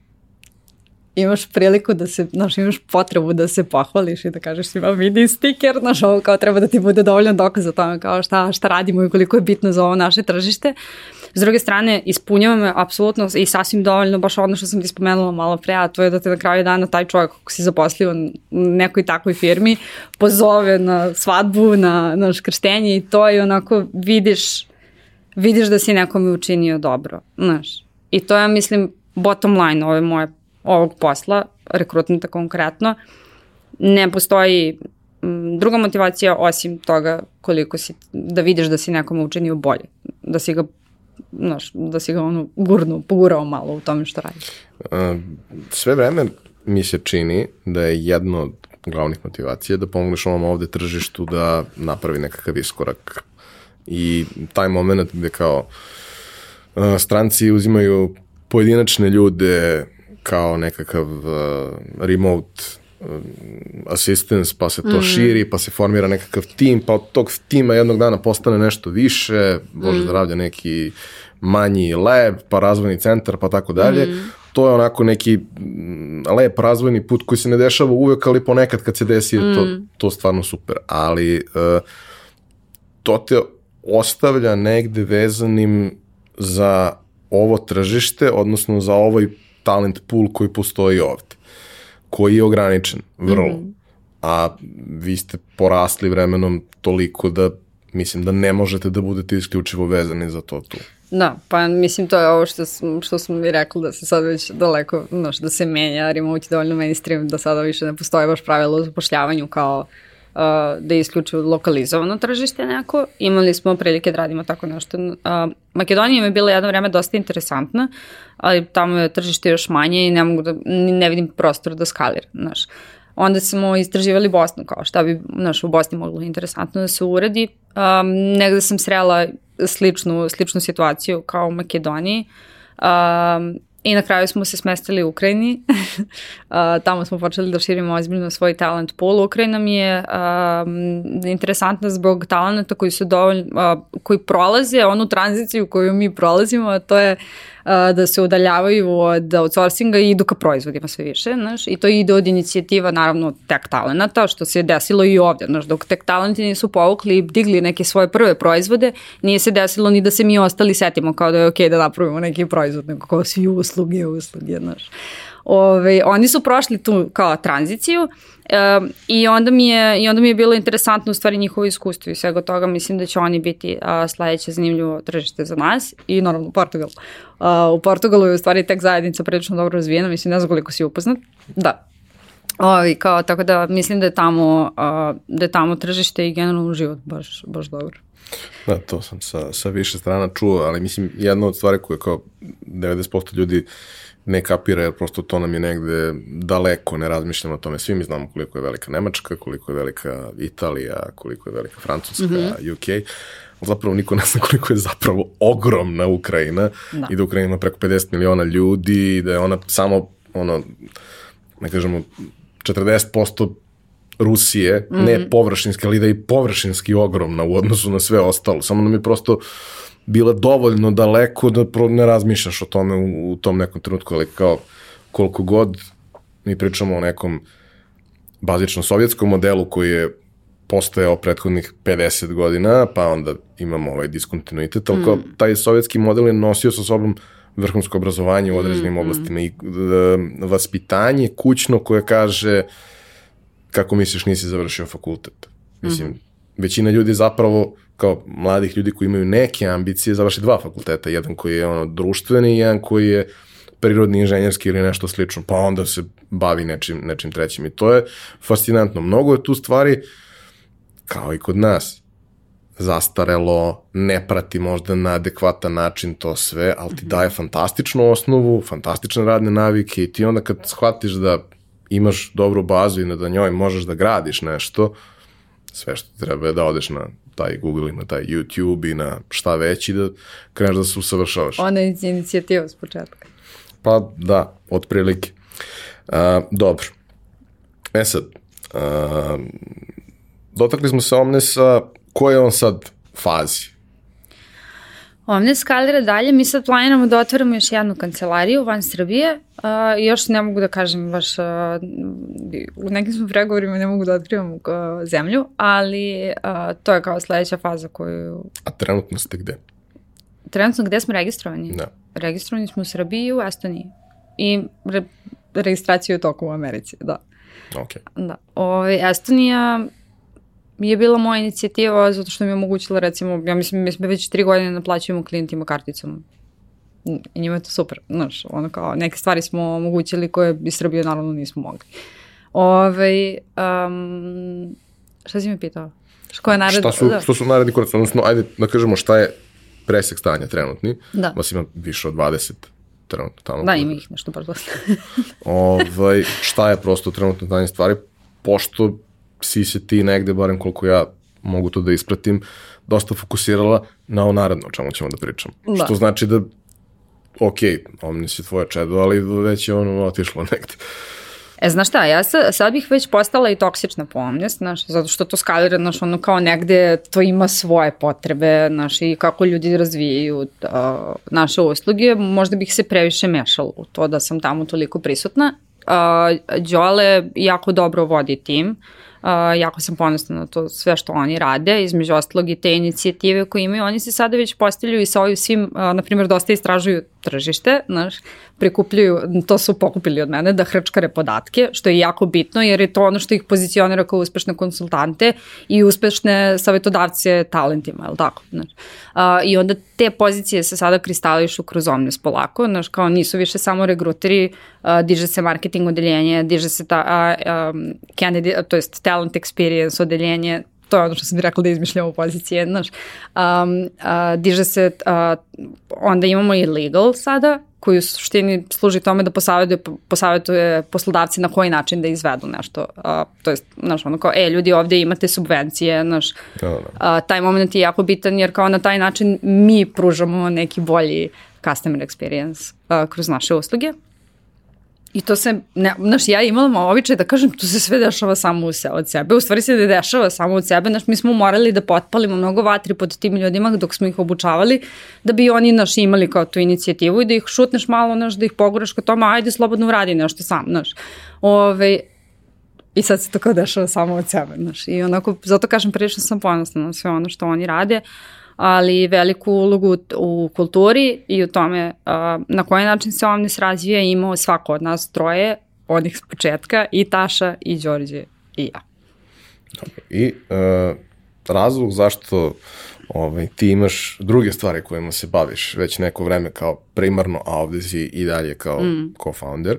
imaš priliku da se, znaš, imaš potrebu da se pohvališ i da kažeš svima vidi stiker, znaš, ovo kao treba da ti bude dovoljno dokaz o tome kao šta, šta radimo i koliko je bitno za ovo naše tržište. S druge strane, ispunjava me apsolutno i sasvim dovoljno baš ono što sam ti spomenula malo pre, a to je da te na kraju dana taj čovjek kako si zaposlio u nekoj takvoj firmi pozove na svadbu, na, na škrštenje i to i onako vidiš, vidiš da si nekome učinio dobro, znaš. I to ja mislim bottom line ove moje ovog posla, rekrutmenta konkretno, ne postoji druga motivacija osim toga koliko si, da vidiš da si nekom učinio bolje, da si ga znaš, da si ga ono gurno, pogurao malo u tome što radi. Sve vreme mi se čini da je jedno od glavnih motivacija da pomogneš ovom ovde tržištu da napravi nekakav iskorak. I taj moment gde kao stranci uzimaju pojedinačne ljude kao nekakav uh, remote uh, assistance, pa se to mm. širi, pa se formira nekakav tim, pa od tog tima jednog dana postane nešto više, bože mm. zdravlja neki manji lab, pa razvojni centar, pa tako dalje. Mm. To je onako neki mm, lep razvojni put koji se ne dešava uvek, ali ponekad kad se desi mm. to, to stvarno super. Ali uh, to te ostavlja negde vezanim za ovo tržište, odnosno za ovaj talent pool koji postoji ovde, koji je ograničen, vrlo. Mm -hmm. A vi ste porasli vremenom toliko da mislim da ne možete da budete isključivo vezani za to tu. Da, pa mislim to je ovo što, sam, što smo mi rekli da se sad već daleko, znaš, da se menja, remote dovoljno mainstream, da sada više ne postoje baš pravilo o zapošljavanju kao uh, da je isključivo lokalizovano tržište neko. Imali smo prilike da radimo tako nešto. Makedonija je bila jedno vreme dosta interesantna, ali tamo je tržište još manje i ne mogu da, ne vidim prostor da skaliram, znaš. Onda smo istraživali Bosnu, kao šta bi, znaš, u Bosni moglo interesantno da se uradi. Um, negde sam srela sličnu, sličnu situaciju kao u Makedoniji. Um, I na kraju smo se smestili u Ukrajini. *laughs* tamo smo počeli da širimo ozbiljno svoj talent pool. Ukrajina mi je uh, interesantna zbog talenta koji su dovoljno, uh, koji prolaze onu tranziciju koju mi prolazimo, a to je uh, da se udaljavaju od outsourcinga i idu ka proizvodima sve više, znaš, i to ide od inicijativa, naravno, tech talenata, što se desilo i ovde, znaš, dok tech talenti nisu povukli i digli neke svoje prve proizvode, nije se desilo ni da se mi ostali setimo kao da je okej okay da napravimo neki proizvod, nego kao svi usluge, usluge, znaš. Ove, oni su prošli tu kao tranziciju um, i, onda mi je, i onda mi je bilo interesantno u stvari njihovo iskustvo i svega toga mislim da će oni biti uh, sledeće zanimljivo tržište za nas i naravno Portugal. Uh, u Portugalu je u stvari tek zajednica prilično dobro razvijena, mislim ne znam koliko si upoznat. Da, Ovi, kao, tako da mislim da je tamo, uh, da je tamo tržište i generalno život baš, baš dobro. Da, to sam sa, sa više strana čuo, ali mislim jedna od stvari koje kao 90% ljudi ne kapira jer prosto to nam je negde daleko, ne razmišljamo o tome. Svi mi znamo koliko je velika Nemačka, koliko je velika Italija, koliko je velika Francuska, mm -hmm. UK. Zapravo niko ne zna koliko je zapravo ogromna Ukrajina da. i da Ukrajina ima preko 50 miliona ljudi i da je ona samo ono, ne kažemo, 40% Rusije, mm -hmm. ne površinski, ali da je i površinski ogromna u odnosu na sve ostalo. Samo nam je prosto bila dovoljno daleko da ne razmišljaš o tome u, u tom nekom trenutku, ali kao koliko god mi pričamo o nekom bazično sovjetskom modelu koji je postojao prethodnih 50 godina, pa onda imamo ovaj diskontinuitet, ali kao mm. taj sovjetski model je nosio sa sobom vrhunsko obrazovanje u određenim mm, oblastima i uh, vaspitanje kućno koje kaže kako misliš nisi završio fakultet. Mislim, mm -hmm. većina ljudi zapravo kao mladih ljudi koji imaju neke ambicije završi dva fakulteta, jedan koji je ono društveni i jedan koji je prirodni inženjerski ili nešto slično, pa onda se bavi nečim, nečim trećim i to je fascinantno. Mnogo je tu stvari kao i kod nas, zastarelo, ne prati možda na adekvatan način to sve, ali ti mhm. daje fantastičnu osnovu, fantastične radne navike i ti onda kad shvatiš da imaš dobru bazu i da njoj možeš da gradiš nešto, sve što treba je da odeš na taj Google i na taj YouTube i na šta već i da kreneš da se usavršavaš. Ona je inicijativa s početka. Pa da, otprilike. Uh, dobro. E sad, uh, dotakli smo se Omnesa, koje je on sad fazi? Omnes skalira dalje, mi sad planiramo da otvorimo još jednu kancelariju van Srbije, uh, još ne mogu da kažem baš, uh, u nekim smo pregovorima ne mogu da otkrivam uh, zemlju, ali uh, to je kao sledeća faza koju... A trenutno ste gde? Trenutno gde smo registrovani? Da. Registrovani smo u Srbiji i u Estoniji. I re, registraciju u toku u Americi, da. Ok. Da. Ove, ovaj, Estonija je bila moja inicijativa zato što mi je omogućila recimo, ja mislim, mi smo već tri godine naplaćujemo klijentima karticom. I njima je to super, znaš, ono kao, neke stvari smo omogućili koje bi Srbije naravno nismo mogli. Ove, um, šta si mi pitao? Šta, je nared... šta su, da. što su naredni koraci? Odnosno, ajde da kažemo šta je presek stanja trenutni. Da. Vas ima više od 20 trenutno tamo. Da, ima ih nešto bar dosta. ovaj, šta je prosto trenutno stanje stvari? Pošto si se ti negde, barem koliko ja mogu to da ispratim, dosta fokusirala na ovo naredno o čemu ćemo da pričamo. Da. Što znači da, ok, Omnis je tvoja čedo, ali već je ono otišlo *laughs* negde. E, znaš šta, ja sad, sad bih već postala i toksična po Omnis, znaš, zato što to skalira, znaš, ono kao negde to ima svoje potrebe, znaš, i kako ljudi razvijaju uh, naše usluge, možda bih se previše mešala u to da sam tamo toliko prisutna. Uh, Đole jako dobro vodi tim, uh, Uh, jako sam ponosna na to sve što oni rade, između ostalog i te inicijative koje imaju. Oni se sada već postavljaju i sa ovim svim, uh, na primjer, dosta istražuju tržište, znaš, prikupljaju, to su pokupili od mene, da hrčkare podatke, što je jako bitno, jer je to ono što ih pozicionira kao uspešne konsultante i uspešne savjetodavce talentima, je li tako? Znaš. Uh, I onda te pozicije se sada kristališu kroz Omnes polako, znaš, kao nisu više samo regruteri, uh, diže se marketing odeljenje, diže se ta, uh, um, candidate, to jest talent experience odeljenje, to je ono što sam ti rekla da izmišljamo pozicije, znaš. Um, uh, diže se, uh, onda imamo i legal sada, koji u suštini služi tome da posavetuje, posavetuje poslodavci na koji način da izvedu nešto. Uh, to je, znaš, ono kao, e, ljudi ovde imate subvencije, znaš, da, da. Uh, taj moment je jako bitan jer kao na taj način mi pružamo neki bolji customer experience uh, kroz naše usluge. I to se, ne, znaš, ja imala običaj da kažem, to se sve dešava samo u se, od sebe. U stvari se ne dešava samo od sebe, znaš, mi smo morali da potpalimo mnogo vatri pod tim ljudima dok smo ih obučavali, da bi oni, naš, imali kao tu inicijativu i da ih šutneš malo, znaš, da ih poguraš kod toma, ajde slobodno uradi nešto sam, znaš. Ove, I sad se to kao dešava samo od sebe, znaš. I onako, zato kažem, prilično sam ponosna na sve ono što oni rade. Uh, ali veliku ulogu u kulturi i u tome uh, na koji način se Omnis razvija imao svako od nas troje, onih s početka, i Taša, i Đorđe, i ja. I uh, razlog zašto ovaj, ti imaš druge stvari kojima se baviš već neko vreme kao primarno, a ovde si i dalje kao mm. co-founder,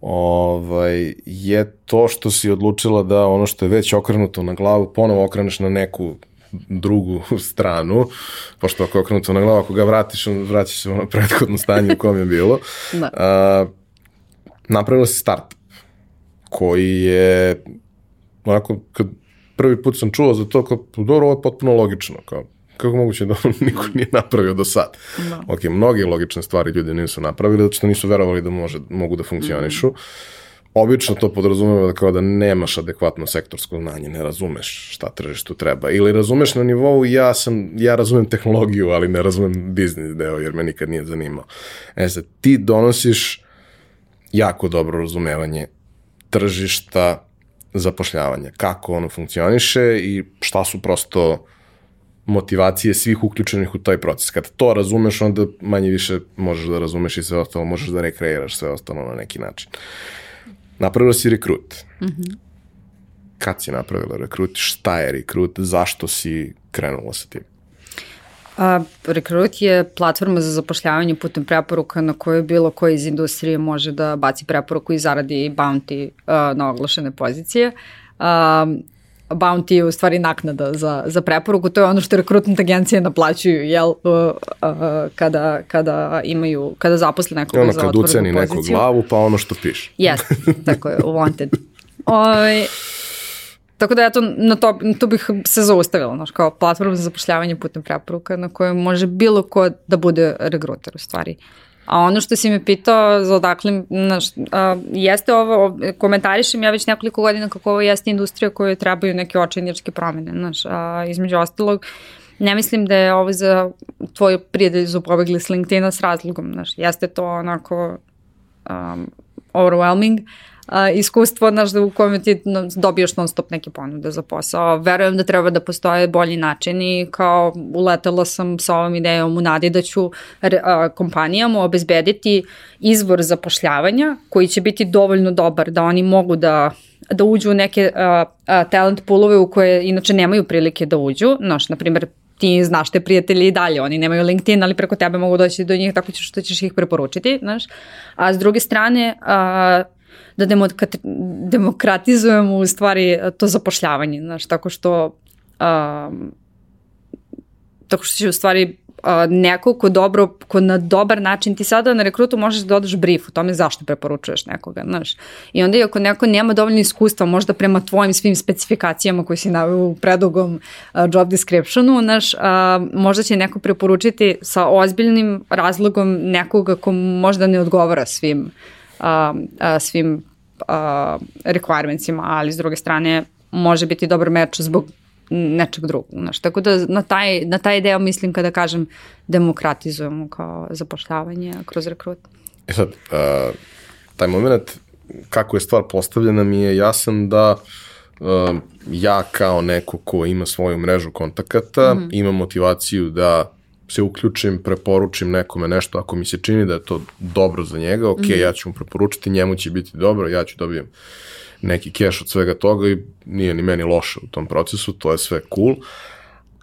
ovaj, je to što si odlučila da ono što je već okrenuto na glavu ponovo okreneš na neku drugu stranu, pošto ako je okrenuto na glavu, ako ga vratiš, on vraćaš se u ono prethodno stanje u kom je bilo. da. A, napravila si start koji je onako, kad prvi put sam čuo za to, kao, dobro, ovo je potpuno logično, kao, kako moguće da on *laughs* niko nije napravio do sad. Da. Ok, mnoge logične stvari ljudi nisu napravili, zato što nisu verovali da može, mogu da funkcionišu. Mm. Obično to podrazumeva da kao da nemaš adekvatno sektorsko znanje, ne razumeš šta tržištu treba. Ili razumeš na nivou ja sam, ja razumem tehnologiju, ali ne razumem biznis deo, jer me nikad nije zanimao. E sad, ti donosiš jako dobro razumevanje tržišta, zapošljavanja, kako ono funkcioniše i šta su prosto motivacije svih uključenih u taj proces. Kad to razumeš, onda manje više možeš da razumeš i sve ostalo, možeš da rekreiraš sve ostalo na neki način. Napravila si rekrut. Mm -hmm. Kad si napravila rekrut? Šta je rekrut? Zašto si krenula sa tim? A, rekrut je platforma za zapošljavanje putem preporuka na kojoj bilo koji iz industrije može da baci preporuku i zaradi bounty a, na oglašene pozicije. A, bounty je u stvari naknada za, za preporuku, to je ono što rekrutment agencije naplaćuju, jel, uh, uh, kada, kada imaju, kada zaposle nekoga ono, za otvorenu poziciju. Ono kad uceni neku glavu, pa ono što piše. Yes, tako je, wanted. Oj, ovaj, Tako da ja to, na to, to bih se zaustavila, znaš, kao platforma za zapošljavanje putem preporuka na kojoj može bilo ko da bude regruter u stvari. A ono što si me pitao za odakle, znaš, a, jeste ovo, komentarišem ja već nekoliko godina kako ovo jeste industrija kojoj trebaju neke očajničke promene, znaš, a, između ostalog, ne mislim da je ovo za tvoj prijatelj su pobegli s LinkedIna s razlogom, znaš, jeste to onako um, overwhelming, a, iskustvo, znaš, da u kojem ti dobiješ non stop neke ponude za posao. Verujem da treba da postoje bolji način i kao uletela sam sa ovom idejom u nadi da ću a, kompanijama obezbediti izvor zapošljavanja koji će biti dovoljno dobar da oni mogu da da uđu u neke a, a, talent poolove u koje inače nemaju prilike da uđu. Znaš, na primjer, ti znaš te prijatelji i dalje, oni nemaju LinkedIn, ali preko tebe mogu doći do njih tako što ćeš ih preporučiti, znaš. A s druge strane, a, da demokratizujemo u stvari to zapošljavanje, znaš, tako što um, tako što će u stvari uh, neko ko dobro, ko na dobar način, ti sada na rekrutu možeš da dodaš brief o tome zašto preporučuješ nekoga, znaš. I onda i ako neko nema dovoljno iskustva, možda prema tvojim svim specifikacijama koji si navio u predugom uh, job descriptionu, znaš, uh, možda će neko preporučiti sa ozbiljnim razlogom nekoga ko možda ne odgovara svim a, a, svim a, requirementsima, ali s druge strane može biti dobar meč zbog nečeg drugog. Znaš. Tako da na taj, na taj deo mislim kada kažem demokratizujemo kao zapošljavanje kroz rekrut. E sad, uh, taj moment kako je stvar postavljena mi je jasan da uh, ja kao neko ko ima svoju mrežu kontakata mm -hmm. ima motivaciju da se uključim, preporučim nekome nešto, ako mi se čini da je to dobro za njega, ok, mm -hmm. ja ću mu preporučiti, njemu će biti dobro, ja ću dobijem neki keš od svega toga i nije ni meni loše u tom procesu, to je sve cool,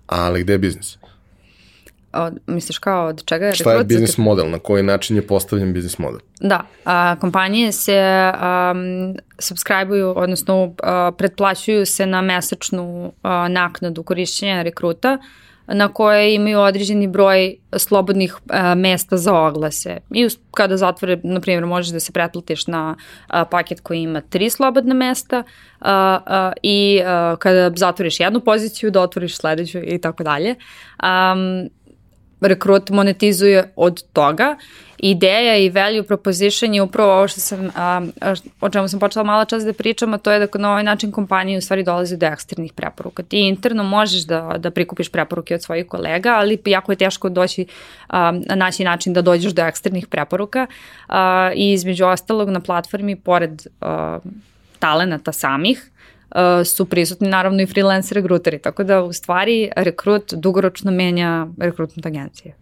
ali gde je biznis? Od, misliš kao od čega je Šta je biznis model? Na koji način je postavljen biznis model? Da, a, kompanije se um, subscribe-uju, odnosno a, pretplaćuju se na mesečnu a, naknadu korišćenja rekruta, na koje imaju određeni broj slobodnih a, mesta za oglase. I kada zatvore, na primjer, možeš da se pretplatiš na a, paket koji ima tri slobodna mesta a, a, i a, kada zatvoriš jednu poziciju, da otvoriš sledeću i tako dalje. Rekrut monetizuje od toga. Ideja i value proposition je upravo ovo što sam, a, o čemu sam počela malo čas da pričam, a to je da na ovaj način kompanije u stvari dolaze do eksternih preporuka. Ti interno možeš da, da prikupiš preporuke od svojih kolega, ali jako je teško doći, a, naći način da dođeš do eksternih preporuka a, i između ostalog na platformi, pored a, talenata samih, su prisutni naravno i freelance rekruteri, tako da u stvari rekrut dugoročno menja rekrutment agencije.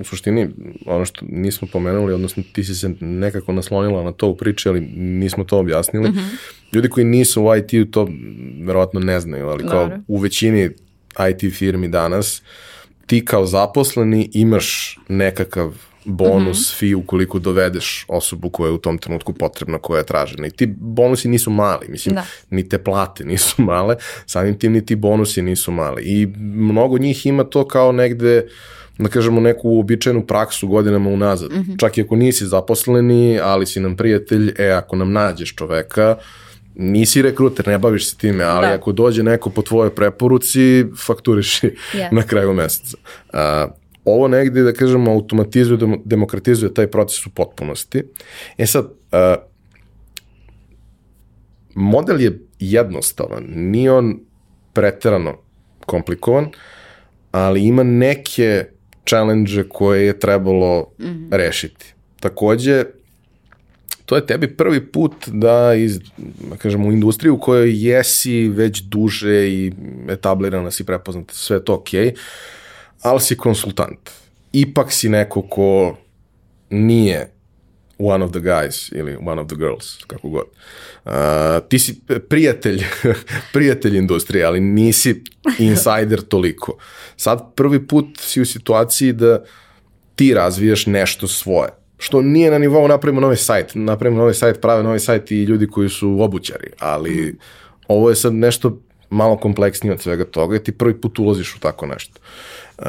U suštini, ono što nismo pomenuli, odnosno ti si se nekako naslonila na to u priči, ali nismo to objasnili. Uh mhm. -huh. Ljudi koji nisu u IT-u to verovatno ne znaju, ali kao Dobre. u većini IT firmi danas, ti kao zaposleni imaš nekakav bonus, mm -hmm. fee ukoliko dovedeš osobu koja je u tom trenutku potrebna, koja je tražena. I ti bonusi nisu mali, mislim, da. ni te plate *laughs* nisu male, samim tim ni ti bonusi nisu mali. I mnogo njih ima to kao negde da kažemo neku uobičajenu praksu godinama unazad. Mm -hmm. Čak i ako nisi zaposleni, ali si nam prijatelj, e, ako nam nađeš čoveka, nisi rekruter, ne baviš se time, ali da. ako dođe neko po tvojoj preporuci, fakturiš yeah. *laughs* na kraju meseca. Uh, ovo negde, da kažemo, automatizuje, demokratizuje taj proces u potpunosti. E sad, uh, model je jednostavan, nije on preterano komplikovan, ali ima neke challenge koje je trebalo mm -hmm. rešiti. Takođe, to je tebi prvi put da iz, da kažemo, u industriju u kojoj jesi već duže i etablirana si prepoznata, sve to okej, okay, ali si konsultant. Ipak si neko ko nije one of the guys ili one of the girls, kako god. Uh, ti si prijatelj, *laughs* prijatelj industrije, ali nisi insider toliko. Sad prvi put si u situaciji da ti razvijaš nešto svoje što nije na nivou napravimo novi sajt, napravimo novi sajt, prave novi sajt i ljudi koji su obućari, ali ovo je sad nešto malo kompleksnije od svega toga i ti prvi put ulaziš u tako nešto. Uh,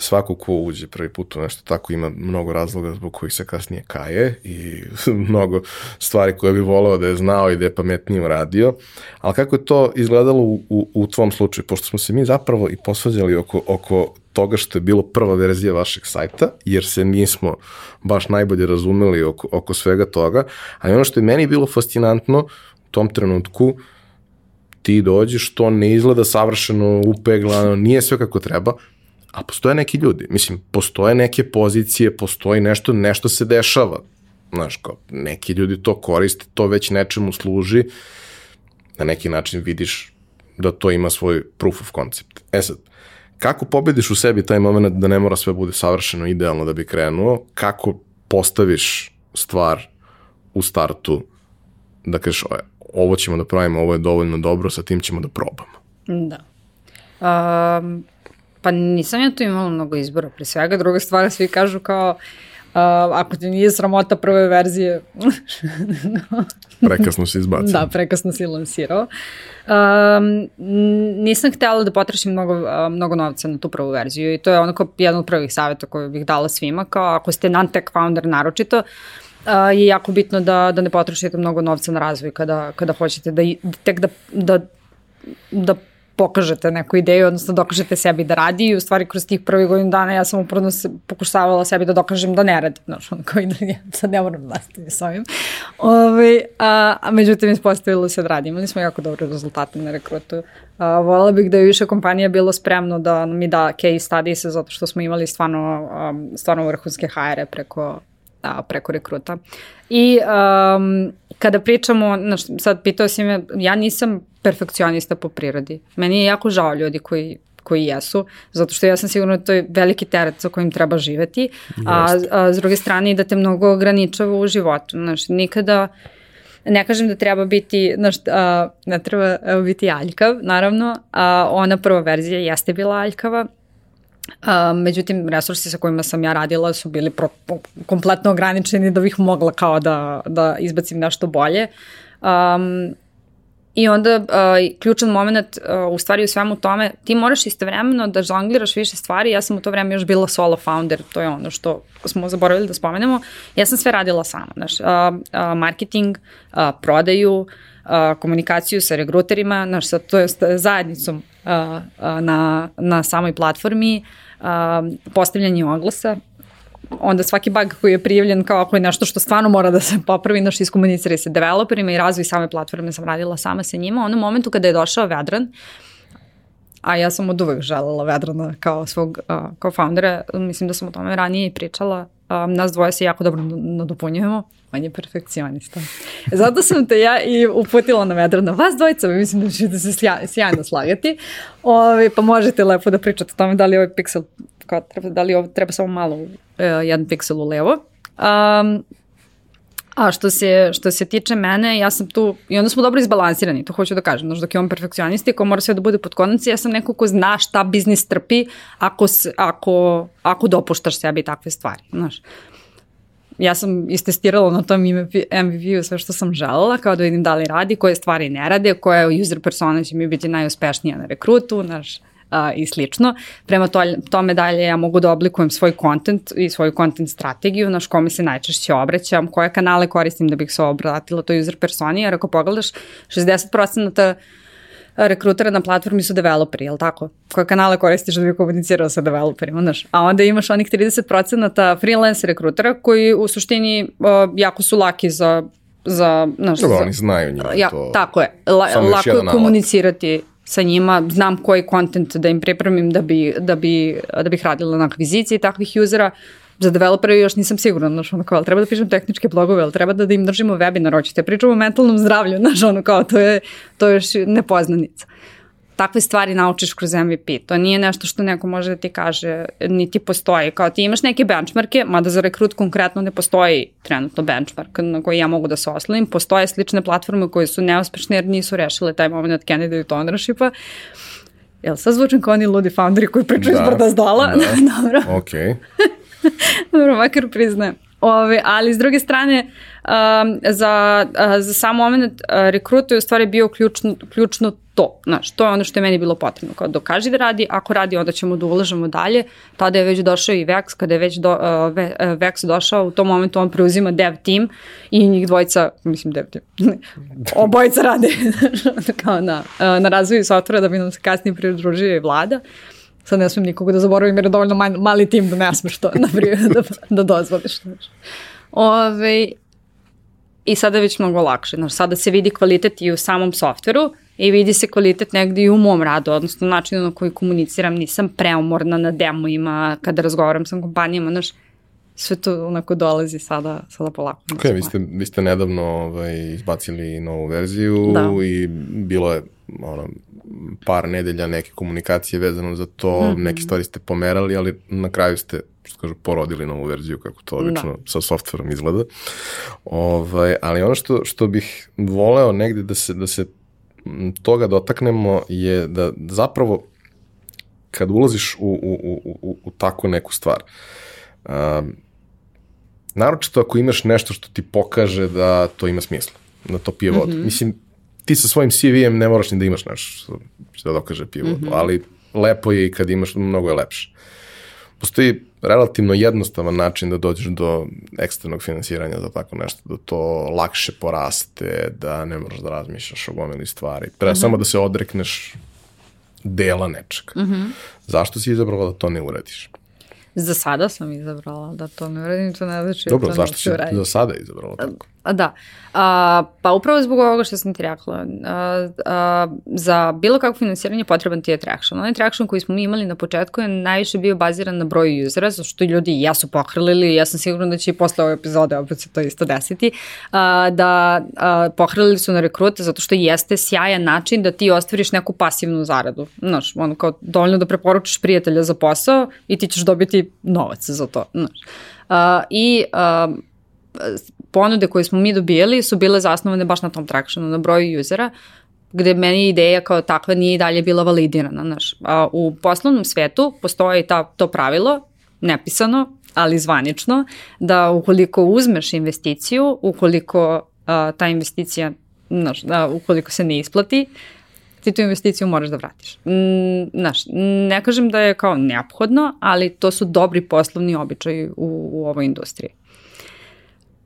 svako ko uđe prvi put u nešto tako ima mnogo razloga zbog kojih se kasnije kaje i *laughs* mnogo stvari koje bi voleo da je znao i da je pametnije uradio. Ali kako je to izgledalo u, u, u tvom slučaju? Pošto smo se mi zapravo i posvađali oko, oko toga što je bilo prva verzija vašeg sajta, jer se nismo baš najbolje razumeli oko, oko svega toga, ali ono što je meni bilo fascinantno u tom trenutku, ti dođeš, to ne izgleda savršeno upeglano, nije sve kako treba, a postoje neki ljudi, mislim, postoje neke pozicije, postoji nešto, nešto se dešava, znaš, kao, neki ljudi to koriste, to već nečemu služi, na neki način vidiš da to ima svoj proof of concept. E sad, kako pobediš u sebi taj moment da ne mora sve bude savršeno idealno da bi krenuo, kako postaviš stvar u startu da kažeš ovo ćemo da pravimo, ovo je dovoljno dobro, sa tim ćemo da probamo. Da. Um, pa nisam ja tu imala mnogo izbora, pre svega. Druga stvar, svi kažu kao Uh, ako ti nije sramota prve verzije... *laughs* prekasno si izbacio. Da, prekasno si lansirao. Um, nisam htela da potrašim mnogo, uh, mnogo novca na tu prvu verziju i to je ono kao jedan od prvih savjeta koje bih dala svima, kao ako ste non-tech founder naročito, uh, je jako bitno da, da ne potrošite mnogo novca na razvoj kada, kada hoćete da, tek da, da, da pokažete neku ideju, odnosno dokažete sebi da radi i u stvari kroz tih prvih godinu dana ja sam upravo se pokušavala sebi da dokažem da ne radi, znaš, on koji da ja sad ne moram nastaviti s ovim. Ove, a, a međutim, ispostavilo se da radi. Imali smo jako dobre rezultate na rekrutu. A, volala bih da je više kompanija bilo spremno da mi da case studies zato što smo imali stvarno, um, stvarno vrhunske HR-e preko a, preko rekruta. I um, kada pričamo, znaš, sad pitao si me, ja nisam perfekcionista po prirodi. Meni je jako žao ljudi koji koji jesu, zato što ja sam sigurna da to je veliki teret sa kojim treba živeti, a, a s druge strane i da te mnogo ograničava u životu. Znaš, nikada, ne kažem da treba biti, znaš, a, ne treba biti aljkav, naravno, a ona prva verzija jeste bila aljkava, A, međutim, resursi sa kojima sam ja radila su bili pro, kompletno ograničeni da bih mogla kao da, da izbacim nešto bolje. Um, I onda uh, ključan moment uh, u stvari u svemu tome, ti moraš istovremeno da žongliraš više stvari, ja sam u to vreme još bila solo founder, to je ono što smo zaboravili da spomenemo, ja sam sve radila sama, znaš, uh, uh, marketing, uh, prodaju, uh, komunikaciju sa regruterima, znaš, sa to je zajednicom uh, uh, na, na samoj platformi, uh, postavljanje oglasa, onda svaki bug koji je prijavljen kao ako je nešto što stvarno mora da se popravi, naš iskomunicira sa developerima i razvoj same platforme sam radila sama sa njima. Ono momentu kada je došao Vedran, a ja sam od uvek želela Vedrana kao svog, uh, kao foundera, mislim da sam o tome ranije i pričala, nas dvoje se jako dobro nadopunjujemo, on je perfekcionista. *laughs* Zato sam te ja i uputila na Vedrana, vas dvojica, mislim da ćete se sjajno slagati, ovaj, pa možete lepo da pričate o tome da li ovaj kao treba, da li ovo treba samo malo uh, jedan piksel u levo. Um, A što se, što se tiče mene, ja sam tu, i onda smo dobro izbalansirani, to hoću da kažem, znaš, dok je on perfekcionisti, ko mora sve da bude pod kondici, ja sam neko ko zna šta biznis trpi ako, ako, ako dopuštaš sebi takve stvari, znaš. Ja sam istestirala na tom MVP-u sve što sam želela, kao da vidim da li radi, koje stvari ne rade, koja user persona će mi biti najuspešnija na rekrutu, znaš, a, i slično. Prema to, tome dalje ja mogu da oblikujem svoj kontent i svoju kontent strategiju, naš kome se najčešće obraćam, koje kanale koristim da bih se obratila toj user personi, jer ako pogledaš 60% rekrutera na platformi su developeri, je li tako? Koje kanale koristiš da bi komunicirao sa developerima, znaš? A onda imaš onih 30% freelance rekrutera koji u suštini uh, jako su laki za za, znaš, Dobro, za, oni znaju njima ja, to. Tako je, La, lako je komunicirati sa njima, znam koji kontent da im pripremim da, bi, da, bi, da bih radila na akviziciji takvih usera, za developere još nisam sigurna, znaš, ono kao, ali treba da pišem tehničke blogove, ali treba da, da im držimo webinar, hoćete pričamo o mentalnom zdravlju, *laughs* znaš, ono kao, to je, to je još nepoznanica. Takve stvari naučiš kroz MVP. To nije nešto što neko može da ti kaže, niti postoji. Kao ti imaš neke benchmarke, mada za rekrut konkretno ne postoji trenutno benchmark na koji ja mogu da se oslovim. Postoje slične platforme koje su neuspešne jer nisu rešile taj moment od candidate ownershipa. Jel sad zvučim kao oni ludi founderi koji pričaju da, iz brda s dola? Da. *laughs* Dobro. Ok. *laughs* Dobro, makar priznajem. Ove, ali s druge strane, um, za, uh, za sam moment uh, rekruta je u stvari bio ključno, ključno to. Znaš, to je ono što je meni bilo potrebno. Kao dokaži da radi, ako radi, onda ćemo da ulažemo dalje. Tada je već došao i Vex, kada je već do, uh, Ve, uh, Vex došao, u tom momentu on preuzima dev team i njih dvojica, mislim dev team, *laughs* obojica rade *laughs* kao na, uh, na razvoju softvera da bi nam se kasnije pridružio i vlada. Sad ne smijem nikoga da zaboravim jer je dovoljno mali, mali tim da ne smeš to *laughs* na primjer, da, da dozvoliš. Znaš. Ove, I sada je već mnogo lakše. Znaš, sada se vidi kvalitet i u samom softveru i vidi se kvalitet negde i u mom radu, odnosno načinu na koji komuniciram. Nisam preumorna na demoima kada razgovaram sa kompanijama, znaš, sve to onako dolazi sada, sada polako. Ok, vi ste, vi ste nedavno ovaj, izbacili novu verziju Da. i bilo je ono, par nedelja neke komunikacije vezano za to, mm -hmm. neke stvari ste pomerali, ali na kraju ste što kažu, porodili novu verziju, kako to obično da. sa softverom izgleda. Ovaj, ali ono što, što bih voleo negde da se, da se toga dotaknemo je da zapravo kad ulaziš u, u, u, u, u takvu neku stvar, um, naročito ako imaš nešto što ti pokaže da to ima smisla, da to pije vodu. Mm -hmm. Mislim, ti sa svojim CV-em ne moraš ni da imaš nešto što, da dokaže pije vodu, mm -hmm. ali lepo je i kad imaš, mnogo je lepše. Postoji relativno jednostavan način da dođeš do eksternog finansiranja za tako nešto, da to lakše poraste, da ne moraš da razmišljaš o gomili stvari. Treba mm -hmm. samo da se odrekneš dela nečega. Mm -hmm. Zašto si izabrala da to ne uradiš? Za sada sam izabrala da to ne uradim, to ne znači Dobro, to zašto si uraditi. za sada izabrala tako? Da. A, pa upravo zbog ovoga što sam ti rekla, a, a, za bilo kakvo finansiranje potreban ti je traction. Onaj traction koji smo mi imali na početku je najviše bio baziran na broju usera, zato što ljudi su pohrlili, ja sam sigurna da će i posle ove epizode opet se to isto desiti, a, da a, pohrlili su na rekrute zato što jeste sjajan način da ti ostvariš neku pasivnu zaradu. Znaš, ono kao dovoljno da preporučiš prijatelja za posao i ti ćeš dobiti novac za to. Znaš. A, I a, ponude koje smo mi dobijali su bile zasnovane baš na tom tractionu, na broju usera, gde meni ideja kao takva nije i dalje bila validirana. Znaš. A, u poslovnom svetu postoji ta, to pravilo, nepisano, ali zvanično, da ukoliko uzmeš investiciju, ukoliko a, ta investicija, znaš, da, ukoliko se ne isplati, ti tu investiciju moraš da vratiš. Mm, znaš, ne kažem da je kao neophodno, ali to su dobri poslovni običaji u, u ovoj industriji.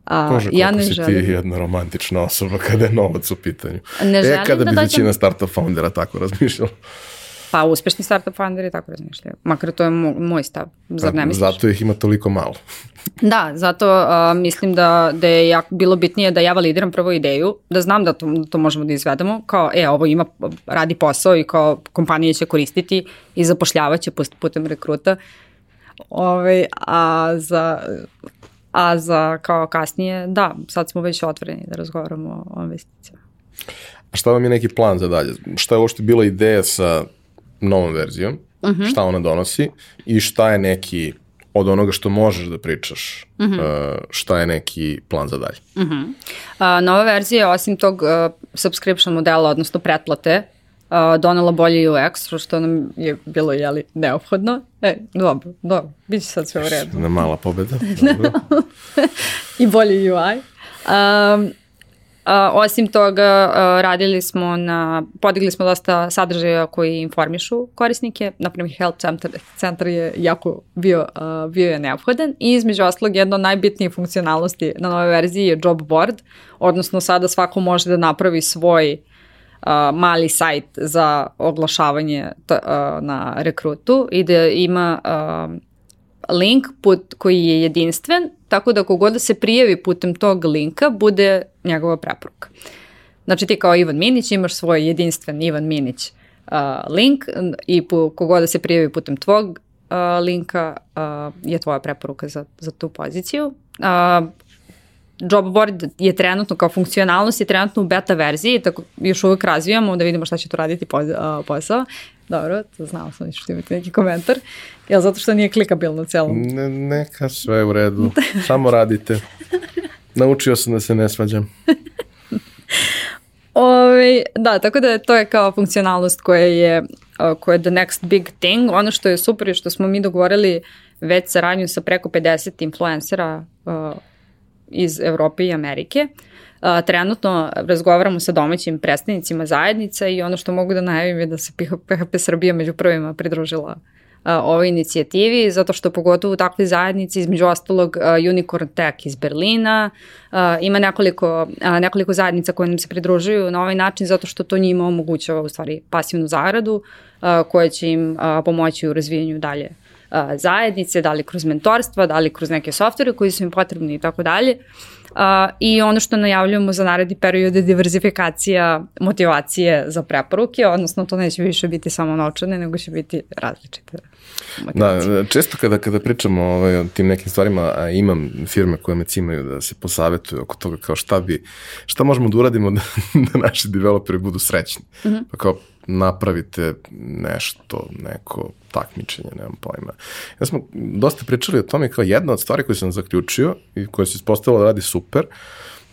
A, Može, ja ne si želim. ti jedna romantična osoba kada je novac u pitanju. Ne e, kada da bi dođem... većina startup foundera tako razmišljala. Pa uspešni startup founderi tako razmišljaju. Makar to je mo moj stav. Zar ne misliš? Zato ih ima toliko malo. *laughs* Da, zato uh, mislim da, da je jako bilo bitnije da ja validiram prvo ideju, da znam da to, da to možemo da izvedemo, kao e, ovo ima, radi posao i kao kompanije će koristiti i zapošljavaće putem rekruta. Ove, a za a za kao kasnije, da, sad smo već otvoreni da razgovaramo o investicijama. A šta vam je neki plan za dalje? Šta je uopšte bila ideja sa novom verzijom? Uh -huh. Šta ona donosi? I šta je neki od onoga što možeš da pričaš, uh -huh. uh, šta je neki plan za dalje? Uh -huh. uh, nova verzija, osim tog uh, subscription modela, odnosno pretplate, uh, donela bolji UX, što nam je bilo, jeli, neophodno. E, dobro, dobro, bit će sad sve u redu. Na mala pobeda, *laughs* dobro. I bolji UI. Um, Uh, osim toga, uh, radili smo na, podigli smo dosta sadržaja koji informišu korisnike, naprimer Health Center, centar je jako bio, uh, bio je neophodan i između oslog jedna od najbitnijih funkcionalnosti na nove verziji je job board, odnosno sada svako može da napravi svoj uh, mali sajt za oglašavanje na rekrutu i da ima link put koji je jedinstven, tako da kogod da se prijavi putem tog linka bude njegova preporuka. Znači ti kao Ivan Minić imaš svoj jedinstven Ivan Minić uh, link i po, kogod da se prijavi putem tvog uh, linka uh, je tvoja preporuka za, za tu poziciju. Uh, job board je trenutno kao funkcionalnost je trenutno u beta verziji, tako još uvek razvijamo da vidimo šta će tu raditi posao. Dobro, to znao sam što imate neki komentar. Jel zato što nije klikabilno celom? Ne, neka sve u redu. Samo radite. Naučio sam da se ne svađam. *laughs* Ove, da, tako da to je kao funkcionalnost koja je, koja je the next big thing. Ono što je super je što smo mi dogovorili već saradnju sa preko 50 influencera uh, iz Evrope i Amerike. Trenutno razgovaramo sa domaćim predstavnicima zajednica i ono što mogu da najavim je da se PHP Srbija među prvima pridružila ovoj inicijativi, zato što pogotovo u takvoj zajednici, između ostalog Unicorn Tech iz Berlina, ima nekoliko, nekoliko zajednica koje nam se pridružuju na ovaj način, zato što to njima omogućava u stvari pasivnu zaradu koja će im pomoći u razvijanju dalje zajednice, da li kroz mentorstva, da li kroz neke softvere koji su im potrebni i tako dalje. I ono što najavljujemo za naredni period je diverzifikacija motivacije za preporuke, odnosno to neće više biti samo novčane, nego će biti različite motivacije. Da, često kada, kada pričamo ovaj, o tim nekim stvarima, a imam firme koje me cimaju da se posavetuju oko toga kao šta bi, šta možemo da uradimo da, *laughs* da naši developeri budu srećni. Mm -hmm. Pa kao napravite nešto, neko takmičenje, nemam pojma. Ja smo dosta pričali o tome kao jedna od stvari koju sam zaključio i koja se ispostavila da radi super,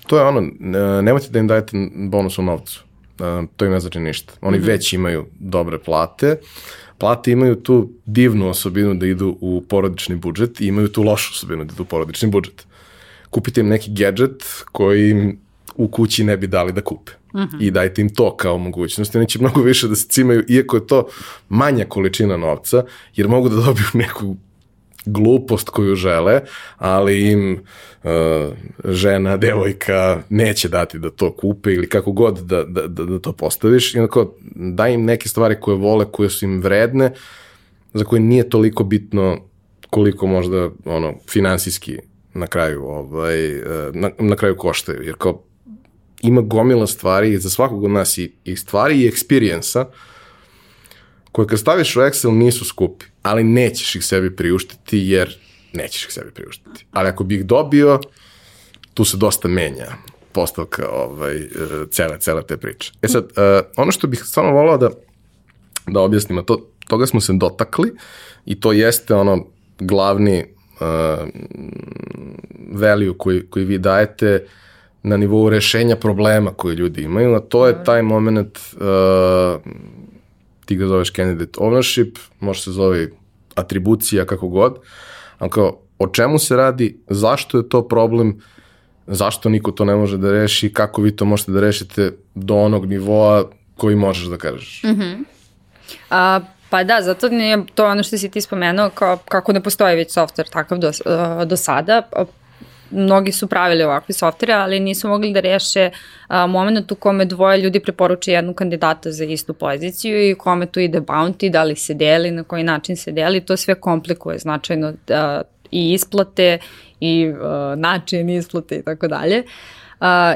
to je ono, nemojte da im dajete bonus u novcu. To im ne znači ništa. Oni mm -hmm. već imaju dobre plate, plate imaju tu divnu osobinu da idu u porodični budžet i imaju tu lošu osobinu da idu u porodični budžet. Kupite im neki gadget koji im u kući ne bi dali da kupe. Uh mhm. -huh. I dajte im to kao mogućnost. Neće mnogo više da se cimaju, iako je to manja količina novca, jer mogu da dobiju *laughs* neku glupost koju žele, ali im uh, žena, devojka neće dati da to kupe ili kako god da, da, da, da to postaviš. I onako, daj im neke stvari koje vole, koje su im vredne, za koje nije toliko bitno koliko možda ono finansijski na kraju ovaj na, na kraju koštaju jer kao ima gomila stvari za svakog od nas i, i stvari i experience koje kad staviš u Excel nisu skupi, ali nećeš ih sebi priuštiti jer nećeš ih sebi priuštiti. Ali ako bi ih dobio, tu se dosta menja postavka ovaj, e, cele, cele te priče. E sad, uh, ono što bih stvarno volao da, da objasnim, a to, toga smo se dotakli i to jeste ono glavni uh, value koji, koji vi dajete na nivou rešenja problema koje ljudi imaju, a to je taj moment, uh, ti ga zoveš candidate ownership, može se zove atribucija, kako god, ali kao, o čemu se radi, zašto je to problem, zašto niko to ne može da reši, kako vi to možete da rešite do onog nivoa koji možeš da kažeš. Mm -hmm. A, pa da, zato nije to ono što si ti spomenuo, kao, kako ne postoji već software takav do, do sada, mnogi su pravili ovakve softvere, ali nisu mogli da reše a, moment u kome dvoje ljudi preporuče jednu kandidata za istu poziciju i kome tu ide bounty, da li se deli, na koji način se deli, to sve komplikuje značajno a, i isplate i a, način isplate i tako dalje.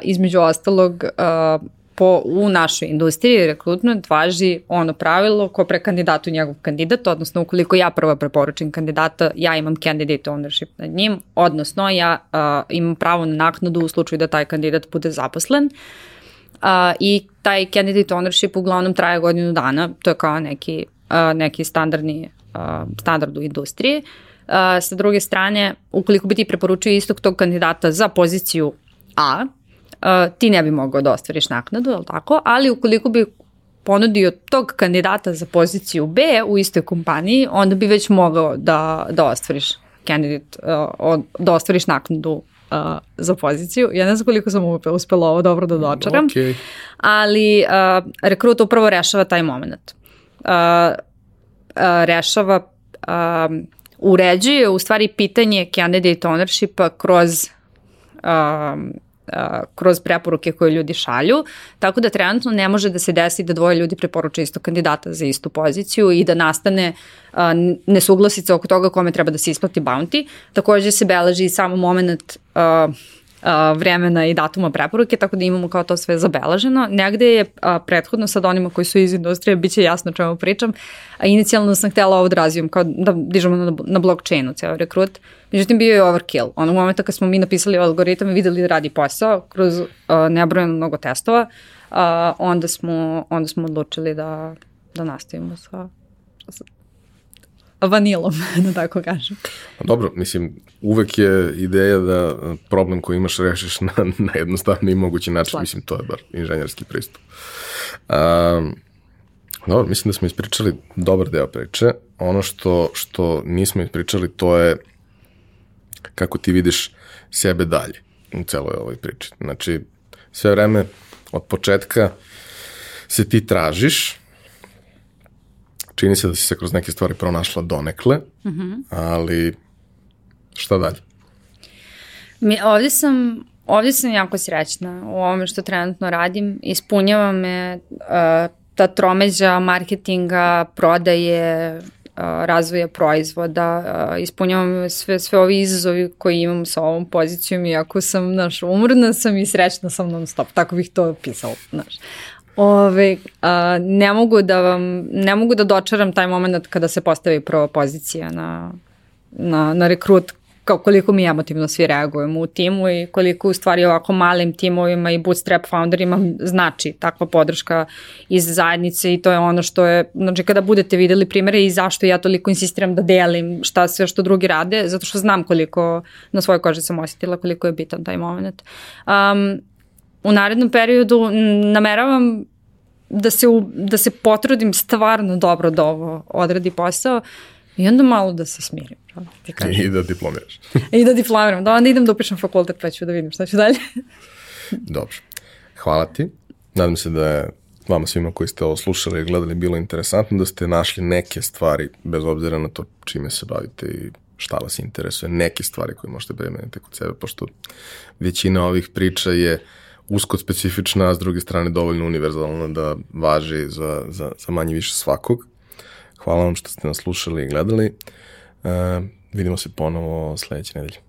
Između ostalog, a, po, u našoj industriji rekrutment važi ono pravilo ko pre kandidatu njegov kandidat, odnosno ukoliko ja prvo preporučim kandidata, ja imam candidate ownership nad njim, odnosno ja uh, imam pravo na naknadu u slučaju da taj kandidat bude zaposlen. Uh, I taj candidate ownership uglavnom traje godinu dana, to je kao neki, uh, neki standardni uh, standard u industriji. Uh, sa druge strane, ukoliko bi ti preporučio istog tog kandidata za poziciju A, ti ne bi mogao da ostvariš naknadu, je li tako? Ali ukoliko bi ponudio tog kandidata za poziciju B u istoj kompaniji, onda bi već mogao da, da ostvariš kandidat, uh, da ostvariš naknadu uh, za poziciju. Ja ne znam koliko sam uspela ovo dobro da dočaram, okay. ali uh, rekrut upravo rešava taj moment. Uh, uh, rešava, uh, uređuje u stvari pitanje candidate ownershipa kroz kroz preporuke koje ljudi šalju, tako da trenutno ne može da se desi da dvoje ljudi preporuče isto kandidata za istu poziciju i da nastane nesuglasica oko toga kome treba da se isplati bounty. Takođe se beleži samo moment vremena i datuma preporuke, tako da imamo kao to sve zabeleženo. Negde je a, prethodno sad onima koji su iz industrije, bit će jasno čemu pričam, a inicijalno sam htela ovo da razvijem, kao da dižemo na, na blockchainu ceo rekrut. Međutim, bio je overkill. Onog momenta kad smo mi napisali algoritam i videli da radi posao kroz a, nebrojeno mnogo testova, a, onda, smo, onda smo odlučili da, da nastavimo sa, vanilom, *laughs* da tako kažem. Pa dobro, mislim, uvek je ideja da problem koji imaš rešiš na, na jednostavni mogući način, Slat. mislim, to je bar inženjerski pristup. Um, dobro, mislim da smo ispričali dobar deo priče. Ono što, što nismo ispričali, to je kako ti vidiš sebe dalje u celoj ovoj priči. Znači, sve vreme od početka se ti tražiš, čini se da si se kroz neke stvari pronašla donekle, mm -hmm. ali šta dalje? Mi, ovdje sam ovdje sam jako srećna u ovome što trenutno radim. Ispunjava me uh, ta tromeđa marketinga, prodaje, uh, razvoja proizvoda, uh, ispunjava me sve, sve ovi izazovi koji imam sa ovom pozicijom, iako sam, znaš, umrna sam i srećna sam non stop, tako bih to opisala, znaš. Ove, a, ne mogu da vam, ne mogu da dočaram taj moment kada se postavi prva pozicija na, na, na rekrut kao koliko mi emotivno svi reagujemo u timu i koliko u stvari ovako malim timovima i bootstrap founderima znači takva podrška iz zajednice i to je ono što je, znači kada budete videli primere i zašto ja toliko insistiram da delim šta sve što drugi rade, zato što znam koliko na svojoj koži sam osetila koliko je bitan taj moment. Um, u narednom periodu nameravam da se, u, da se potrudim stvarno dobro da ovo odradi posao i onda malo da se smirim. Ti *laughs* I da diplomiraš. *laughs* I da diplomiram. Da onda idem da upišem fakultet pa ću da vidim šta ću dalje. *laughs* dobro. Hvala ti. Nadam se da je vama svima koji ste ovo slušali i gledali bilo interesantno da ste našli neke stvari, bez obzira na to čime se bavite i šta vas interesuje, neke stvari koje možete premeniti kod sebe, pošto većina ovih priča je uh, usko specifična, a s druge strane dovoljno univerzalna da važi za, za, za manje više svakog. Hvala vam što ste nas slušali i gledali. Uh, vidimo se ponovo sledeće nedelje.